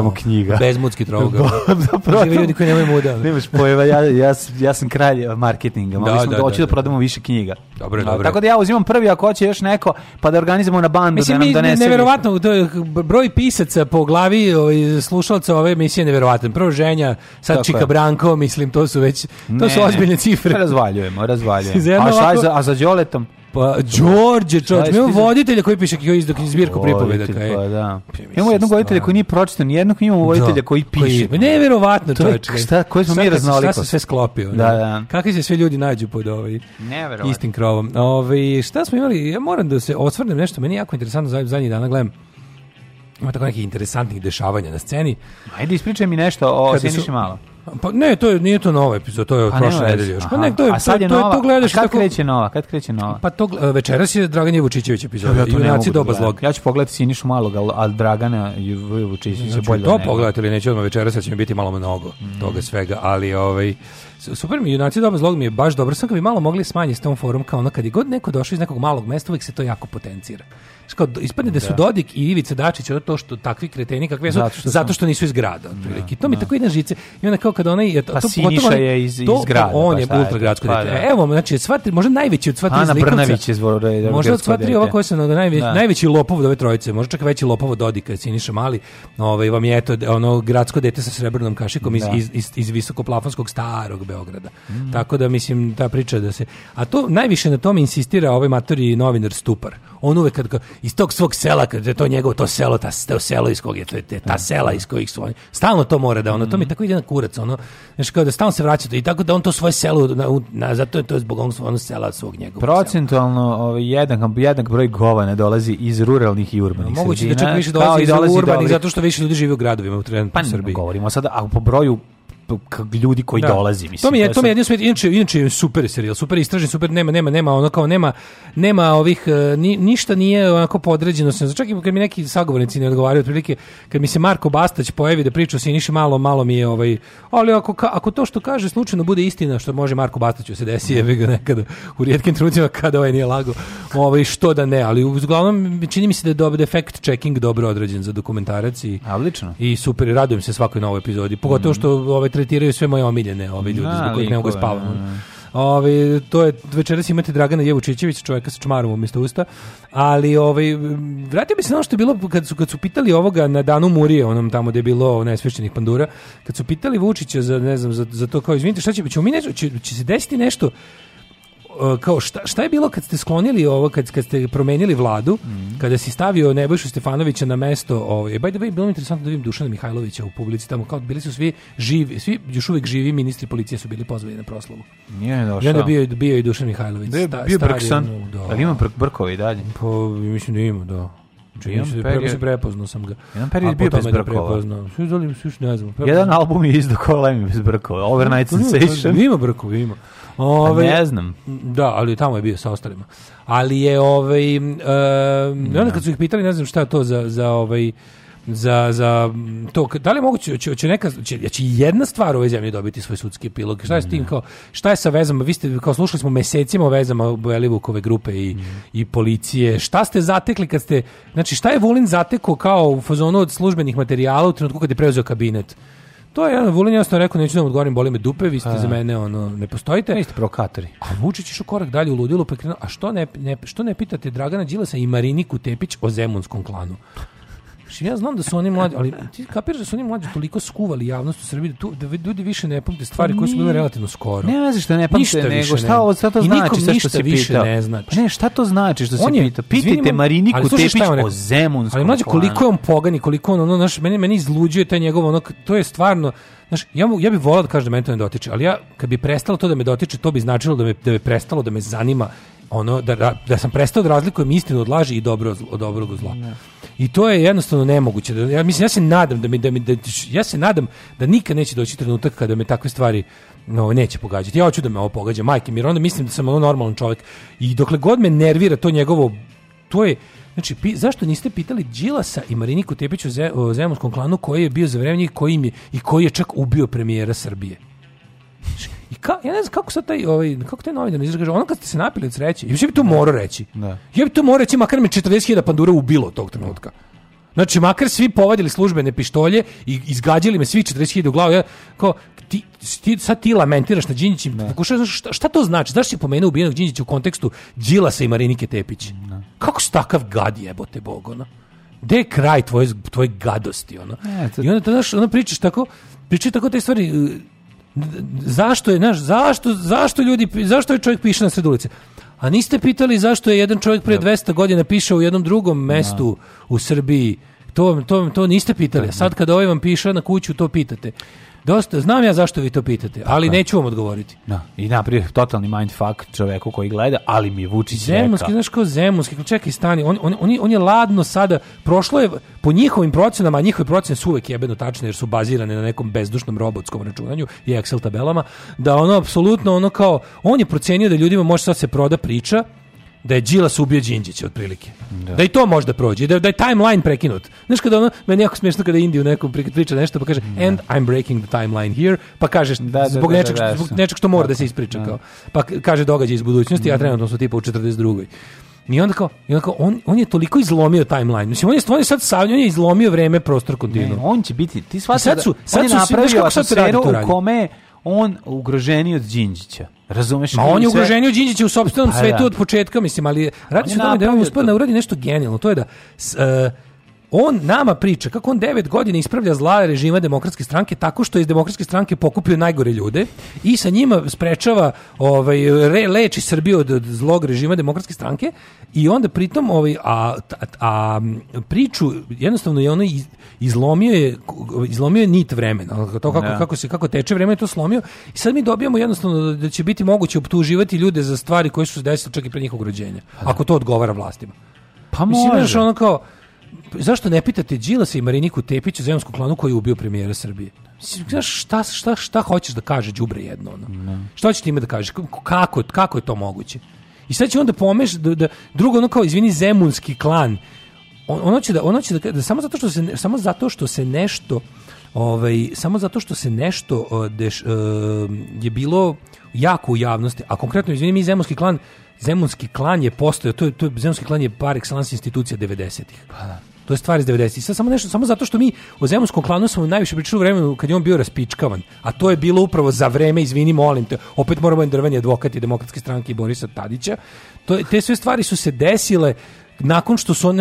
ja, ja, ja, ja, ja, zapravo... Žive ljudi koji nemaju muda. Nemaš pojeva, ja, ja, ja sam kralj eh, marketinga. Mogli da, smo da, da, da, da prodamo više knjiga. Dobro, dobro. Tako da ja uzimam prvi, ako hoće još neko, pa da organizujemo na bandu Mislim, da nam donese. Mislim, neverovatno, to je broj pisaca po glavi ovaj, slušalca ove emisije neverovatan. Prvo ženja, sad Tako Čika je. Branko, mislim, to su već, to ne, su ozbiljne cifre. Razvaljujemo, razvaljujemo. a, šta je za, a za Đoletom? Pa, Đorđe, čovječ, mi imamo voditelja koji piše koji izdok zbirku pripoveda. Voditelj, pa da. Imamo jednog voditelja koji nije pročitan, jednog imamo da, voditelja koji piše. ne, neverovatno, čovječ. Šta, koji smo mi raznali? Šta se sve sklopio? Da, da, da. Kakvi se sve ljudi nađu pod ovaj istim krovom. Ovaj, šta smo imali? Ja moram da se osvrnem nešto, meni je jako interesantno zadnjih zadnji dana da gledam ima tako nekih interesantnih dešavanja na sceni. Ajde, ispričaj mi nešto o Sjeniši Malo. Pa ne, to je, nije to nova epizoda, to je od pa prošle nedelje još. Pa ne, to je, a sad je to, nova, to, gledaš kako kreće nova, kad kreće nova? Pa to, večeras je Dragan Jevučićević epizoda, ja, ja junaci doba da zlog. Ja ću pogledati Sinišu Malog, al Dragana Jevučićevića ja bolje. Ja to pogledati, ali neću odmah večeras, će mi biti malo mnogo mm. toga svega, ali ovaj... Super mi, junaci doba zlog mi je baš dobro. Sam kad bi malo mogli smanjiti s tom forum, kao ono kad je god neko došao iz nekog malog mesta, uvijek se to jako potencira. Kao, ispadne da su da. Dodik i Ivica Dačić od to što takvi kreteni kakve su, zato što, zato što nisu iz grada. Da, to mi da. tako ide žice. I onda kao kad onaj... Je, to, pa to, Siniša je iz, to, iz grada. On je ultragradsko pa, dete. Da. Evo, znači, sva tri, možda najveći od sva tri Ana Brnavić je zvore, da je Možda od sva tri ova koja se najveći, da. najveći lopov od ove trojice, možda čak veći lopov od Dodika, Siniša Mali, ovaj, vam je eto, ono, gradsko dete sa srebrnom kašikom iz, da. iz, iz, iz visokoplafonskog starog Beograda. Mm. Tako da mislim ta priča da se a to najviše na tome insistira ovaj matori novinar Stupar. On uvek kad iz tog svog sela kad je to njegovo to selo ta to selo iz kog je to je ta sela iz kojih su oni. Stalno to mora da ono to mi mhm. tako ide na kurac ono. Znači kao da stalno se vraća to i tako da on to svoje selo na, na zato je to zbog onog ono sela svog njegovog. Procentualno ovaj jedan jedan broj govana dolazi iz ruralnih i urbanih Moguće da čak više dolazi, iz urbanih dolazi... zato što više ljudi živi u gradovima u trenutku pa, u Srbiji. Pa Govorimo sada a po broju ljudi koji da. dolazi, mislim. To mi je, to mi je jedin inače, inače je super serijal, super istražen, super, nema, nema, nema, ono kao nema, nema ovih, e, ni, ništa nije onako podređeno, se čak i kad mi neki sagovornici ne odgovaraju, otprilike, kad mi se Marko Bastać pojavi da priča o niše malo, malo mi je ovaj, ali ako, ako to što kaže slučajno bude istina, što može Marko Bastaću se desi, je ga nekada u retkim trenucima kada ovaj nije lago, ovaj, što da ne, ali uglavnom čini mi se da je dobar da fact checking dobro odrađen za dokumentarac i, A, I super, radujem se svakoj novoj epizodi, pogotovo mhm. što ovaj maltretiraju sve moje omiljene ove da, ljudi, zbog kojih ne mogu da spavati. Da, ovi, to je, večeras imate Dragana Jevučićevića, čovjeka sa čmarom umjesto usta, ali ovaj, vratio bi se na ono što je bilo kad su, kad su pitali ovoga na danu Murije, onom tamo gdje je bilo nesvešćenih pandura, kad su pitali Vučića za, ne znam, za, za to kao, izvinite, šta će, će, mi neću, će, će se desiti nešto E, kao šta, šta je bilo kad ste sklonili ovo kad kad ste promenili vladu, mm. kada si stavio Nebojšu Stefanovića na mesto, ovaj by the way bilo mi interesantno da vidim Dušana Mihajlovića u publici tamo kao bili su svi živi, svi još uvijek živi ministri policije su bili pozvani na proslavu. Nije došao. Ja da bio bio i Dušan Mihajlović. Da je bio Brksan. Da. Ali ima br brkovi dalje. Pa mislim da ima, da. Čini se da se prepoznao sam ga. Jedan period bio bez da brkova. Prepoznao. Sve zalim, sve ne znam. Prepoznao. Jedan album je izdo kolemi bez brkova. Overnight Sensation. Ima brkova, ima. Ove, ne znam. Da, ali tamo je bio sa ostalima. Ali je ovaj e, no. onda da. kad su ih pitali, ne znam šta je to za za ovaj za, za to, da li je moguće, će, će, neka, će, će jedna stvar ove zemlje dobiti svoj sudski epilog? Šta je s tim, kao, šta je sa vezama? Vi ste, kao slušali smo mesecima o vezama Belivukove grupe i, mm. i policije. Šta ste zatekli kad ste, znači šta je Vulin zatekao kao u fazonu od službenih materijala u trenutku kad je preuzeo kabinet? To je jedan Vulin jasno rekao, neću da vam odgovorim, boli me dupe, vi ste a, za mene, ono, ne postojite. Vi ste provokatori. A Vučić išao korak dalje u ludilo, pa a što ne, ne, što ne pitate Dragana Đilasa i Mariniku Tepić o Zemunskom klanu? Znači, ja znam da su oni mlađi, ali ti kapiraš da su oni mlađi toliko skuvali javnost u Srbiji, da, tu, da, da ljudi više ne pamte stvari koje su bile pa relativno skoro. Ne vezi što ne pamte, ništa nego više šta, ovo, šta to znači sve što se više pitao. ne znači. Pa ne, šta to znači što on se pita? Pitajte Mariniku Tepić o Zemunskom Ali mlađe, koliko je on pogani, koliko on, ono, znaš, meni, meni izluđuje taj njegov, ono, to je stvarno, Znaš, ja, ja bih volao da kažem da me to ne dotiče, ali ja, kad bi prestalo to da me dotiče, to bi značilo da me, da me prestalo da me zanima ono, da, da, da sam prestao da razlikujem istinu od laži i dobro od, od dobrog zla. Ne. Da. I to je jednostavno nemoguće. Ja mislim ja se nadam da mi da mi da, ja se nadam da nikad neće doći trenutak kada me takve stvari no, neće pogađati. Ja hoću da me ovo pogađa, majke mi, onda mislim da sam ono normalan čovjek. I dokle god me nervira to njegovo to je Znači, pi, zašto niste pitali Đilasa i Mariniku Tepiću o Zemunskom klanu koji je bio za vreme njih koji je, i koji je čak ubio premijera Srbije? Znači, I ka, ja ne znam kako sa taj, ovaj, kako te novinar izraže, kaže, ono kad ste se napili od sreće, ja bi to morao reći. Da. Ja bi to morao reći, makar mi 40.000 pandura ubilo tog trenutka. Znači, makar svi povadili službene pištolje i izgađali me svi 40.000 u glavu, ja, kao, ti, ti, sa ti lamentiraš na Đinjićim, da. pokušaš, šta, šta to znači? Znaš si pomenuo ubijenog Đinjića u kontekstu Đilasa i Marinike Tepić? Da. Kako si takav gad jebote bog, ono? Gde je kraj tvoje, tvoje gadosti, ono? Ne, to... I onda, znaš, onda pričaš tako, pričaš tako te stvari, zašto je, znaš, zašto, zašto ljudi, zašto je čovjek piše na sred ulice? A niste pitali zašto je jedan čovjek pre 200 godina pišao u jednom drugom da. mestu u Srbiji? To, to, to niste pitali. Da, sad da. kada ovaj vam piše na kuću, to pitate. Dosta, znam ja zašto vi to pitate, ali da. neću vam odgovoriti. Da. I napravio totalni mindfuck čoveku koji gleda, ali mi Vučić Zemunski, reka. znaš kao Zemunski, čekaj stani, on, on, on, je, on je ladno sada, prošlo je, po njihovim procenama, a njihove procene su uvek jebeno tačne jer su bazirane na nekom bezdušnom robotskom računanju i Excel tabelama, da ono apsolutno ono kao, on je procenio da ljudima može sad se proda priča, da je Đilas ubio Đinđića otprilike. Da. da. i to može da prođe, da, da je timeline prekinut. Znaš kada ono, meni jako smiješno kada Indiju nekom priča nešto pa kaže da. and I'm breaking the timeline here, pa kažeš da, da zbog, da, da, nečeg, zbog nečeg što mora da se ispriča kao. Pa kaže događaj iz budućnosti, a trenutno smo tipa u 42. I onda kao, i onda kao on, on je toliko izlomio timeline. Mislim, on je, on je sad savnio, on je izlomio vreme, prostor, kontinuum. on će biti, ti shvataš sad su, sad on je napravio atmosferu u kome on ugroženiji od Đinđića. Razumeš? Ma on je ugroženiji od Đinđića u sopstvenom pa, svetu da. od početka, mislim, ali radi se o tome da je on uspio da uradi nešto genijalno. To je da s, uh, on nama priča kako on devet godina ispravlja zla režima demokratske stranke tako što iz demokratske stranke pokupio najgore ljude i sa njima sprečava ovaj re, leči Srbiju od, od zlog režima demokratske stranke i onda pritom ovaj a, a, a priču jednostavno je ono izlomio je izlomio je nit vremena to kako, ja. Da. kako se kako teče vreme to slomio i sad mi dobijamo jednostavno da, da će biti moguće optuživati ljude za stvari koje su se desile čak i pre njihovog rođenja pa da. ako to odgovara vlastima pa mislim da je ono kao, zašto ne pitate Đilasa i Mariniku Tepić u zemsku klanu koji je ubio premijera Srbije? Znaš, šta, šta, šta hoćeš da kaže đubre jedno? Ono? Šta hoćeš time da kažeš? Kako, kako je to moguće? I sad će onda pomeš, da, da, drugo ono kao, izvini, zemunski klan. On, ono će, da, ono će da, da, samo, zato što se, samo zato što se nešto ovaj, samo zato što se nešto eh, deš, uh, je bilo jako u javnosti, a konkretno, izvini, mi zemunski klan Zemunski klan je postojao, to je, to je Zemunski klan je par excellence institucija 90-ih. Pa da. To je stvar iz 90-ih. Sad samo nešto, samo zato što mi o Zemunskom klanu smo najviše pričali u vremenu kad je on bio raspičkavan. A to je bilo upravo za vreme, izvini, molim te, opet moramo drveni advokati Demokratske stranke Borisa Tadića. To, te sve stvari su se desile nakon što su on,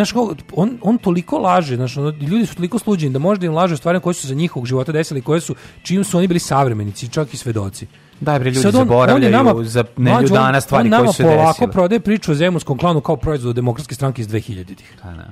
on, on toliko laže, znaš, ono, ljudi su toliko sluđeni da možda im laže stvari koje su za njihovog života desile i koje su, čim su oni bili savremenici, čak i svedoci. Da, bre, ljudi Sad on, zaboravljaju on nama, za nedelju dana stvari koje se desile. On nama polako prodaje priču o Zemunskom klanu kao proizvod demokratske stranke iz 2000-ih. Pa da,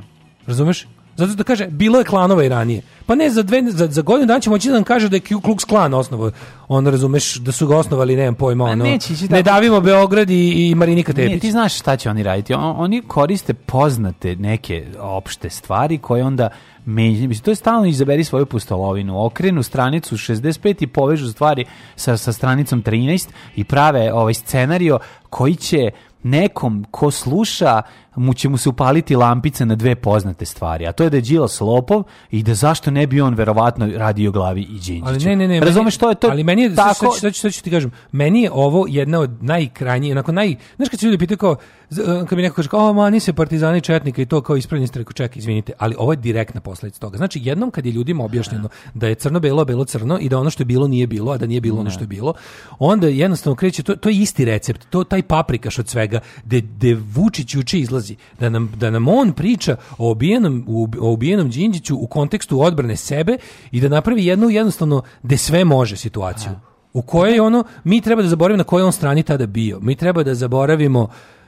Razumeš? Zato da kaže, bilo je klanova i ranije. Pa ne, za, dve, za, za godinu dana ćemo moći da kaže da je Ku Klux Klan osnovo. On razumeš da su ga osnovali, ne znam pojma. Pa ono, neći, da. ne davimo Beograd i, i Marinika Tepić. Ne, ti znaš šta će oni raditi. On, oni koriste poznate neke opšte stvari koje onda menjanje. Mislim, to je stalno izaberi svoju pustolovinu. Okrenu stranicu 65 i povežu stvari sa, sa stranicom 13 i prave ovaj scenario koji će nekom ko sluša mu će mu se upaliti lampice na dve poznate stvari, a to je da je Đilas lopov i da zašto ne bi on verovatno radio glavi i Đinđiću. Ali ne, ne, ne. Razumeš što je to? Ali meni je, tako... sad, ću, ću ti kažem, meni je ovo jedna od najkrajnjih, onako naj... Znaš kad se ljudi pitaju kao, e, kad mi neko kaže kao, o, ma, nisi partizani četnika i to kao ispravljeni ste, ček, izvinite, ali ovo je direktna posledica toga. Znači, jednom kad je ljudima objašnjeno da je crno-belo, belo-crno i da ono što je bilo nije bilo, a da nije bilo ono što je bilo, onda jednostavno kreće, to, to je isti recept, to taj paprikaš od svega, de, de Vučić uči izlazi dolazi. Da nam, da nam on priča o ubijenom, o ubijenom Đinđiću u kontekstu odbrane sebe i da napravi jednu jednostavno de sve može situaciju. Aha. U kojoj ono, mi treba da zaboravimo na kojoj on strani tada bio. Mi treba da zaboravimo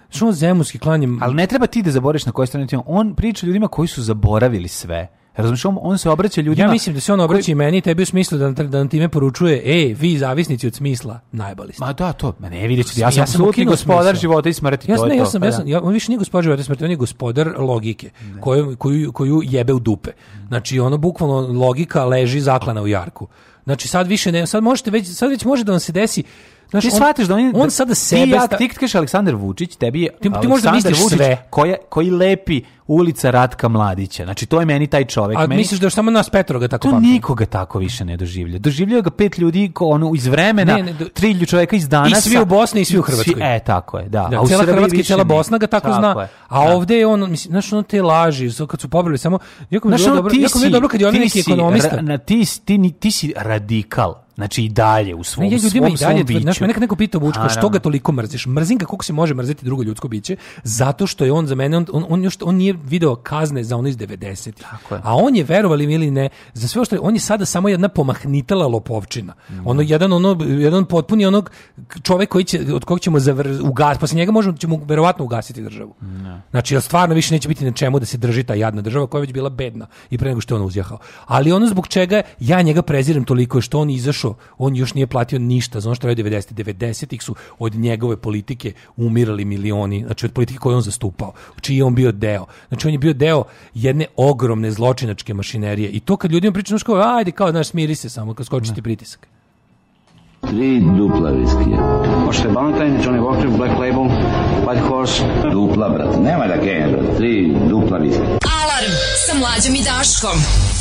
što on zemunski klanjem... Ali ne treba ti da zaboraviš na kojoj strani on. On priča ljudima koji su zaboravili sve. Razumiješ, on, on se obraća ljudima... Ja mislim da se on obraća koji... i meni, tebi u smislu da, da nam time poručuje, ej, vi zavisnici od smisla, najbali ste. Ma da, to, ma ne, vidjet ćete, ja sam, ja sam gospodar smisla. života i smrti, ja sam, to ne, je ja Sam, pa ja da. sam, ja, on više nije gospodar života i smrti, on je gospodar logike, ne. koju, koju, koju jebe u dupe. Znači, ono, bukvalno, logika leži zaklana u jarku. Znači, sad više ne, sad, možete već, sad već može da vam se desi Znaš, ti shvatiš da on, on sada sebe... Ti, ja, ti kažeš Aleksandar Vučić, tebi je ti, ti da Aleksandar Vučić sve. Koja, koji lepi ulica Ratka Mladića. Znači to je meni taj čovjek. A meni... misliš da je samo nas Petroga tako to pamti? nikoga tako više ne doživlja. Doživljava ga pet ljudi ko ono iz vremena, ne, ne do... tri čovjeka iz dana. I svi u Bosni i svi u Hrvatskoj. Svi, e tako je, da. da a cela Hrvatska, cela Bosna ga tako, tako zna. Je, a da. ovdje je on mislim znaš on te laži, kad su pobili samo jako mi je dobro, jako mi je dobro kad je on neki ekonomista. Na ti ti ti si radikal. Znači i dalje u svom, ne, ja ljudima svom, i dalje, svom Znaš, me nekad neko pitao Vučko, što ga toliko mrziš? Mrzim ga kako se može mrziti drugo ljudsko biće, zato što je on za mene, on, on, on, još, on nije video kazne za onih iz 90. Tako je. A on je, verovali ili ne, za sve što je, on je sada samo jedna pomahnitala lopovčina. Mm. Ono, jedan, ono, jedan potpuni onog čovjek koji će, od kog ćemo zavr, ugasiti, posle njega možemo, ćemo verovatno ugasiti državu. Mm. Znači, ja stvarno više neće biti na čemu da se drži ta jadna država koja je već bila bedna i pre nego što je on uzjahao. Ali ono zbog čega ja njega prezirem toliko je što on izašao, on još nije platio ništa za ono što je 90. 90. su od njegove politike umirali milioni, znači od politike koju on zastupao, čiji je on bio deo. Znači on je bio deo jedne ogromne zločinačke mašinerije i to kad ljudima pričam znači ajde kao znaš smiri se samo kad skoči ti da. pritisak. Tri dupla viskija. Možete Valentine, Johnny Walker, Black Label, White Horse. Dupla, brate. Nema da kenja, brate. Tri dupla viskija. Alarm sa mlađom i Daškom.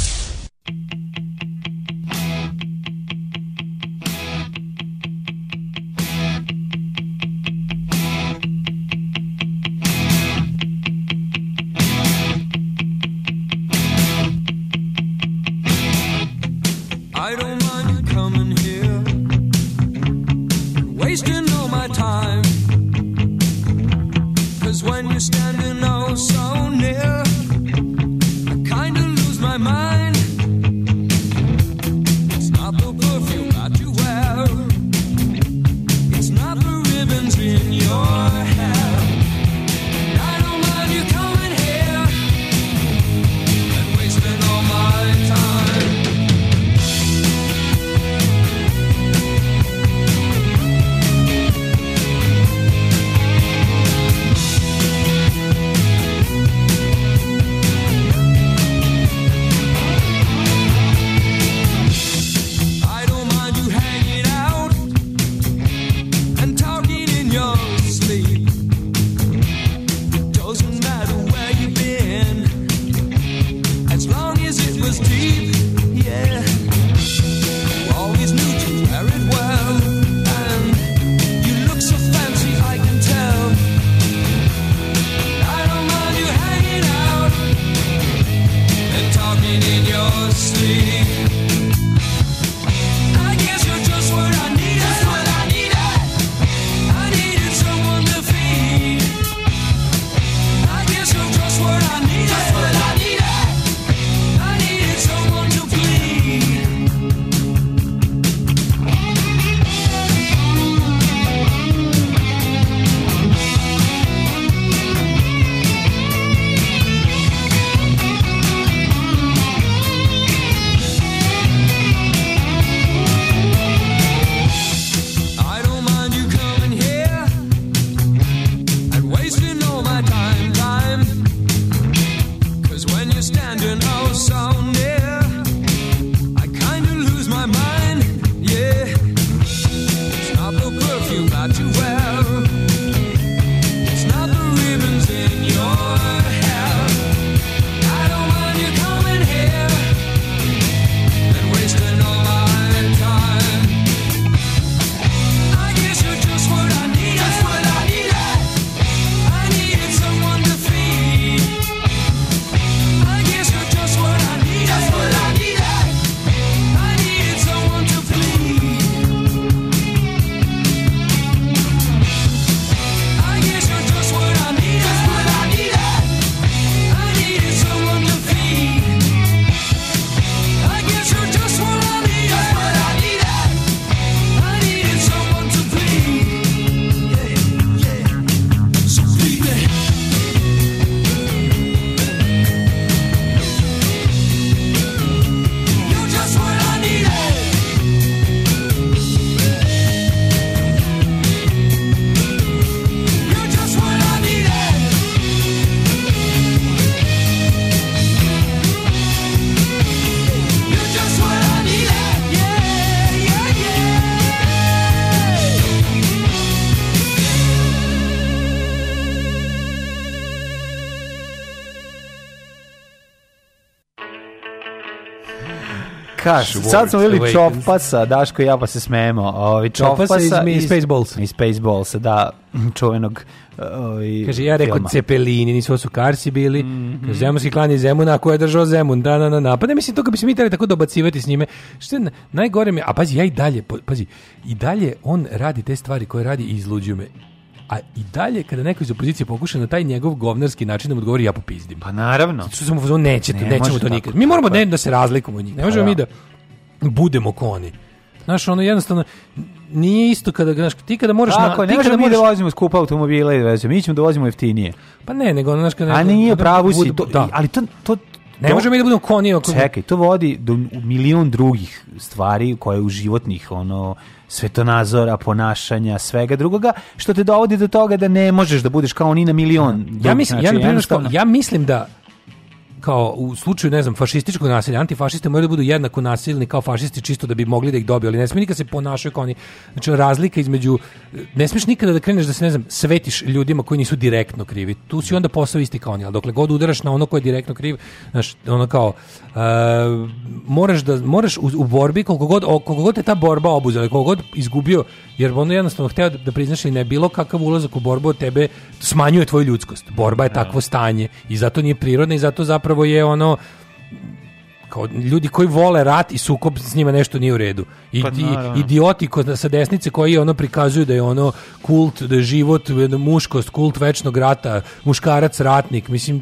kaš. Sad smo bili Čopasa, Daško i ja pa se smemo. Ovi, čopasa, čopasa iz, iz Spaceballsa. Iz Spaceballsa, da, čovenog e, Ovi, kaže, ja rekao filma. Cepelini, nisu su Karsi bili, mm -hmm. Zemunski klan iz Zemuna, a je držao Zemun, da, na, na, na. Pa ne mislim, to kad bi se mi trebali tako dobacivati s njime. Što je, najgore mi, a pazi, ja i dalje, pazi, i dalje on radi te stvari koje radi i izluđuju me a i dalje kada neko iz opozicije pokuša na taj njegov govnarski način da mu odgovori ja popizdim. Pa naravno. Zato što sam mu neće, ne, nećemo to nikad. Mi moramo ne, da, da se razlikujemo od njih. Ne možemo mi da budemo koni. Znaš, ono jednostavno, nije isto kada znaš, ti kada moraš Tako, na ti ne kada mi da moraš... da vozimo skupa automobile i vezemo, mi ćemo da vozimo jeftinije. Pa ne, nego znaš kada A nije pravu si to, da. ali to, to ne do... možemo mi da budemo konije. Ako... Čekaj, to vodi do milion drugih stvari koje u životnih ono svetonazora, ponašanja, svega drugoga, što te dovodi do toga da ne možeš da budeš kao ni na milion. Ja mislim, znači, ja, ja, ja mislim da kao u slučaju ne znam fašističkog nasilja antifašiste moraju da budu jednako nasilni kao fašisti čisto da bi mogli da ih dobiju ali ne smije nikad se ponašaju kao oni znači razlika između ne smiješ nikada da kreneš da se ne znam svetiš ljudima koji nisu direktno krivi tu si onda postao isti kao oni ali dokle god udaraš na ono ko je direktno kriv znaš ono kao uh, moraš da moraš u, u, borbi koliko god koliko god te ta borba obuzela koliko god izgubio jer ono jednostavno hteo da, priznaš ili ne bilo kakav ulazak u borbu tebe smanjuje tvoju ljudskost borba je da. takvo stanje i zato nije prirodna i zato zapravo zapravo je ono kao ljudi koji vole rat i sukob s njima nešto nije u redu. I, pa, i idioti ko, sa desnice koji ono prikazuju da je ono kult, da je život, muškost, kult večnog rata, muškarac ratnik. Mislim,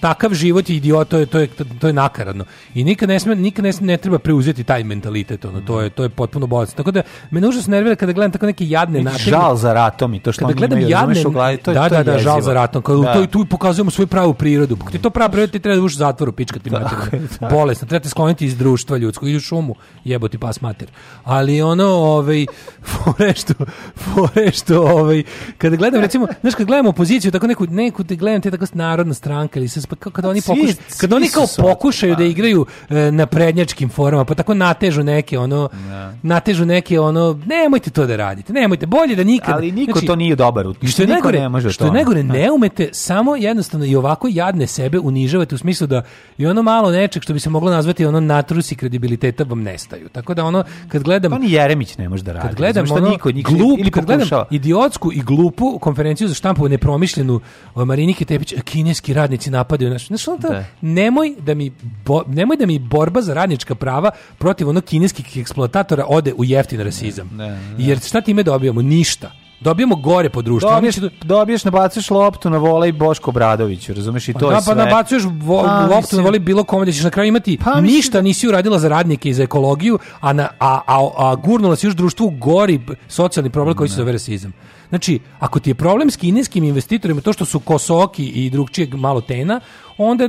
takav život je idiot, to je, to je, to je nakaradno. I nikad ne, sme, nikad ne, ne treba preuzeti taj mentalitet, ono, to je, to je potpuno bolest. Tako da, me nužno nervira kada gledam tako neke jadne nategne. Žal za ratom i to što kada gledam jadne, u glavi, to je, da, to da, je da, da, žal za ratom. Kada, da. To, i tu pokazujemo svoju pravu prirodu. Kada ti to prava priroda, ti treba da uši zatvoru, pička ti mater. Bolest, treba te skloniti iz društva ljudskog, ili u šumu, jeboti pas mater. Ali ono, ovaj, forešto, forešto, ovaj, kada gledam, recimo, znaš, kada gledam opoziciju, tako neku, neku te gledam, te tako narodna stranka ili se pa kad oni pa pokušaju, kad oni kao pokušaju da, da igraju e, na prednjačkim formama, pa tako natežu neke ono, ja. Da. natežu neke ono, nemojte to da radite, nemojte, bolje da nikad. Ali niko znači, to nije dobar u što je ne može to. što je da. ne umete samo jednostavno i ovako jadne sebe unižavate u smislu da i ono malo nečeg što bi se moglo nazvati ono natrusi kredibiliteta vam nestaju. Tako da ono kad gledam Oni Jeremić ne može da radi. Kad gledam znači, ono, niko, niko glup, ili kad gledam idiotsku i glupu konferenciju za štampu nepromišljenu Marinike Tepić, kineski radnici napad napadaju naš. Znaš, ono da. nemoj, da mi bo, nemoj da mi borba za radnička prava protiv onog kineskih eksploatatora ode u jeftin rasizam. Jer šta time dobijamo? Ništa. Dobijemo gore po društvu. Dobiješ, to... Da- dobiješ nabacuješ loptu na vola i Boško Bradoviću, razumeš i pa to da, pa, je sve. Pa nabacuješ vo, a, pa, loptu mislim. na vola i bilo kome da ćeš na kraju imati pa, ništa mislim. Da- nisi uradila za radnike i za ekologiju, a, na, a, a, a gurnula si još društvu gori socijalni problem koji se zove rasizam. Znači, ako ti je problem s kineskim investitorima to što su kosoki i drugčijeg malo tena, onda,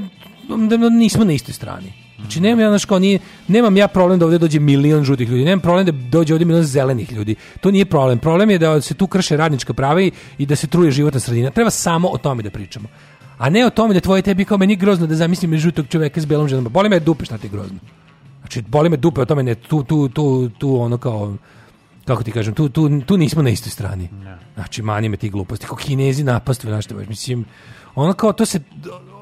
onda nismo na istoj strani. Znači, nemam ja, znaš, kao nije, nemam ja problem da ovdje dođe milion žutih ljudi, nemam problem da dođe ovdje milion zelenih ljudi. To nije problem. Problem je da se tu krše radnička prava i, i da se truje životna sredina. Treba samo o tome da pričamo. A ne o tome da tvoje tebi kao meni grozno da zamislim žutog čoveka s belom ženom. Boli me dupe šta ti je grozno. Znači, boli me dupe o tome, ne, tu, tu, tu, tu ono kao kako ti kažem, tu, tu, tu nismo na istoj strani. Ne. Znači, manje me ti gluposti. Kao kinezi napastu, znaš te, mislim, ono kao to se,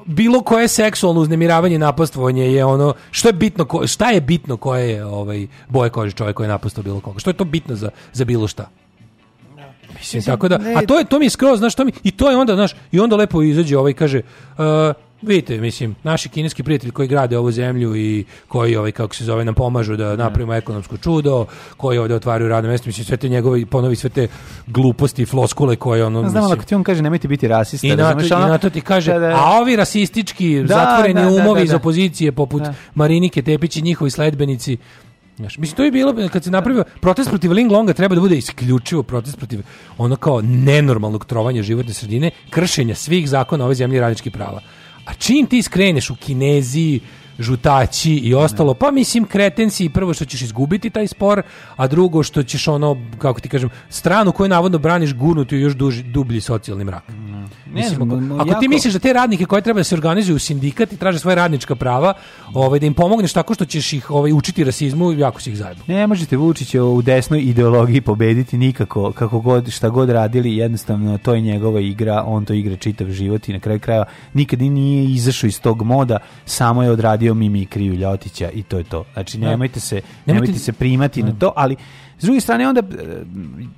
bilo koje seksualno uznemiravanje i napastvovanje je ono, što je bitno, ko, šta je bitno koje je ovaj, boje kože čovjek koji je napastao bilo koga? Što je to bitno za, za bilo šta? Da. Mislim, tako da, a to je to mi je skroz, znaš, to mi i to je onda, znaš, i onda lepo izađe ovaj kaže, uh, Vidite, mislim, naši kineski prijatelji koji grade ovu zemlju i koji, ovaj, kako se zove, nam pomažu da, da. napravimo ekonomsko čudo, koji ovde otvaraju radne mjesta, mislim, sve te njegove, ponovi sve te gluposti i floskule koje ono... Znam, mislim, ako ti on kaže, nemojte biti rasista. I na, to, i na to ti kaže, da, da. da. a ovi rasistički, da, da zatvoreni umovi iz opozicije, poput Marinike Tepić i njihovi sledbenici, mislim, to je bilo kad se napravio protest protiv Ling Longa treba da bude isključivo protest protiv ono kao nenormalnog trovanja životne sredine, kršenja svih zakona ove zemlje i radničkih prava. A čim ti skreneš u Kineziji, žutaći i ostalo. Pa mislim kretenci prvo što ćeš izgubiti taj spor, a drugo što ćeš ono kako ti kažem, stranu koju navodno braniš gurnuti u još duži, dublji socijalni mrak. Ne, mislim, ne, ako, jako... ti misliš da te radnike koje treba da se organizuju u sindikat i traže svoje radnička prava, ovaj da im pomogneš tako što ćeš ih ovaj učiti rasizmu, jako si ih zajedno. Ne možete Vučića u desnoj ideologiji pobediti nikako, kako god šta god radili, jednostavno to je njegova igra, on to igra čitav život i na kraju krajeva nikad nije izašao iz tog moda, samo je odradio bio mimikriju Ljotića i to je to. Znači da. nemojte se nemojte se primati na da. to, ali s druge strane onda e,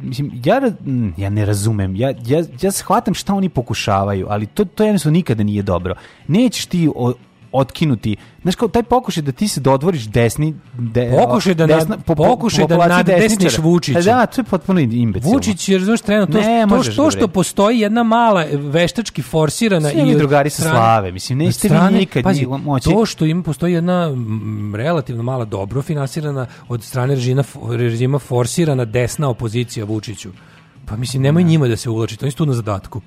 mislim ja ja ne razumem. Ja ja ja shvatam šta oni pokušavaju, ali to to jednostavno nikada nije dobro. Nećeš ti o, otkinuti. Znaš kao taj pokušaj da ti se dodvoriš desni, de, pokušaj da desna, po, pokušaj da nadesniš Vučića. E, da, e, da, to je potpuno imbecilno. Vučić je razumeš trenutno to, ne, to, što, to što postoji jedna mala e, veštački forsirana Svi i drugari sa slave, mislim ne ste vi nikad pazi, moći. To što im postoji jedna mm, relativno mala dobro finansirana od strane režima, režima forsirana desna opozicija Vučiću. Pa mislim nemoj ne. Da. njima da se uvlači, to je tu na zadatku.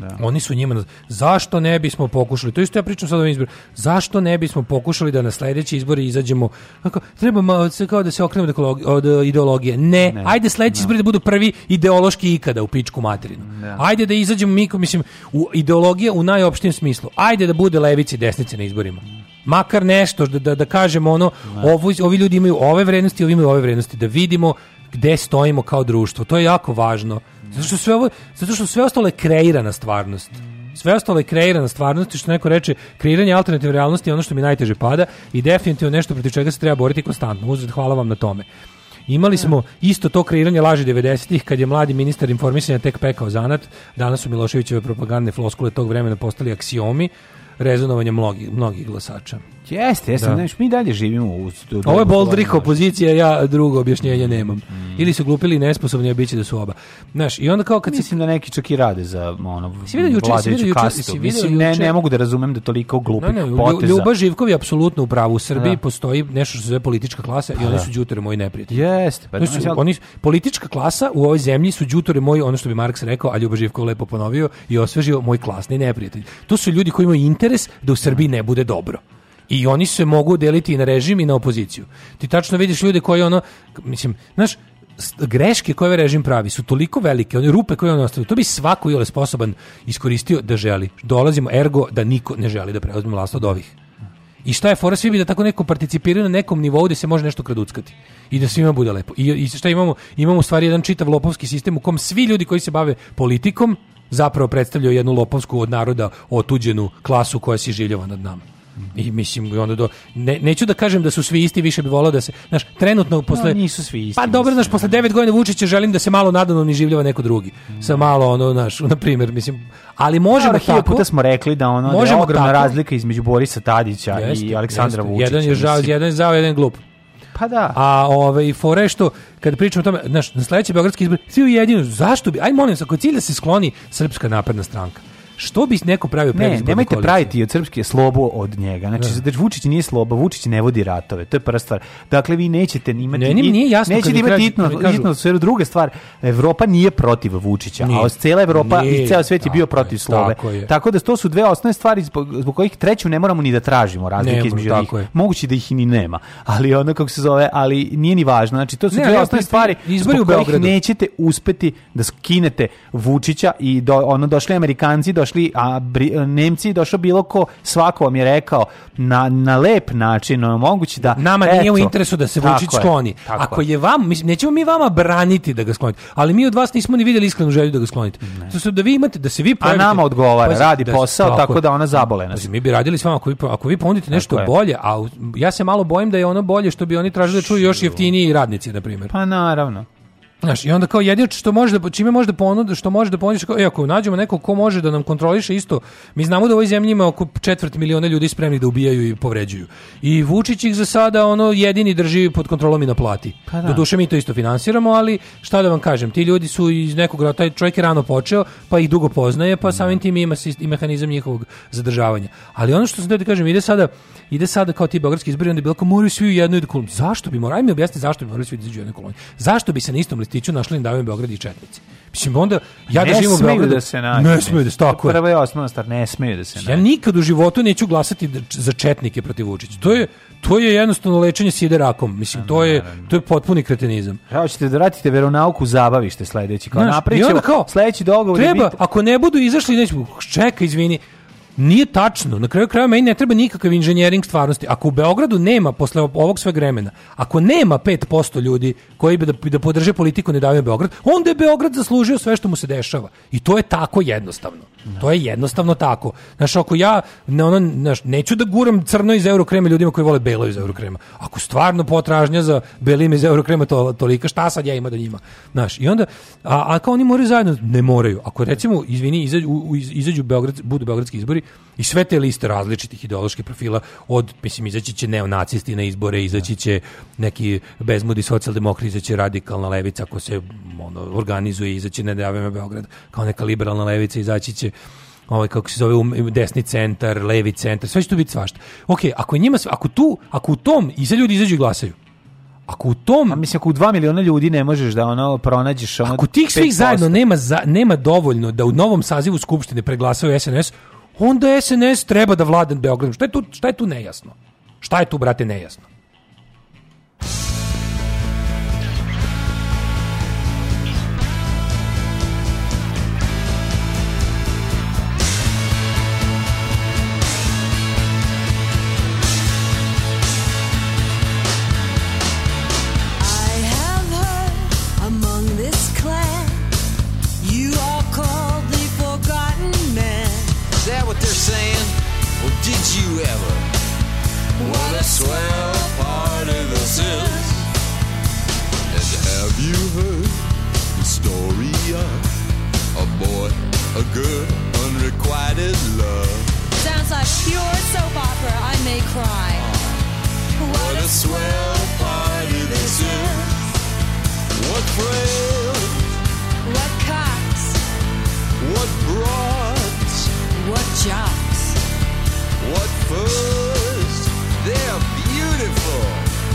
Da. Oni su njima zašto ne bismo pokušali? To isto ja pričam sad o izboru. Zašto ne bismo pokušali da na sledeći izbori izađemo? Kako treba malo, kao da se okrenemo od ideologije. Ne, ne. ajde sledeći da. izbori da budu prvi ideološki ikada u pičku materinu. Da. Ajde da izađemo mi, mislim, u ideologije u najopštijem smislu. Ajde da bude levici i desnice na izborima makar nešto da da, da kažemo ono ne. Da. ovi, ovi ljudi imaju ove vrednosti, ovi imaju ove vrednosti da vidimo gde stojimo kao društvo. To je jako važno. Zato što sve ovo, zato što sve ostalo je kreirana stvarnost. Sve ostalo je kreirana stvarnost, što neko reče, kreiranje alternativne realnosti je ono što mi najteže pada i definitivno nešto protiv čega se treba boriti konstantno. Uzred, hvala vam na tome. Imali smo isto to kreiranje laži 90-ih kad je mladi ministar informisanja tek pekao zanat. Danas su Miloševićeve propagandne floskule tog vremena postali aksiomi rezonovanja mnogih, mnogih glasača. Jeste, jeste, da. mi dalje živimo u... Ovo je boldrik opozicija, ja drugo objašnjenje nemam. Mm. Ili su glupili i nesposobni, a biće da su oba. Znaš, i onda kao kad... Mislim si... da neki čak i rade za ono, si vidio juče, si vidio kastu. Si vidio Mislim, ne, ne mogu da razumem da toliko glupih ne, ne, poteza... Ljuba Živkov je apsolutno u pravu. U Srbiji da. postoji nešto što se zove politička klasa pa, i oni da. su đutore moji neprijatelji. Jeste. Pa, su, oni, politička klasa u ovoj zemlji su đutore moji, ono što bi Marks rekao, a Ljuba Živkov lepo ponovio i osvežio, moj klasni neprijatelj. To su ljudi koji imaju interes da u Srbiji ne bude dobro i oni se mogu deliti i na režim i na opoziciju. Ti tačno vidiš ljude koji ono, mislim, znaš, greške koje ovaj režim pravi su toliko velike, one rupe koje on ostavlja, to bi svako jole sposoban iskoristio da želi. Dolazimo ergo da niko ne želi da preuzme vlast od ovih. I šta je fora svi bi da tako neko participira na nekom nivou gde se može nešto kraduckati i da svima bude lepo. I, i šta imamo? Imamo u stvari jedan čitav lopovski sistem u kom svi ljudi koji se bave politikom zapravo predstavljaju jednu lopovsku od naroda otuđenu klasu koja si življava nad nama. I mislim onda do ne, neću da kažem da su svi isti, više bi volao da se, znaš, trenutno da, posle no, nisu svi isti. Pa dobro, znaš, posle 9 da. godina Vučića želim da se malo nadano ni življava neko drugi. Mm. Sa malo ono, znaš, na primjer, mislim, ali možemo da, puta smo rekli da ono možemo da je ogromna tako, razlika između Borisa Tadića jeste, i Aleksandra jeste, Vučića. Jedan je žao, jedan je zao, jedan glup. Pa da. A ovaj fore što kad pričamo o tome, znaš, na sledeći beogradski izbor svi ujedinjeni, zašto bi aj molim se, ako cilj da se skloni Srpska napredna stranka. Što bi neko pravio predizbornu Ne, nemojte praviti od Srpske slobu od njega. Znači, da. znači Vučić nije sloba, Vučić ne vodi ratove. To je prva stvar. Dakle, vi nećete imati... Ne, nije jasno nećete imati itno, sve druga stvar. Evropa nije protiv Vučića, nije. a cela Evropa nije. i ceo svet je bio protiv slobe. Tako, tako da to su dve osnovne stvari zbog, zbog kojih treću ne moramo ni da tražimo razlike između njih. Moguće da ih i ni nema. Ali ono kako se zove, ali nije ni važno. Znači, to su ne, dve osnovne stvari zbog kojih nećete uspeti da skinete Vučića i do, ono, došli Amerikanci, došli došli, a Bri, Nemci došao bilo ko, svako vam je rekao na, na lep način, no mogući da... Nama eto, nije u interesu da se Vučić skloni. Tako Ako je vam, mislim, nećemo mi vama braniti da ga sklonite, ali mi od vas nismo ni videli iskrenu želju da ga sklonite. To da vi imate, da se vi pojavite. A nama odgovara, pa, radi da, posao, tako, tako, da ona zabolena. nas. mi bi radili s vama, ako vi, ako vi ponudite nešto tako bolje, a ja se malo bojim da je ono bolje što bi oni tražili da čuju još jeftiniji radnici, na primjer. Pa naravno. Znaš, i onda kao jedino što može da čime može da ponudi, što može da ponudi, e ako nađemo nekog ko može da nam kontroliše isto, mi znamo da u ovoj zemlji ima oko četvrt miliona ljudi spremni da ubijaju i povređuju. I Vučić ih za sada ono jedini drži pod kontrolom i na plati. Pa da. Doduše mi to isto finansiramo, ali šta da vam kažem, ti ljudi su iz nekog rata, taj čovjek je rano počeo, pa ih dugo poznaje, pa samim da. tim ima i mehanizam njihovog zadržavanja. Ali ono što sam da kažem, ide sada ide sada kao ti beogradski izbori, onda je bilo kao moraju svi u jednoj da koloni. Zašto bi morali? Ajme objasni zašto bi morali svi da izađu u jednoj koloni. Zašto bi se na istom listiću našli Davim Beograd i Četnici? Mislim onda ja da ne da živim u Beogradu da se nađe. Ne smeju da se tako. Prva je osnovna stvar, ne smeju da se nađe. Ja nikad u životu neću glasati za četnike protiv Vučića. To je to je jednostavno lečenje side rakom. Mislim to je to je potpuni kretenizam. Ja hoćete da vratite veronauku u zabavište sledeći kao napričevo. Sledeći dogovor treba, biti... ako ne budu izašli nećemo čeka, izvini. Nije tačno. Na kraju kraja meni ne treba nikakav inženjering stvarnosti. Ako u Beogradu nema posle ovog sveg vremena, ako nema 5% ljudi koji bi da, da podrže politiku ne davaju Beograd, onda je Beograd zaslužio sve što mu se dešava. I to je tako jednostavno. Da. To je jednostavno tako. Znaš, ako ja ne, ono, znaš, neću da guram crno iz eurokrema ljudima koji vole belo iz eurokrema. Ako stvarno potražnja za belim iz eurokrema to, tolika, šta sad ja ima do njima? Znaš, i onda, a, a kao oni moraju zajedno, ne moraju. Ako recimo, izvini, izađu, izađu Beograd, budu beogradski izbori, i sve te liste različitih ideoloških profila od mislim izaći će neonacisti na izbore izaći će neki bezmudi socijaldemokri izaći radikalna levica ako se ono organizuje izaći ne davimo Beograd kao neka liberalna levica izaći će ovaj kako se zove um, desni centar, levi centar, sve će tu biti svašta. Ok, ako je njima ako tu, ako u tom iza ljudi izađu i glasaju. Ako u tom, a mislim ako u 2 miliona ljudi ne možeš da ono pronađeš ono Ako tih svih zajedno nema za, nema dovoljno da u novom sazivu skupštine preglasaju SNS, onda SNS treba da vlada Beogradom. Šta je tu, šta je tu nejasno? Šta je tu, brate, nejasno? a good unrequited love. Sounds like pure soap opera. I may cry. What, what a swell party this is. What frail? What cocks? What broads? What jocks? What furs? They're beautiful.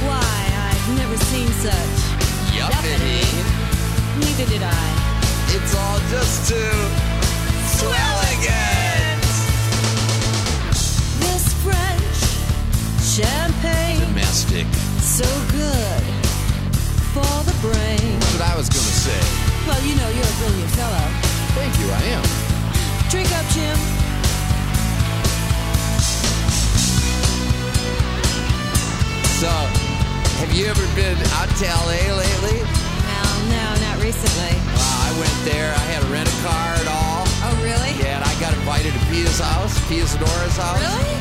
Why, I've never seen such. Yuppity. Yuppity. Neither did I. It's all just too champagne. So good for the brain. That's what I was gonna say. Well, you know you're a brilliant fellow. Thank you, I am. Drink up, Jim. So, have you ever been out to LA lately? no, not recently. Well, I went there. I had a rent a car Pia's house. Pia's Nora's house. Really?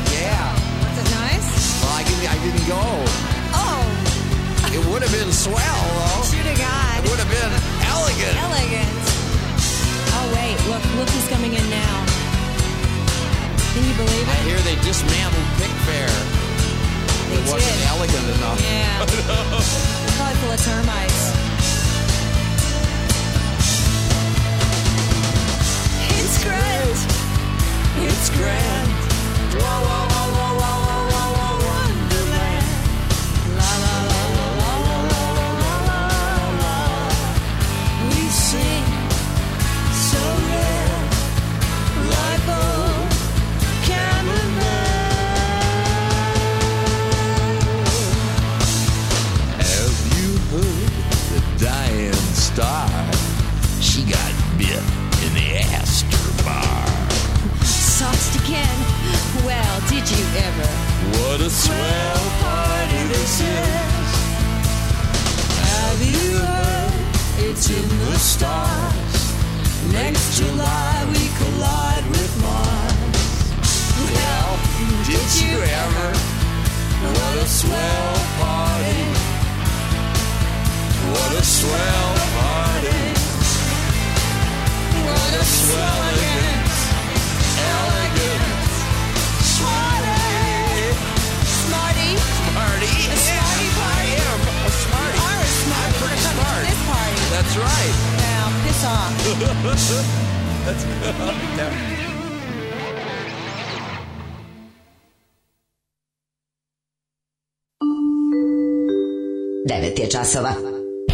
časova.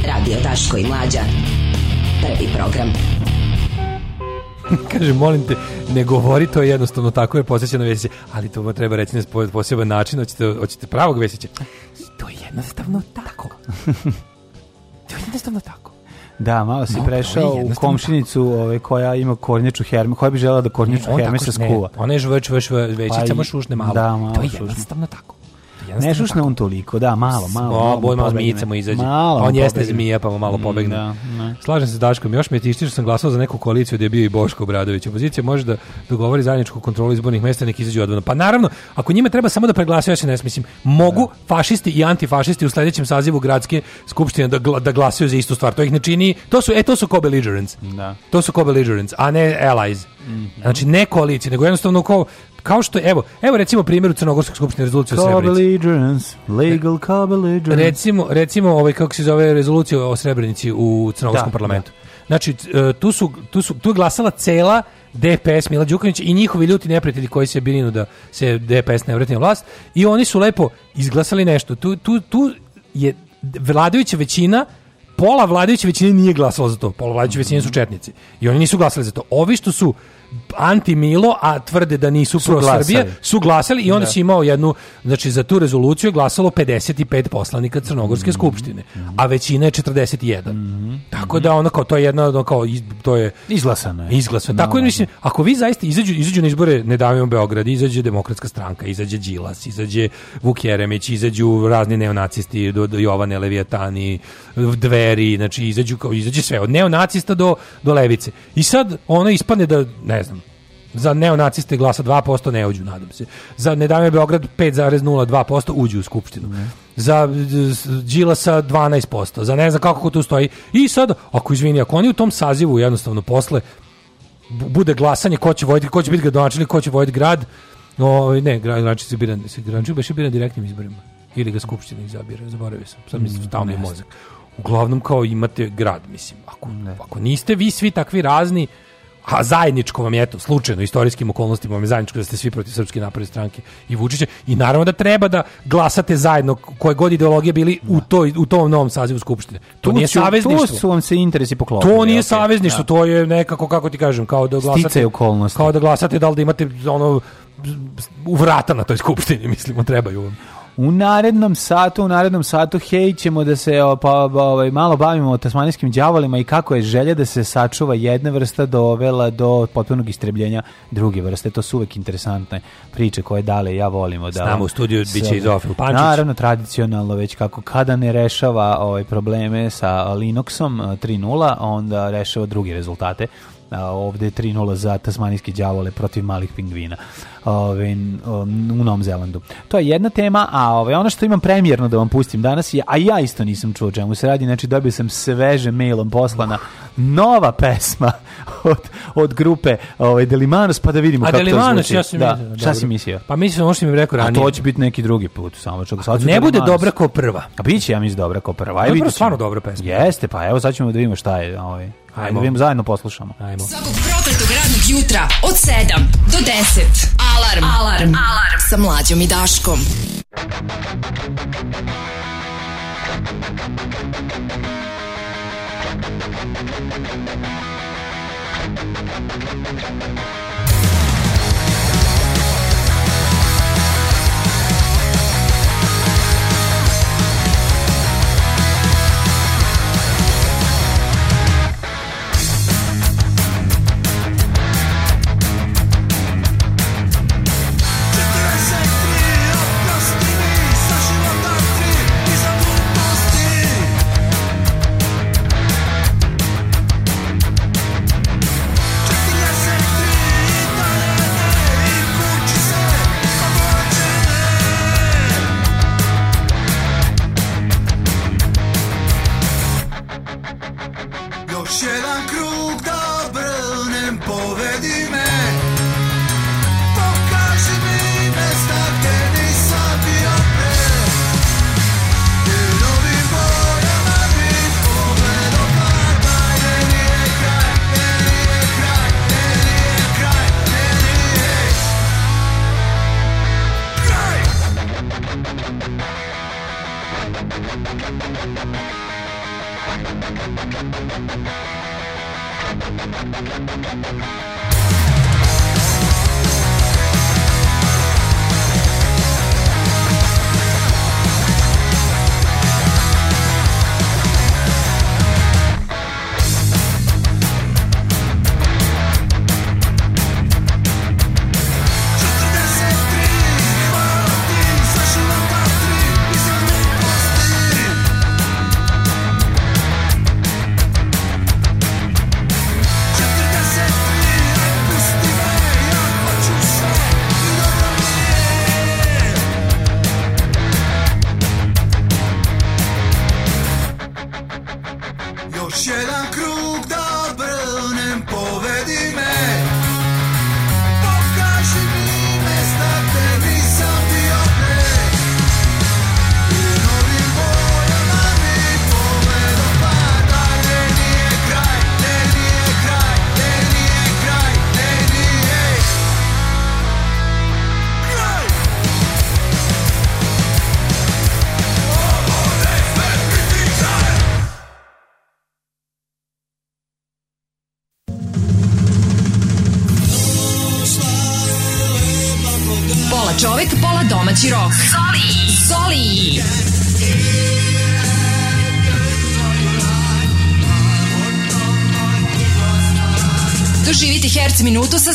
Radio Taško i Mlađa. Prvi program. Kaže, molim te, ne govori to jednostavno tako je posjećeno vesiće, ali to treba reći na poseban način, hoćete, hoćete pravog vesića. to je jednostavno tako. to je jednostavno tako. Da, malo si no, prešao u komšinicu ove, ovaj, koja ima kornjaču herme, koja bi želela da kornjaču herme se skuva. Ona je žveć, već, većica, pa i, maš ušne malo. Da, malo to je jednostavno tako. Ne šušne on toliko, da, malo, malo. O, boj malo zmijica mu izađe. Malo on jeste zmija, pa mu malo mm, pobegne. Da, da, Slažem se s Daškom, još mi je tišti što sam glasao za neku koaliciju gdje je bio i Boško Obradović. Opozicija može da dogovori zajedničku kontrolu izbornih mesta, nek izađu odvano. Pa naravno, ako njima treba samo da preglasaju, ja se ne mislim. Mogu da. fašisti i antifašisti u sledećem sazivu gradske skupštine da, da glasaju za istu stvar. To ih ne čini, to su, e, to su co-belligerents. Da. To su co-belligerents, a ne allies. Mm -hmm. Znači, ne koalicije, nego jednostavno ko, kao što evo, evo recimo primjer u Crnogorskoj skupštini rezolucije o Srebrenici. Legal recimo, recimo ovaj kako se zove rezolucija o Srebrenici u Crnogorskom da, parlamentu. Da. Znači e, tu su tu su tu je glasala cela DPS Mila Đukanović i njihovi ljuti neprijatelji koji se brinu da se DPS ne vrati vlast i oni su lepo izglasali nešto. Tu, tu, tu je vladajuća većina pola vladajuće većine nije glasala za to. Pola vladajuće većine su četnici. I oni nisu glasali za to. Ovi što su antimilo, a tvrde da nisu pro Srbije, su glasali i onda da. si imao jednu, znači za tu rezoluciju je glasalo 55 poslanika Crnogorske mm -hmm. skupštine, a većina je 41. Mm -hmm. Tako da ono kao to je jedna ono kao iz, to je izglasano je. Izglasano. No, Tako no, mislim, ako vi zaista izađu izađu na izbore ne davimo Beograd, izađe demokratska stranka, izađe Đilas, izađe Vuk Jeremić, izađu razni neonacisti do, do Jovane Leviatani, dveri, znači izađu kao izađe sve od neonacista do do levice. I sad ono ispadne da ne ne znam, za neonaciste glasa 2%, ne uđu, nadam se. Za Nedavno Beograd 5,02% uđu u Skupštinu. Ne. Za Đilasa 12%. Za ne znam kako tu stoji. I sad, ako izvini, ako oni u tom sazivu jednostavno posle bude glasanje ko će voditi, ko će biti gradonačelnik, ko će voditi grad, no, ne, gradonačelnik se bira, se gradonačelnik baš je biran direktnim izborima. Ili ga Skupština izabira, zaboravio sam. Sad mislim, mm, stalno je mozak. Uglavnom kao imate grad, mislim. Ako, ne. ako niste vi svi takvi razni, a zajedničko vam je to slučajno istorijskim okolnostima vam je zajedničko da ste svi protiv srpske napredne stranke i Vučića i naravno da treba da glasate zajedno koje god ideologije bili da. u toj u tom novom sazivu skupštine. To tu nije savezništvo. Tu su vam se interesi poklopili. To nije okay, savezništvo, da. to je nekako kako ti kažem, kao da glasate okolnosti. Kao da glasate da li da imate ono u vrata na toj skupštini, mislimo trebaju vam. U narednom satu, u narednom satu, hej, ćemo da se o, pa, ovaj, malo bavimo o tasmanijskim đavolima i kako je želja da se sačuva jedna vrsta dovela do potpunog istrebljenja druge vrste. To su uvek interesantne priče koje dale ja volimo. Da, Znamo u studiju s, biće i Zofru Pančić. Naravno, tradicionalno već kako kada ne rešava ovaj, probleme sa Linuxom 3.0, eh, onda rešava druge rezultate ovde je 3-0 za tasmanijske đavole protiv malih pingvina ove, um, u Novom Zelandu. To je jedna tema, a ove, ono što imam premjerno da vam pustim danas je, a ja isto nisam čuo čemu se radi, znači dobio sam sveže mailom poslana nova pesma od, od grupe ovaj, Delimanos, pa da vidimo a kako Delimanos, to zvuči. Delimanos, Ja sam da. Mislio, Šta si mislio? Pa mislim ono što mi rekao ranije. A to će biti neki drugi put. Samo čak, sad ne bude dobra kao prva. A bit će, ja mislim, dobra kao prva. Aj, no, prvo stvarno dobra pesma. Jeste, pa evo sad ćemo da vidimo šta je. Ovaj. Ajmo. Ajde, da zajedno poslušamo. Ajmo. Svakog prokletog radnog jutra od 7 do 10. Alarm. Alarm. Alarm. Sa mlađom i Daškom. Thank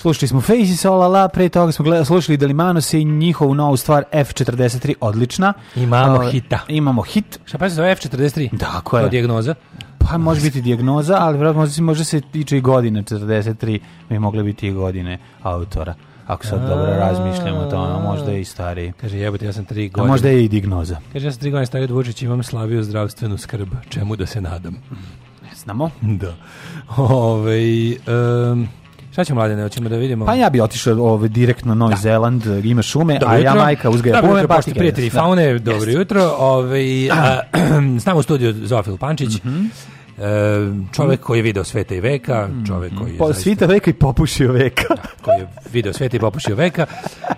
Slušali smo Faces All La, pre toga smo gledali, slušali Delimanos i njihovu novu stvar F43, odlična. Imamo uh, hita. Imamo hit. Šta pa se zove F43? Da, koja je? To dijagnoza? Pa može biti dijagnoza, ali vjerojatno se, možda se tiče i godine 43, mi mogli biti i godine autora. Ako sad dobro razmišljamo o tome, možda je i stariji. Kaže, jebote, ja sam tri godine. A možda je i dignoza. Kaže, ja sam tri godine stariji od Vučića, imam slabiju zdravstvenu skrb. Čemu da se nadam? Ne znamo. Da. Ove, ovaj, um, Šta ćemo mladene, hoćemo da vidimo. Pa ja bi otišao ovaj direktno na Novi da. Zeland, da ima šume, dobro a jutro. ja majka uzgaja pume paštike. Prijatelji da. faune, dobro jutro. Ovaj s nama studio studiju Zofil Pančić. Mm -hmm. E, čovjek koji je video sveta i veka, mm. čovjek koji je... Po, zaista, svita veka i popušio veka. Da, koji je video sveta i popušio veka.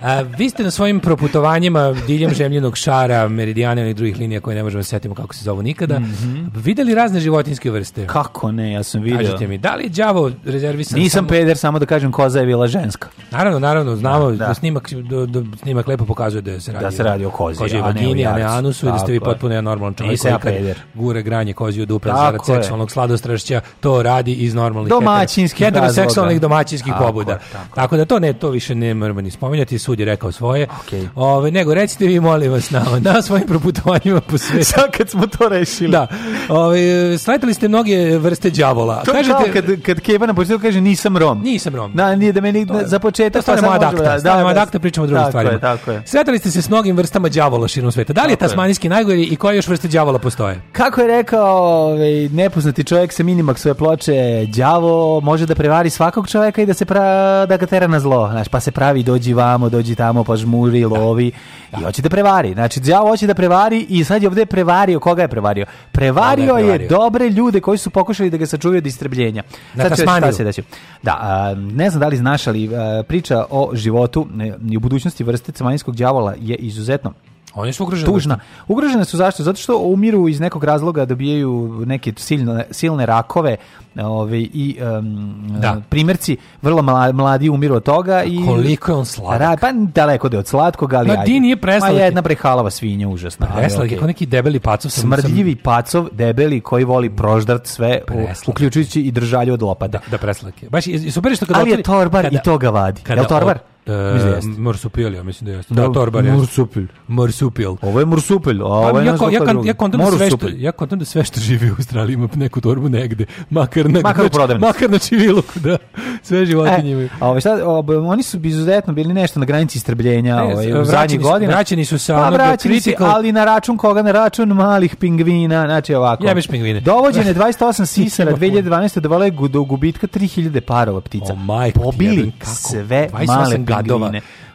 A, vi ste na svojim proputovanjima diljem žemljenog šara, meridijana i drugih linija koje ne možemo da setimo kako se zovu nikada, mm -hmm. videli razne životinske vrste. Kako ne, ja sam vidio. Kažite mi, da li je đavo rezervisan... Nisam samo... peder, samo da kažem koza je bila ženska. Naravno, naravno, znamo da, da, da snimak, do, do, snimak lepo pokazuje da se radi, da se radi o kozi, kozi a, ne o vagini, a ne anusu i da ste vi potpuno jedan normalan čovjek koji ja gure granje kozi od upra zarad seksualnog sladostrašća to radi iz normalnih domaćinskih heteroseksualnih domaćinskih tako, pobuda. Tako. tako. da to ne to više ne moramo ni spominjati, sud je rekao svoje. Okay. Ove, nego recite vi molim vas na, na svojim proputovanjima po svetu. Sad kad smo to rešili. Da. Ove, sletali ste mnoge vrste đavola. Kažete, kad, kad Kevin na početku kaže nisam Rom. Nisam Rom. Da, nije da meni to, za početak pa samo da, da, da, da, pričamo o drugim stvarima. Je, tako je. Sretali ste se s mnogim vrstama đavola širom sveta. Da li je tasmanijski najgori i koje još vrste đavola postoje? Kako je rekao, ovaj, nepo nepoznati čovjek sa minimaksove ploče, đavo može da prevari svakog čovjeka i da se pra, da ga tera na zlo, znači pa se pravi dođi vamo, dođi tamo, pa žmuri, da. lovi da. i hoće da prevari. Znači đavo hoće da prevari i sad je ovdje prevario, koga je prevario? Prevario, koga je, prevario? je dobre ljude koji su pokušali da ga sačuvaju od istrebljenja. Na da, sad ću, se da ću. Da, a, ne znam da li znaš ali priča o životu i u budućnosti vrste cemaljskog đavola je izuzetno Oni su ugrožene. Tužna. Ugrožene su zašto? Zato što umiru iz nekog razloga dobijaju neke silne, silne rakove ove, i um, da. E, primjerci vrlo mladi umiru od toga. I, Koliko je on sladak? pa daleko da je od slatkog, ali Ma, di nije presladak. Ma jedna prehalava svinja, užasna. Pa presladak okay. kao neki debeli pacov. Sam, Smrdljivi sam... pacov, debeli, koji voli proždart sve, u, uključujući i držalju od lopada. Da, da presladak je. Baš, super što kada ali je torbar kada, i toga vadi. Kada, je torbar? Od, E, Morsupil, da ja mislim da jeste. Da, da torbar jeste. Morsupil. Morsupil. Ovo je Marsupil, a pa, ovo je pa, ja, ja, ja, kontam da sve što, ja kontam da sve što živi u Australiji ima neku torbu negde. Makar na, makar, na, znači, makar na čiviluku, da. Sve životinje e, imaju. A ovo, ovaj, šta, ovo, oni su izuzetno bili nešto na granici istrbljenja ne, ovaj, u zadnjih godina. Vraćeni su sa pa, onog critical... ali na račun koga? Na račun malih pingvina, znači ovako. Jebeš pingvine. Dovođene 28 sisara 2012. dovale do gubitka 3000 parova ptica. O, majko, Pobili sve male gadova.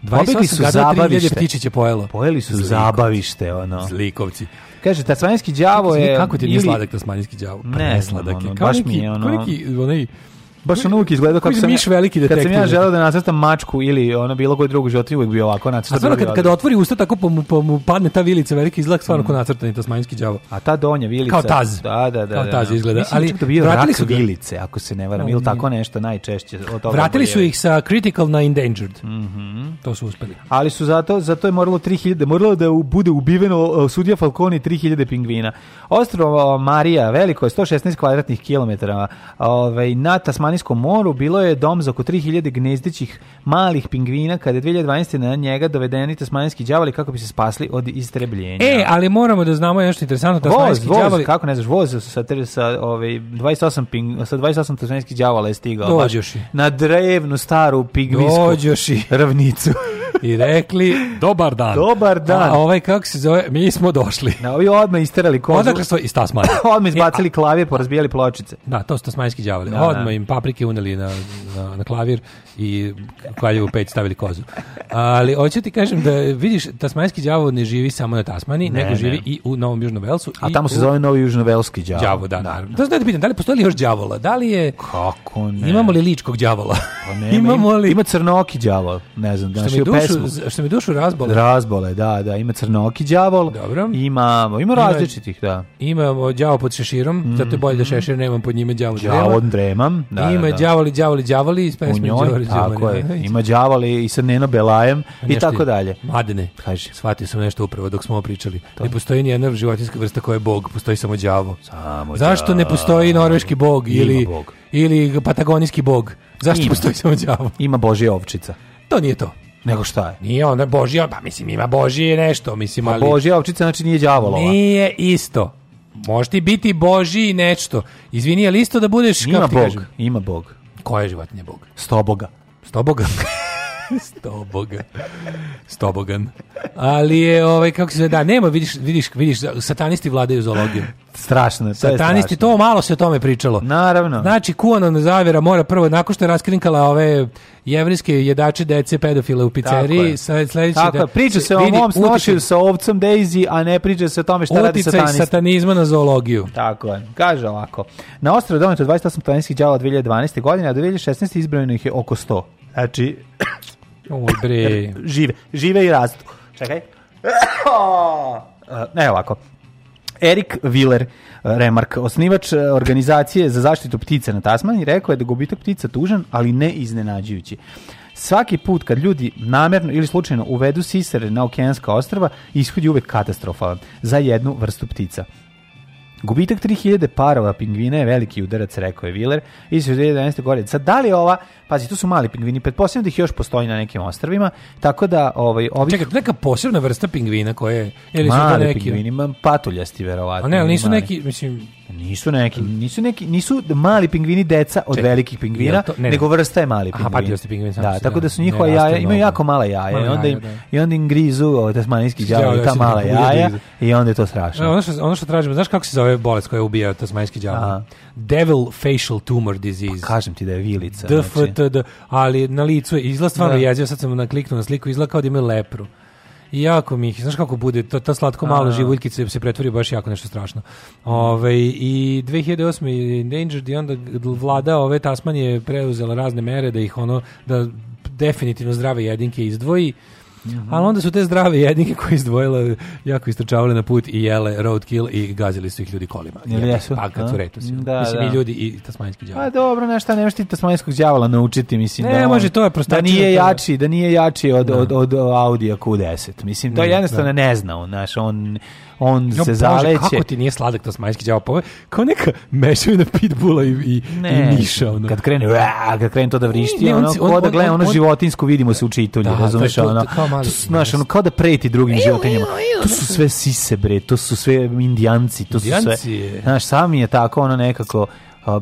Pobegli su zabavište. Ptičić je pojelo. Pojeli su Zlikovci. zabavište, ono. Zlikovci. Kaže, tasmanijski đavo je... Kako ti je ili... sladak tasmanijski đavo? Pa ne, ne sladak je. Kao baš neki, mi je ono... Kao onaj, baš ono uvijek izgleda kako sam... Miš veliki detektiv. Kad sam ja želeo da nacrtam mačku ili ono bilo koji drugu životinju, uvijek bi ovako nacrtao. A stvarno, kad, kada otvori usta, tako pa mu, padne ta vilica veliki izlak, stvarno mm. ko nacrtani tasmanjski đavo. A ta donja vilica... Kao taz. Da, da, da. Kao da, taz da. izgleda. Mislim, Ali, da bio vratili su vilice, ako se ne varam, ili tako nešto najčešće. Od toga vratili su ih sa critical na endangered. Mhm. To su uspeli. Ali su zato, zato je moralo 3000, moralo da bude ubiveno sudija Falconi 3000 pingvina. Ostrovo Marija, veliko je 116 kvadratnih kilometara, ovaj, na Tasmanijskom Jovanjskom moru bilo je dom za oko 3000 gnezdećih malih pingvina kada je 2012. na njega dovedeni tasmanijski đavoli kako bi se spasli od istrebljenja. E, ali moramo da znamo nešto interesantno. Voz, voz, đavoli... kako ne znaš, voz sa, sa, ovaj, 28, ping, sa 28 tasmanijskih đavola je stigao. Dođoši. Na drevnu staru pingvinsku ravnicu i rekli dobar dan. Dobar dan. A ovaj kako se zove, mi smo došli. Na da, ovi odmah isterali kozu. Odakle su iz Tasmanije. odmah izbacili e, a, klavir, porazbijali pločice. Da, to su tasmanijski đavoli. Da, odmah da. im paprike uneli na, na, na klavir i kaljevu peć stavili kozu. Ali hoću ti kažem da vidiš tasmanijski đavo ne živi samo na Tasmani, ne, nego živi ne. i u Novom Južnom Velsu. A tamo se u... zove Novi Južnovelski đavo. Đavo, da. Naravno. Da, da, da, da, da li postoji li još đavola? Da li je Kako ne? Imamo li ličkog đavola? Pa ne, imamo li Ima crnoki đavo, ne znam, da što mi dušu pesmu. Što mi dušu razbole. Razbole, da, da. Ima crnoki đavol. Dobro. Imamo, ima različitih, da. Imamo đavo pod šeširom, mm -hmm. zato je bolje da mhm. šešir nemam pod njime đavo. Đavo dremam. Da, da, ima da. đavoli, đavoli, đavoli iz pesme Đorđe. Tako je. Ima đavoli i sa Neno Belajem i tako dalje. Mladene, kaže. Shvatio sam nešto upravo dok smo ovo pričali. To. Ne postoji ni jedna životinjska vrsta koja je bog, postoji samo đavo. Samo Zašto ne postoji norveški bog ili bog. ili patagonijski bog? Zašto ima. postoji samo đavo? Ima božja ovčica. To nije to. Nego šta je? Nije onda Božija, pa mislim ima Božije nešto, mislim ali... Pa Božija ovčica znači nije đavolova. Nije isto. Može ti biti Božiji nešto. Izvini, ali isto da budeš... Ima Bog, kažem? ima Bog. Koja je životinja Bog? Sto Boga. Sto Boga? Stobogan. Stobogan. Ali je, ovaj, kako se da, nema, vidiš, vidiš, vidiš, satanisti vladaju zoologijom. Strašno, to Satanisti, strašno. to malo se o tome pričalo. Naravno. Znači, Kuanon zavjera mora prvo, nakon što je raskrinkala ove jevrijske jedače dece pedofile u pizzeriji, sledeći Tako da... priča se vidi, o mom snošiju sa ovcom Daisy, a ne priča se o tome šta radi satanist. satanizma na zoologiju. Tako je. Kaže ovako. Na ostrovo doneto 28 satanijskih djava 2012. godine, a 2016. izbrojeno ih je oko 100. Znači, Uj, bre. žive, žive i rastu. Čekaj. Eh, ne ovako. Erik Viller, eh, Remark, osnivač eh, organizacije za zaštitu ptice na Tasmaniji, rekao je da gubitak ptica tužan, ali ne iznenađujući. Svaki put kad ljudi namerno ili slučajno uvedu sisare na okeanska ostrava, ishod je uvek katastrofalan za jednu vrstu ptica. Gubitak 3000 parova pingvina je veliki udarac, rekao je Viler, iz 2011. godine. Sad, da li ova, pazi, tu su mali pingvini, pretpostavljam da ih još postoji na nekim ostrvima, tako da... Ovaj, ovih... Čekaj, neka posebna vrsta pingvina koja je... Ili mali su to neki... pingvini, patuljasti, verovatno. A ne, ali nisu neki, mislim, Nisu neki, nisu neki, nisu mali pingvini deca od Če, velikih pingvina, to, ne, ne. nego vrsta je mali pingvin. Aha, pa pingvin da, sam da, sam, tako da su njihova ne, jaja, imaju jako mala jaja, i onda im da. i onda im grizu tasmanijski đavo da ta mala jaja i onda je to strašno. ono što ono što tražimo, znaš kako se zove bolest koja ubija te tasmanijski đavo? Devil facial tumor disease. Pa kažem ti da je vilica. DFTD, znači. ali na licu je izlaz stvarno da. jezio, sad sam nakliknuo na sliku, izlakao da ima lepru jako mi ih, znaš kako bude, to, ta slatko malo živuljkice se pretvori baš jako nešto strašno. Ove, I 2008. je endangered i onda vlada ove Tasmanije preuzela razne mere da ih ono, da definitivno zdrave jedinke izdvoji -hmm. Ali onda su te zdrave jednike koje izdvojile jako istrčavale na put i jele roadkill i gazili su ih ljudi kolima. Jesu. Pa kad su retusi. Da, mislim, da. i ljudi i tasmanjski đavo. Pa dobro, nešto nemaš ti tasmanjskog đavola naučiti, mislim. Ne, da on, može, to je Da nije jači, da nije jači od, da. od, od, od Audija Q10. Mislim, to ne, jednostavno da. ne zna on, znaš, on on jo, se zaleće. Bože, kako ti nije sladak smajski đavo? Pa kao neka mešavina pitbula i i, ne, i niša ono. Kad krene, ua, kad krene to da vrišti, ne, ne, da ono, on, kao da gleda ono životinsko vidimo se u čitulju, da, razumeš to, ono. Znaš, ono kao da preti drugim životinjama. To su sve sise bre, to su sve indijanci, to su sve. Znaš, sami je tako ono nekako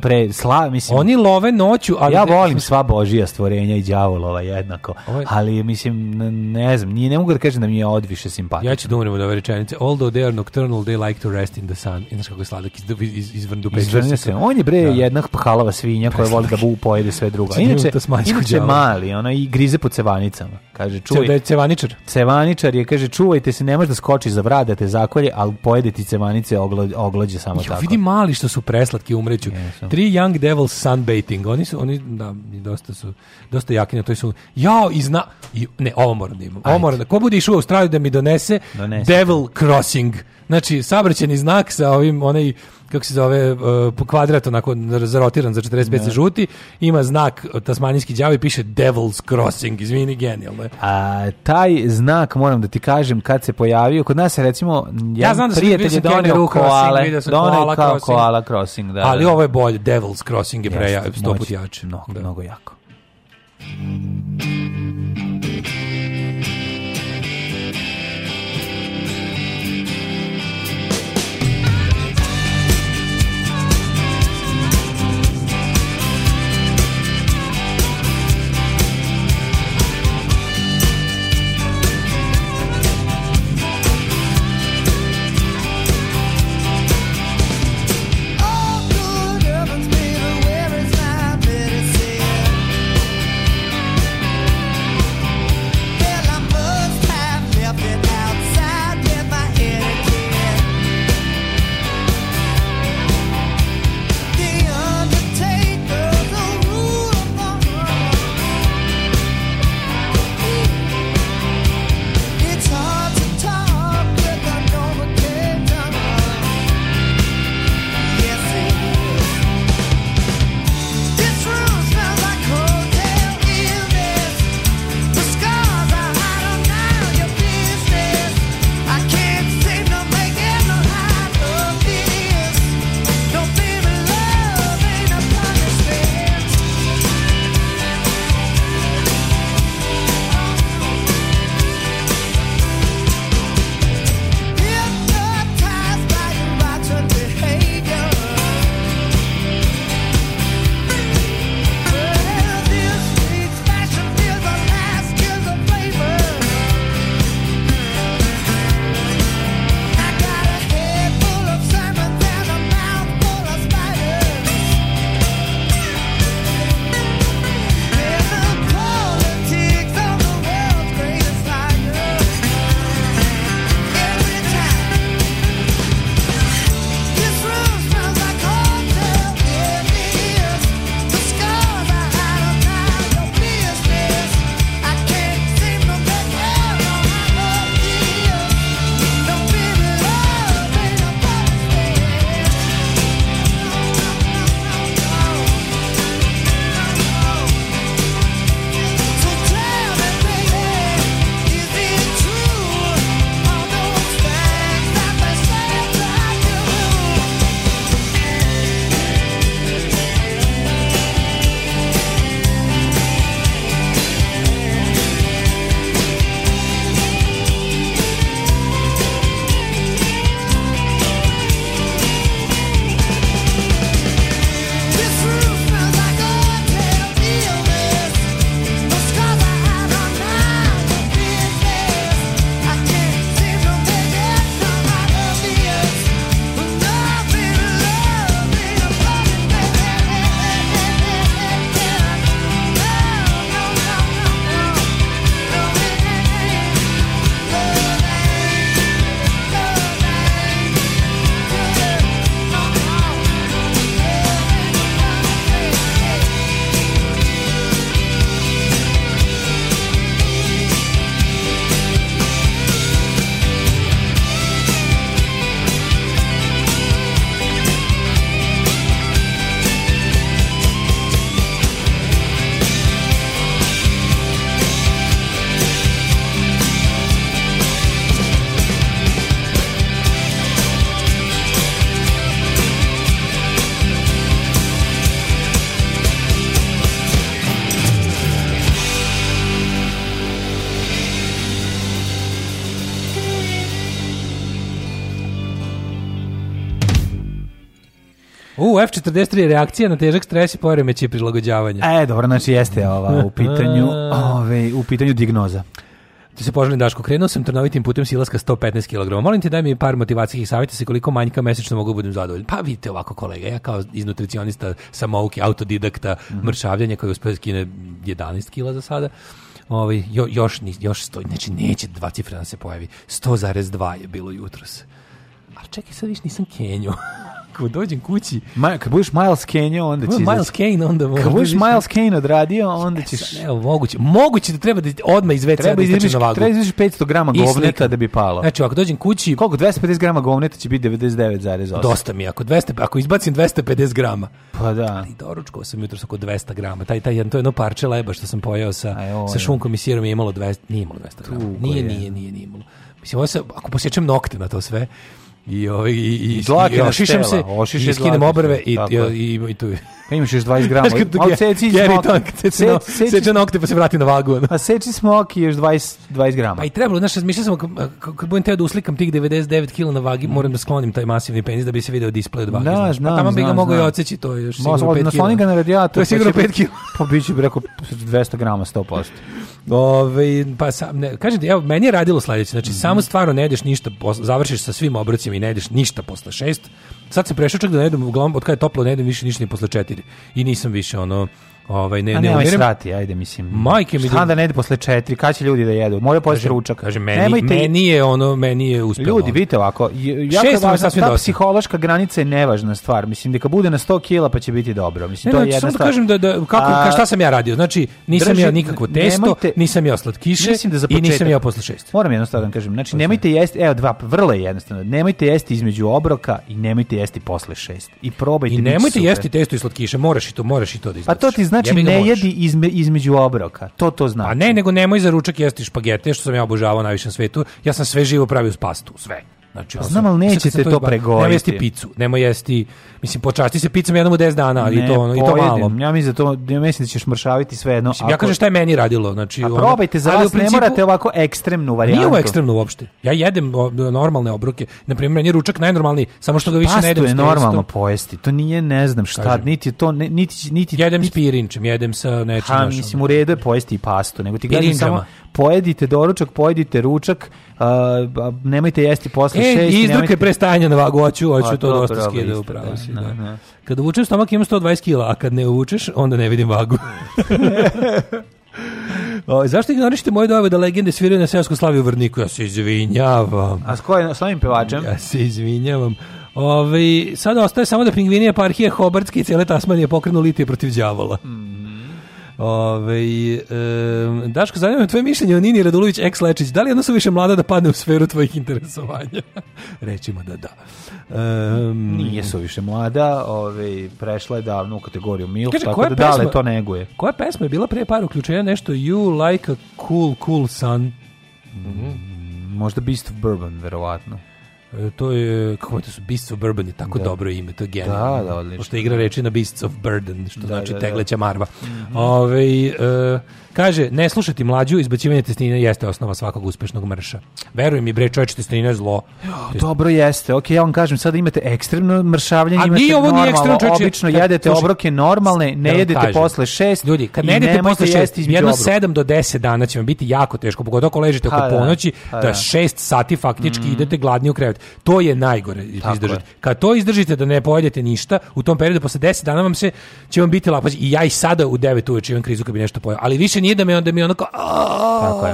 pre sla, mislim. Oni love noću, ali ja volim sva božija stvorenja i đavolova jednako. Ovaj... Ali mislim ne znam, ni ne mogu da kažem da mi je odviše simpatično. Ja ću da umrem od ove rečenice. Although they are nocturnal, they like to rest in the sun. I znaš kako je sladak iz, iz, iz vrndu se. On je bre da. jednak halava svinja koja voli da bu pojede sve drugo. Znači, inače, inače mali, ona i grize po cevanicama. Kaže, čuvaj. Ce, da cevaničar. Cevaničar je, kaže, čuvajte se, ne možeš da skočiš za vrat da te zakolje, al pojede ti cevanice oglo, oglođe samo ja, tako. Vidi mali što su preslatki umreću. Yes. Tri Young Devils Sunbaiting. Oni su, oni, da, dosta su, dosta jaki na toj su. Jao, i zna, i, ne, ovo moram da imam. Ovo moram da, ko bude išao u Australiju da mi donese, donese. Devil Crossing. Znači, sabraćeni znak sa ovim, onaj, kako se zove, uh, kvadrat onako zarotiran za 45 ne. Da. žuti, ima znak tasmanijski đavo i piše Devil's Crossing, izvini, genijalno je. A, taj znak, moram da ti kažem, kad se pojavio, kod nas je recimo, ja, ja znam da prijatelj je donio koale, donio kao koala crossing, da, Ali da, da. ovo je bolje, Devil's Crossing je sto put jače. Mnogo, da. mnogo jako. 43 reakcija na težak stres i poremeći prilagođavanja. E, dobro, znači jeste ova u pitanju, ove, u pitanju dignoza. Ti se poželim Daško, krenuo sam trnovitim putem silaska 115 kg. Molim te daj mi par motivacijskih savjeta se koliko manjka mesečno mogu da budem zadovoljan. Pa vidite ovako kolega, ja kao iz nutricionista, samouki, autodidakta, mm. mršavljanja koji uspeo da skine 11 kg za sada. Ovaj jo, još još sto, znači neće dva cifra da se pojavi. 100,2 je bilo jutros. A čekaj, sad viš nisam Kenju nikako, dođem kući. Ma, kad budeš Miles Kane, onda ćeš... Miles Kane, onda možda. Kad budeš Miles Kane odradio, onda ćeš... Evo, moguće. Moguće da treba da odmah iz WC treba da izličiš, na vagu. Treba izličiš 500 grama govneta da bi palo. Znači, ako dođem kući... Koliko? 250 grama govneta će biti 99,8. Dosta mi, ako, 200, ako izbacim 250 grama. Pa da. Ali doručkao sam jutro oko 200 grama. Taj, taj, to jedno parče leba što sam pojao sa, Aj, sa šunkom i sirom je imalo 200, nije imalo 200 grama. Nije, nije, nije, nije imalo. Mislim, ovo se, ako posjećam nokte na to sve, i ovaj i i, i ošišem se i skinem obrve i i i tu pa imaš još 20 g al seci smo seče nokte pa se vrati na vagu a pa seči smo i još 20 20 g pa i trebalo znaš razmišljao sam kad budem teo da uslikam tih 99 kg na vagi moram da sklonim taj masivni penis da bi se video display od vage znaš pa tamo bi ga mogao i odseći to još sigurno 5 kg nasloni ga na radijator to je sigurno 5 kg pa biće bi rekao 200 g 100% Ove, pa sam, ne, kažete, evo, meni je radilo sledeće, znači, samo stvarno ne ideš ništa, završiš sa svim obrocima i ne jedeš ništa posle 6. Sad se prešao čak da ne jedem, uglavnom, od kada je toplo ne jedem više ništa ni posle 4 I nisam više ono, Ovaj ne, ne, ne, srati, ajde mislim. Majke mi da ne jede posle 4, kaće ljudi da jedu? Moje posle ručak. Kaže meni, Nemojte... meni je ono, meni je uspelo. Ljudi, vidite ovako, jako je važna, ta psihološka granica je nevažna stvar. Mislim da kad bude na 100 kg pa će biti dobro. Mislim ne, to je jedna da stvar. Da kažem da, da kako A, šta sam ja radio? Znači nisam ja nikakvo testo, nemojte, nisam ja slatkiše mislim da za početak, i nisam ja posle 6. Moram jednostavno da kažem, znači nemojte jesti, evo dva vrlo jednostavno. Nemojte jesti između obroka i nemojte jesti posle 6. I probajte I nemojte jesti testo i slatkiše, moraš i to, moraš i to da izbaciš. Pa to znači Jebi ne jedi izme, između obroka. To to znači. A ne, nego nemoj za ručak jesti špagete, što sam ja obožavao na višem svetu. Ja sam sve živo pravio s pastu, sve. Znači, pa Znam, ali da nećete to pregoriti. Nemoj jesti picu, nemoj jesti Mislim, počasti se picom jednom u 10 dana, ali ne, to, ono, i to malo. Ja mislim da, to, ja mislim da ćeš mršaviti sve jedno. Mislim, ako... Ja kažem šta je meni radilo. Znači, A probajte, za vas principu, ne morate ovako ekstremnu varijantu. Nije ovo ekstremno uopšte. Ja jedem normalne obroke. Naprimjer, meni je ručak najnormalniji, samo što ga više Pastu ne jedem. Pastu je normalno pojesti. To nije, ne znam šta, kažem. niti to, ne, niti, niti... Jedem niti, s jedem sa nečim. Ha, mislim, u redu je pojesti i pastu, nego ti kažem samo pojedite doručak, pojedite ručak, uh, nemojte jesti posle 6. E, šest. E, izdrke nemojte... prestajanja na vagu, hoću, hoću pa to, dosta skida, u da. si da. da. da. Kada uvučem stomak imam 120 kila, a kad ne uvučeš, onda ne vidim vagu. O, ovaj, zašto ignorišite moje dojave da legende sviraju na seosku slavi u Vrniku? Ja se izvinjavam. A s kojim, s novim pevačem? Ja se izvinjavam. Ove, ovaj, sad ostaje samo da pingvinije parhije Hobartske i cijele Tasmanije pokrenu litije protiv đavola. Mm. Ove, e, Daško, zanima me tvoje mišljenje o Nini Radulović ex Lečić. Da li jedno su više mlada da padne u sferu tvojih interesovanja? Rećimo da da. Um, Nije su više mlada, ove, prešla je davno u kategoriju MILF, kaže, tako da, da pesma, dale to neguje. Koja pesma je bila prije par uključenja nešto You like a cool, cool sun? Mm -hmm. Možda Beast of Bourbon, verovatno. E, to je, kako je to su, Beasts of Burden je tako da. dobro ime, to je da, genijalno. Da, da, odlično. Pošto igra reči na Beasts of Burden, što da, znači da, da. tegleća marva. Mm -hmm. Ove, ovaj, e, Kaže, ne slušati mlađu, izbacivanje tesnina jeste osnova svakog uspešnog mrša. Veruj mi, bre, čovječe, tesnina je zlo. Jo, dobro jeste, ok, ja vam kažem, sada imate ekstremno mršavljenje, A imate nije, ovo ekstremno, čovječe, obično kad, jedete sluši, obroke normalne, ne jedete kažem, posle šest ljudi, kad ne jedete posle šest, jedno obroka. sedam do deset dana će vam biti jako teško, pogotovo ako ležite oko pa da, ponoći, pa da, da šest sati faktički mm. idete gladni u krevet. To je najgore izdržati. Kad to izdržite da ne pojedete ništa, u tom periodu posle deset dana vam se, će vam biti lako. I ja i sada u devet uveče imam krizu kad bi nešto pojao, ali više nije da me onda mi onda kao Tako je.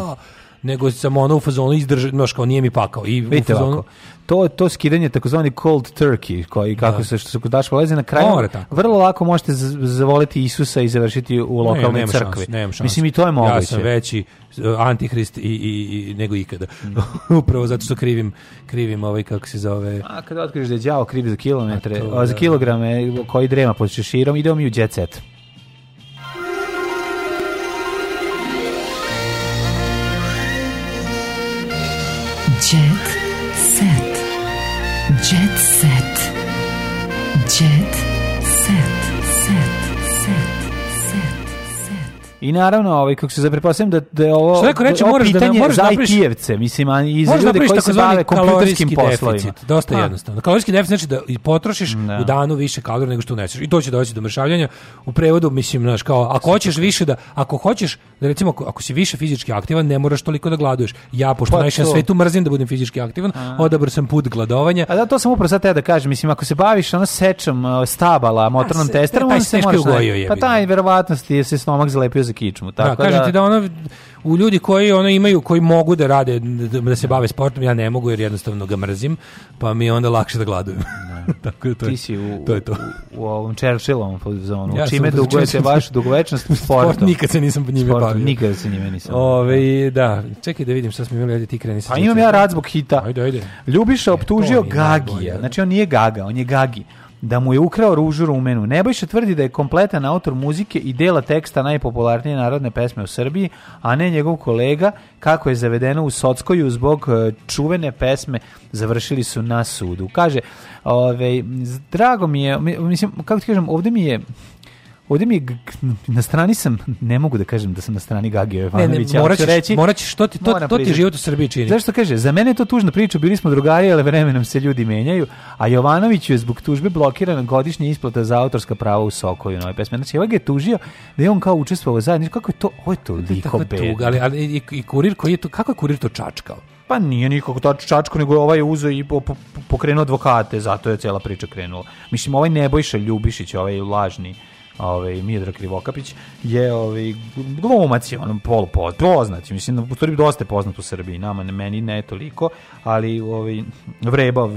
nego sam ono u fazonu izdržao, znaš kao nije mi pakao. I Vidite fazonu, ovako, to to skidanje takozvani cold turkey koji kako da. se što se kod daš polezi na kraju vrlo lako možete zavoliti Isusa i završiti u lokalnoj crkvi. Šans, Mislim i to je moguće. Ja sam veći eh, antihrist i, i, i nego ikada. Mm. Upravo zato što krivim krivim ovaj kako se zove. A kad otkriješ da je đavo kriv za kilometre, A to, za da. kilograme koji drema pod šeširom, idemo mi u jet set. I naravno, ovaj kako se zaprepostavljam da da je ovo Što neko reče, možeš da možeš da, da napraviš Kijevce, mislim, a i za ljude koji se bave kompjuterskim poslovima. dosta ha. Pa. jednostavno. Kalorijski deficit znači da i potrošiš da. u danu više kalorija nego što uneseš. I to će doći do mršavljenja. U prevodu mislim, znaš, kao ako hoćeš više da ako hoćeš da recimo ako, ako si više fizički aktivan, ne moraš toliko da gladuješ. Ja pošto pa, najviše na svetu mrzim da budem fizički aktivan, odabrao sam put gladovanja. A da to samo upravo da kažem, mislim, ako se baviš ono sečom e, stabala, motornom testerom, on se e, može. Pa taj verovatnosti je se stomak zlepio za kičmu. Da, tako da, kažete da, da ono, u ljudi koji ono imaju, koji mogu da rade, da se bave sportom, ja ne mogu jer jednostavno ga mrzim, pa mi je onda lakše da gladujem. Da. Tako da to Ti si u, to je to. u, u ovom Churchillovom zonu. Ja Čime dugujete vašu dugovečnost? Sportom. Sport nikad se nisam njime bavio. Nikad se njime nisam Ove, da, čekaj da vidim šta smo imali, ajde ti kreni. Pa imam ja rad zbog hita. Ajde, ajde. Ljubiša e, optužio e, Gagija. Znači on nije Gaga, on je Gagi da mu je ukrao ružu rumenu. Nebojša tvrdi da je kompletan autor muzike i dela teksta najpopularnije narodne pesme u Srbiji, a ne njegov kolega, kako je zavedeno u Sockoju zbog e, čuvene pesme završili su na sudu. Kaže, ove, ovaj, drago mi je, mislim, kako ti kažem, ovde mi je Ovdje mi na strani sam, ne mogu da kažem da sam na strani Gagi Jovanovića. Ne, ne, morat ćeš, reći, morat ćeš, to ti, to, to ti život u Srbiji čini. Znaš što kaže, za mene je to tužna priča, bili smo drugari, ali vremenom se ljudi menjaju, a Jovanoviću je zbog tužbe blokirana godišnja isplata za autorska prava u Sokoju nove pesme. Znači, ovaj ga je tužio da je on kao učestvovao zajedno. Kako je to, ovo je toliko to tuga, ali, ali i, i, kurir koji je to, kako je kurir to čačkao? Pa nije nikog to čačko, nego ovaj je uzeo i pokrenuo advokate, zato je cela priča krenula. Mislim, ovaj Nebojša Ljubišić, ovaj lažni ovaj Miodrag Krivokapić je ovaj glumac je onom polu poznat, mislim da postoji dosta poznat u Srbiji, nama ne meni ne toliko, ali ovaj Vreba u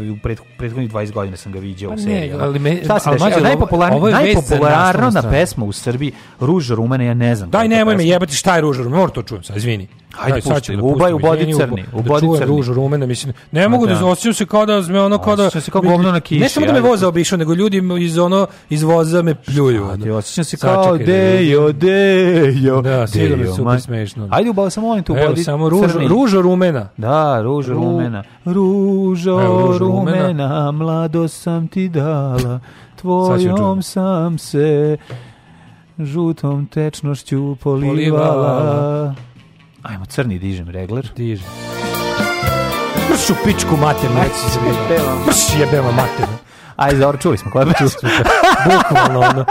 prethodnih 20 godina sam ga viđao pa u seriji. Ne, ali me, Šta ali mađe, najpopularna ovo na pesma u Srbiji Ruž rumena, ja ne znam. Daj nemoj me jebati šta je Ruž rumena, moram to čujem sa izvini. Hajde, Ajde, pusti, da ubaj u bodi da crni, u bodi crni. Ruž rumena, mislim. Ne mogu da, da. osjećam se kao da me ono kao da se kao govno na kiši. Ne samo da me voza obišao, nego ljudi iz ono iz voza me pljuju osjećam se kao Sačekaj, dejo, dejo, da, dejo, dejo super smešno. Da. Ajde, ubao, samo molim te ubodi. samo ružo, ružo rumena. Da, ružo Ru, rumena. Ružo, Evo, ružo rumena, rumena, mlado sam ti dala, tvojom sam se žutom tečnošću polivala. Ajmo, crni dižem regler. Dižem. Mrš u pičku maternu, reći se. Mrš jebeva maternu. Aj, dobro, čuli smo klepac. Čuli smo Bukvalno, ono.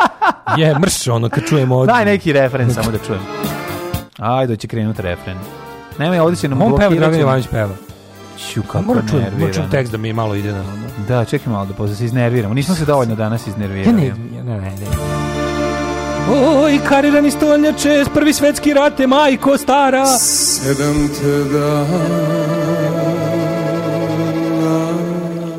Je, mrš, ono, kad čujemo... Od... Daj neki refren, samo da čujem. Ajde, će krenuti refren. Nemoj, ovdje će nam On peva, Dragan Jovanović peva. Ću, kako Moram da čujem, moram da čujem tekst da mi malo ide na... Ono. Da, čekaj malo da pozna, se iznerviramo. Nismo se dovoljno danas iznervirali. Ja ne, ne, ne, ne. Oj, karirani stoljače, prvi svetski rate, majko stara. Sedam te dana.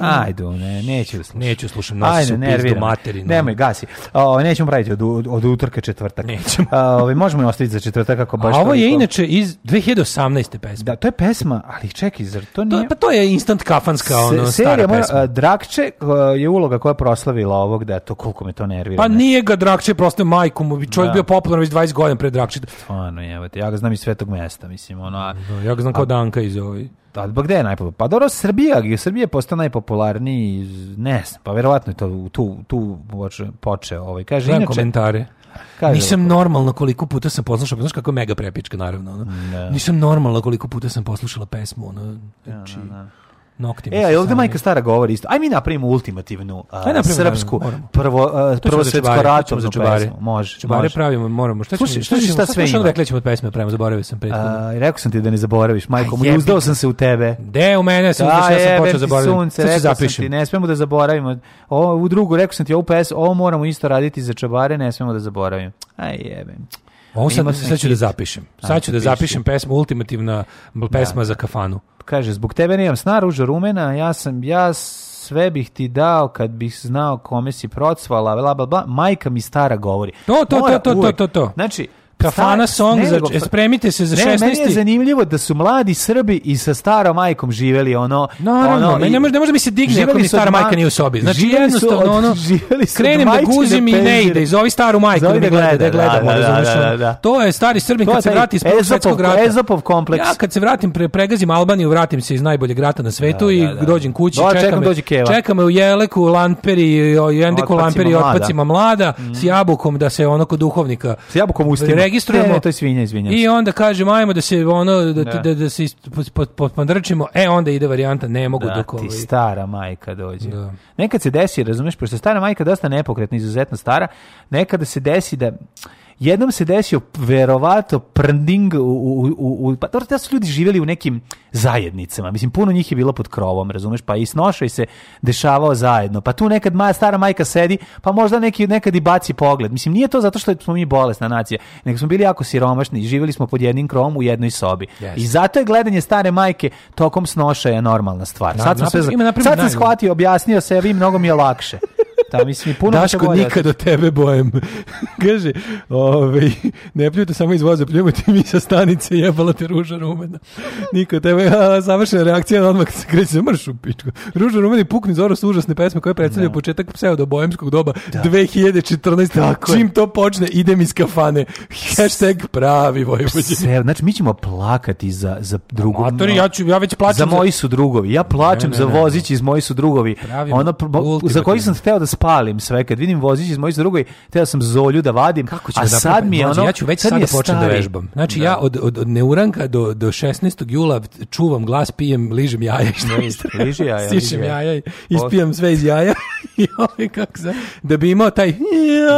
Mm. Ajde, ne, neću da slušam. Neću slušam, nosi su pizdu materinu. Nemoj, gasi. O, nećemo praviti od, od utorka četvrtak. Nećemo. O, ovaj, možemo je ostaviti za četvrtak ako baš... A ovo je inače iz 2018. pesma. Da, to je pesma, ali čekaj, zar to nije... To, pa to je instant kafanska, ono, Se, stara pesma. Moja, Drakče je uloga koja je proslavila ovog, da to koliko me to nervira. Pa nije ga Drakče proslavio majkom, čovjek da. bio popularan već 20 godina pre Drakče. Stvarno, jevate, ja ga znam iz svetog mesta, mislim, ono... A, da, ja ga znam kao Danka iz ovih. A gde je najpopularniji? Pa dobro, Srbija, gdje Srbija je postao najpopularniji, ne znam, pa verovatno je to tu, tu počeo. Ovaj. Kaže, Znam inače, komentare. Kaže Nisam ovako. normalna koliko puta sam poslušala, znaš kako je mega prepička, naravno. Ono. Da. Nisam normalno koliko puta sam poslušala pesmu. Ono. Da, znači, ja, da, na, na noktima. E, ovdje majka stara govori isto. Aj mi napravimo ultimativnu a, Aj, napravimo, srpsku prvo a, prvo svetsko ratom za čubare. Može. Čubare pravimo, moramo. Šta Sluši, ćemo? Šta, šta, šta sve? Šta rekli ćemo od pesme pravimo, zaboravio sam prethodno. A, rekao sam ti da ne zaboraviš, majko, mu uzdao sam se u tebe. De u mene da, sam, da, ja sam počeo zaboraviti. Sunce, rekao sam ti, ne smemo da zaboravimo. O, u drugu rekao sam ti, ovu PS, ovo moramo isto raditi za čubare, ne smemo da zaboravimo. Aj jebem. Ovo sad, da sad ću da zapišem. Sad ću da zapišem pesmu, ultimativna da. pesma za kafanu. Kaže, zbog tebe nemam sna ruža rumena, ja sam, ja sve bih ti dao kad bih znao kome si procvala, bla, bla, bla, majka mi stara govori. To, to, Mora to, to, uvek, to, to, to. Znači, Kafana song, ne, za, spremite se za ne, 16. Meni je zanimljivo da su mladi Srbi i sa starom majkom živeli ono... Naravno, ono, ne, može, ne može mi se digne ako mi stara majka nije u sobi. Znači jednostavno od, ono, krenem da guzim i ne ide, zovi staru majku da, da gleda, da gleda. Da, da, da, da, To je stari Srbin kad se vrati iz prvog svetskog rata. Ezopov kompleks. Ja kad se vratim, pre, pregazim Albaniju, vratim se iz najboljeg rata na svetu i dođem kući, čekam, čekam u Jeleku, Lamperi, Jendiku Lamperi, otpacima mlada, s mhm. jabukom da se onako duhovnika... S jabukom u registrujemo. Ne, ne, to je svinja, izvinjam. I onda kažemo ajmo da se ono da da, da, da se potpandrčimo. E onda ide varijanta ne mogu da, dok ti ovaj- stara majka dođe. Da. Nekad se desi, razumeš, pošto stara majka dosta nepokretna, izuzetno stara, nekada se desi da jednom se desio verovato prnding u, u, u, u pa to da su ljudi živjeli u nekim zajednicama. Mislim puno njih je bilo pod krovom, razumeš? Pa i snošaj se dešavao zajedno. Pa tu nekad moja stara majka sedi, pa možda neki nekad i baci pogled. Mislim nije to zato što smo mi bolesna nacija, nego smo bili jako siromašni i živjeli smo pod jednim krovom u jednoj sobi. Yes. I zato je gledanje stare majke tokom snošaja normalna stvar. Na, da, sad sam napis, sve, ima, sad sam shvatio, objasnio se, sebi vi mnogo mi je lakše šta, da, mislim, i puno Daško, bolje nikad da. od tebe bojem. Kaže, ove, ovaj, ne pljuju samo iz voza, pljuju ti mi sa stanice, jebala te ruža rumena. Nikad tebe, a, završena reakcija, odmah se kreće mrš u pičku. Ruža rumena i pukni zoro su užasne pesme koje predstavljaju da. početak pseudo-bojemskog doba da. 2014. Tako Čim je. to počne, idem iz kafane. Hashtag pravi vojvođe. Znači, mi ćemo plakati za, za drugog. Matori, ja, ću, ja već plaćam. Za moji su drugovi. Ja plaćam ne, ne, ne, za vozić iz moji su drugovi. Ona, ono, za koji sam hteo da palim sve kad vidim vozić iz mojih drugoj, teo sam zolju da vadim. Kako ću a da sad mi je ono, ja ću već sad, sad počnem da vežbam. Znači da. ja od, od, od neuranka do do 16. jula čuvam glas, pijem, ližem jaja i što mi Liži jaja. Stišem liži jaja, ispijam sve iz jaja i ovaj kako se, da bi imao taj da,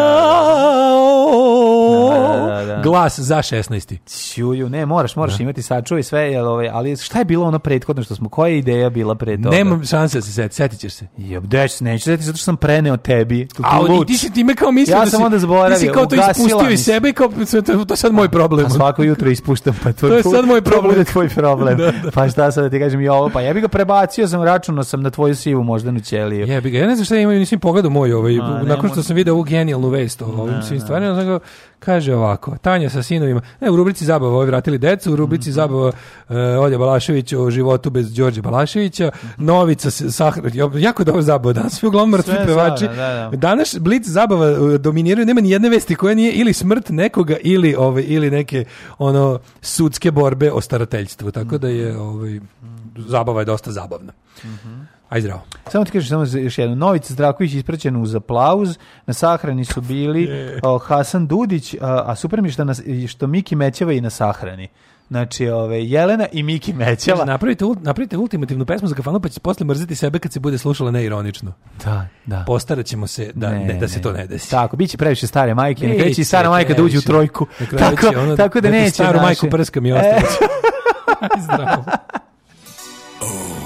da, da, da glas za 16. Ćuju, ne, moraš, moraš imati sačuvaj sve, jel, ovaj, ali šta je bilo ono prethodno što smo, koja je ideja bila pre toga? Nemam šanse da se setim, setit ćeš se. Jeb, deć, neću setiti zato što sam preneo o tebi. A ti si time kao mislio ja da si... Ja sam onda zaboravio. Ti si kao to ispustio iz sebe i kao to je sad moj problem. A svako jutro ispuštam pa tvoj, to je sad moj problem. To je tvoj problem. da, da. Pa šta sad da ti kažem i ovo, pa ja bih ga prebacio sam računao sam na tvoju sivu moždanu ćeliju. Ja bih ga, ja ne znam šta imaju, nisam pogledao moj ovaj, A, nakon što sam video ovu genijalnu vest o da, ovim svim da. stvarima, Kaže ovako, Tanja sa sinovima, ne, u rubrici zabava ovi vratili decu, u rubrici mm -hmm. zabava uh, Olja Balašević o životu bez Đorđe Balaševića, mm -hmm. Novica se sahrani, jako dobro zabava danas, svi uglavnom mrtvi pevači. Da, da, Danas Blitz zabava eh, dominiraju, nema ni jedne vesti koja nije ili smrt nekoga ili ove ili neke ono sudske borbe o starateljstvu, tako da je mhm. ovaj zabava je dosta zabavna. Mm -hmm. Aj zdravo. Samo ti kažem, samo još jedno. Novica Zdravković ispraćen uz aplauz. Na sahrani su bili o, Hasan Dudić, a, a super mi što, nas, što Miki Mećeva i na sahrani. Znači, ove, Jelena i Miki Mećeva. Napravite, napravite ultimativnu pesmu za kafanu, pa će posle mrziti sebe kad se bude slušala neironično. Da, da. Postarat ćemo se da, ne, ne da se ne. to ne desi. Tako, bit će previše stare majke, ne kreće i stara majka da uđe u trojku. Tako, ono, tako da neće. Staru naše. majku prskam i ostavit ću. E. Zdravo.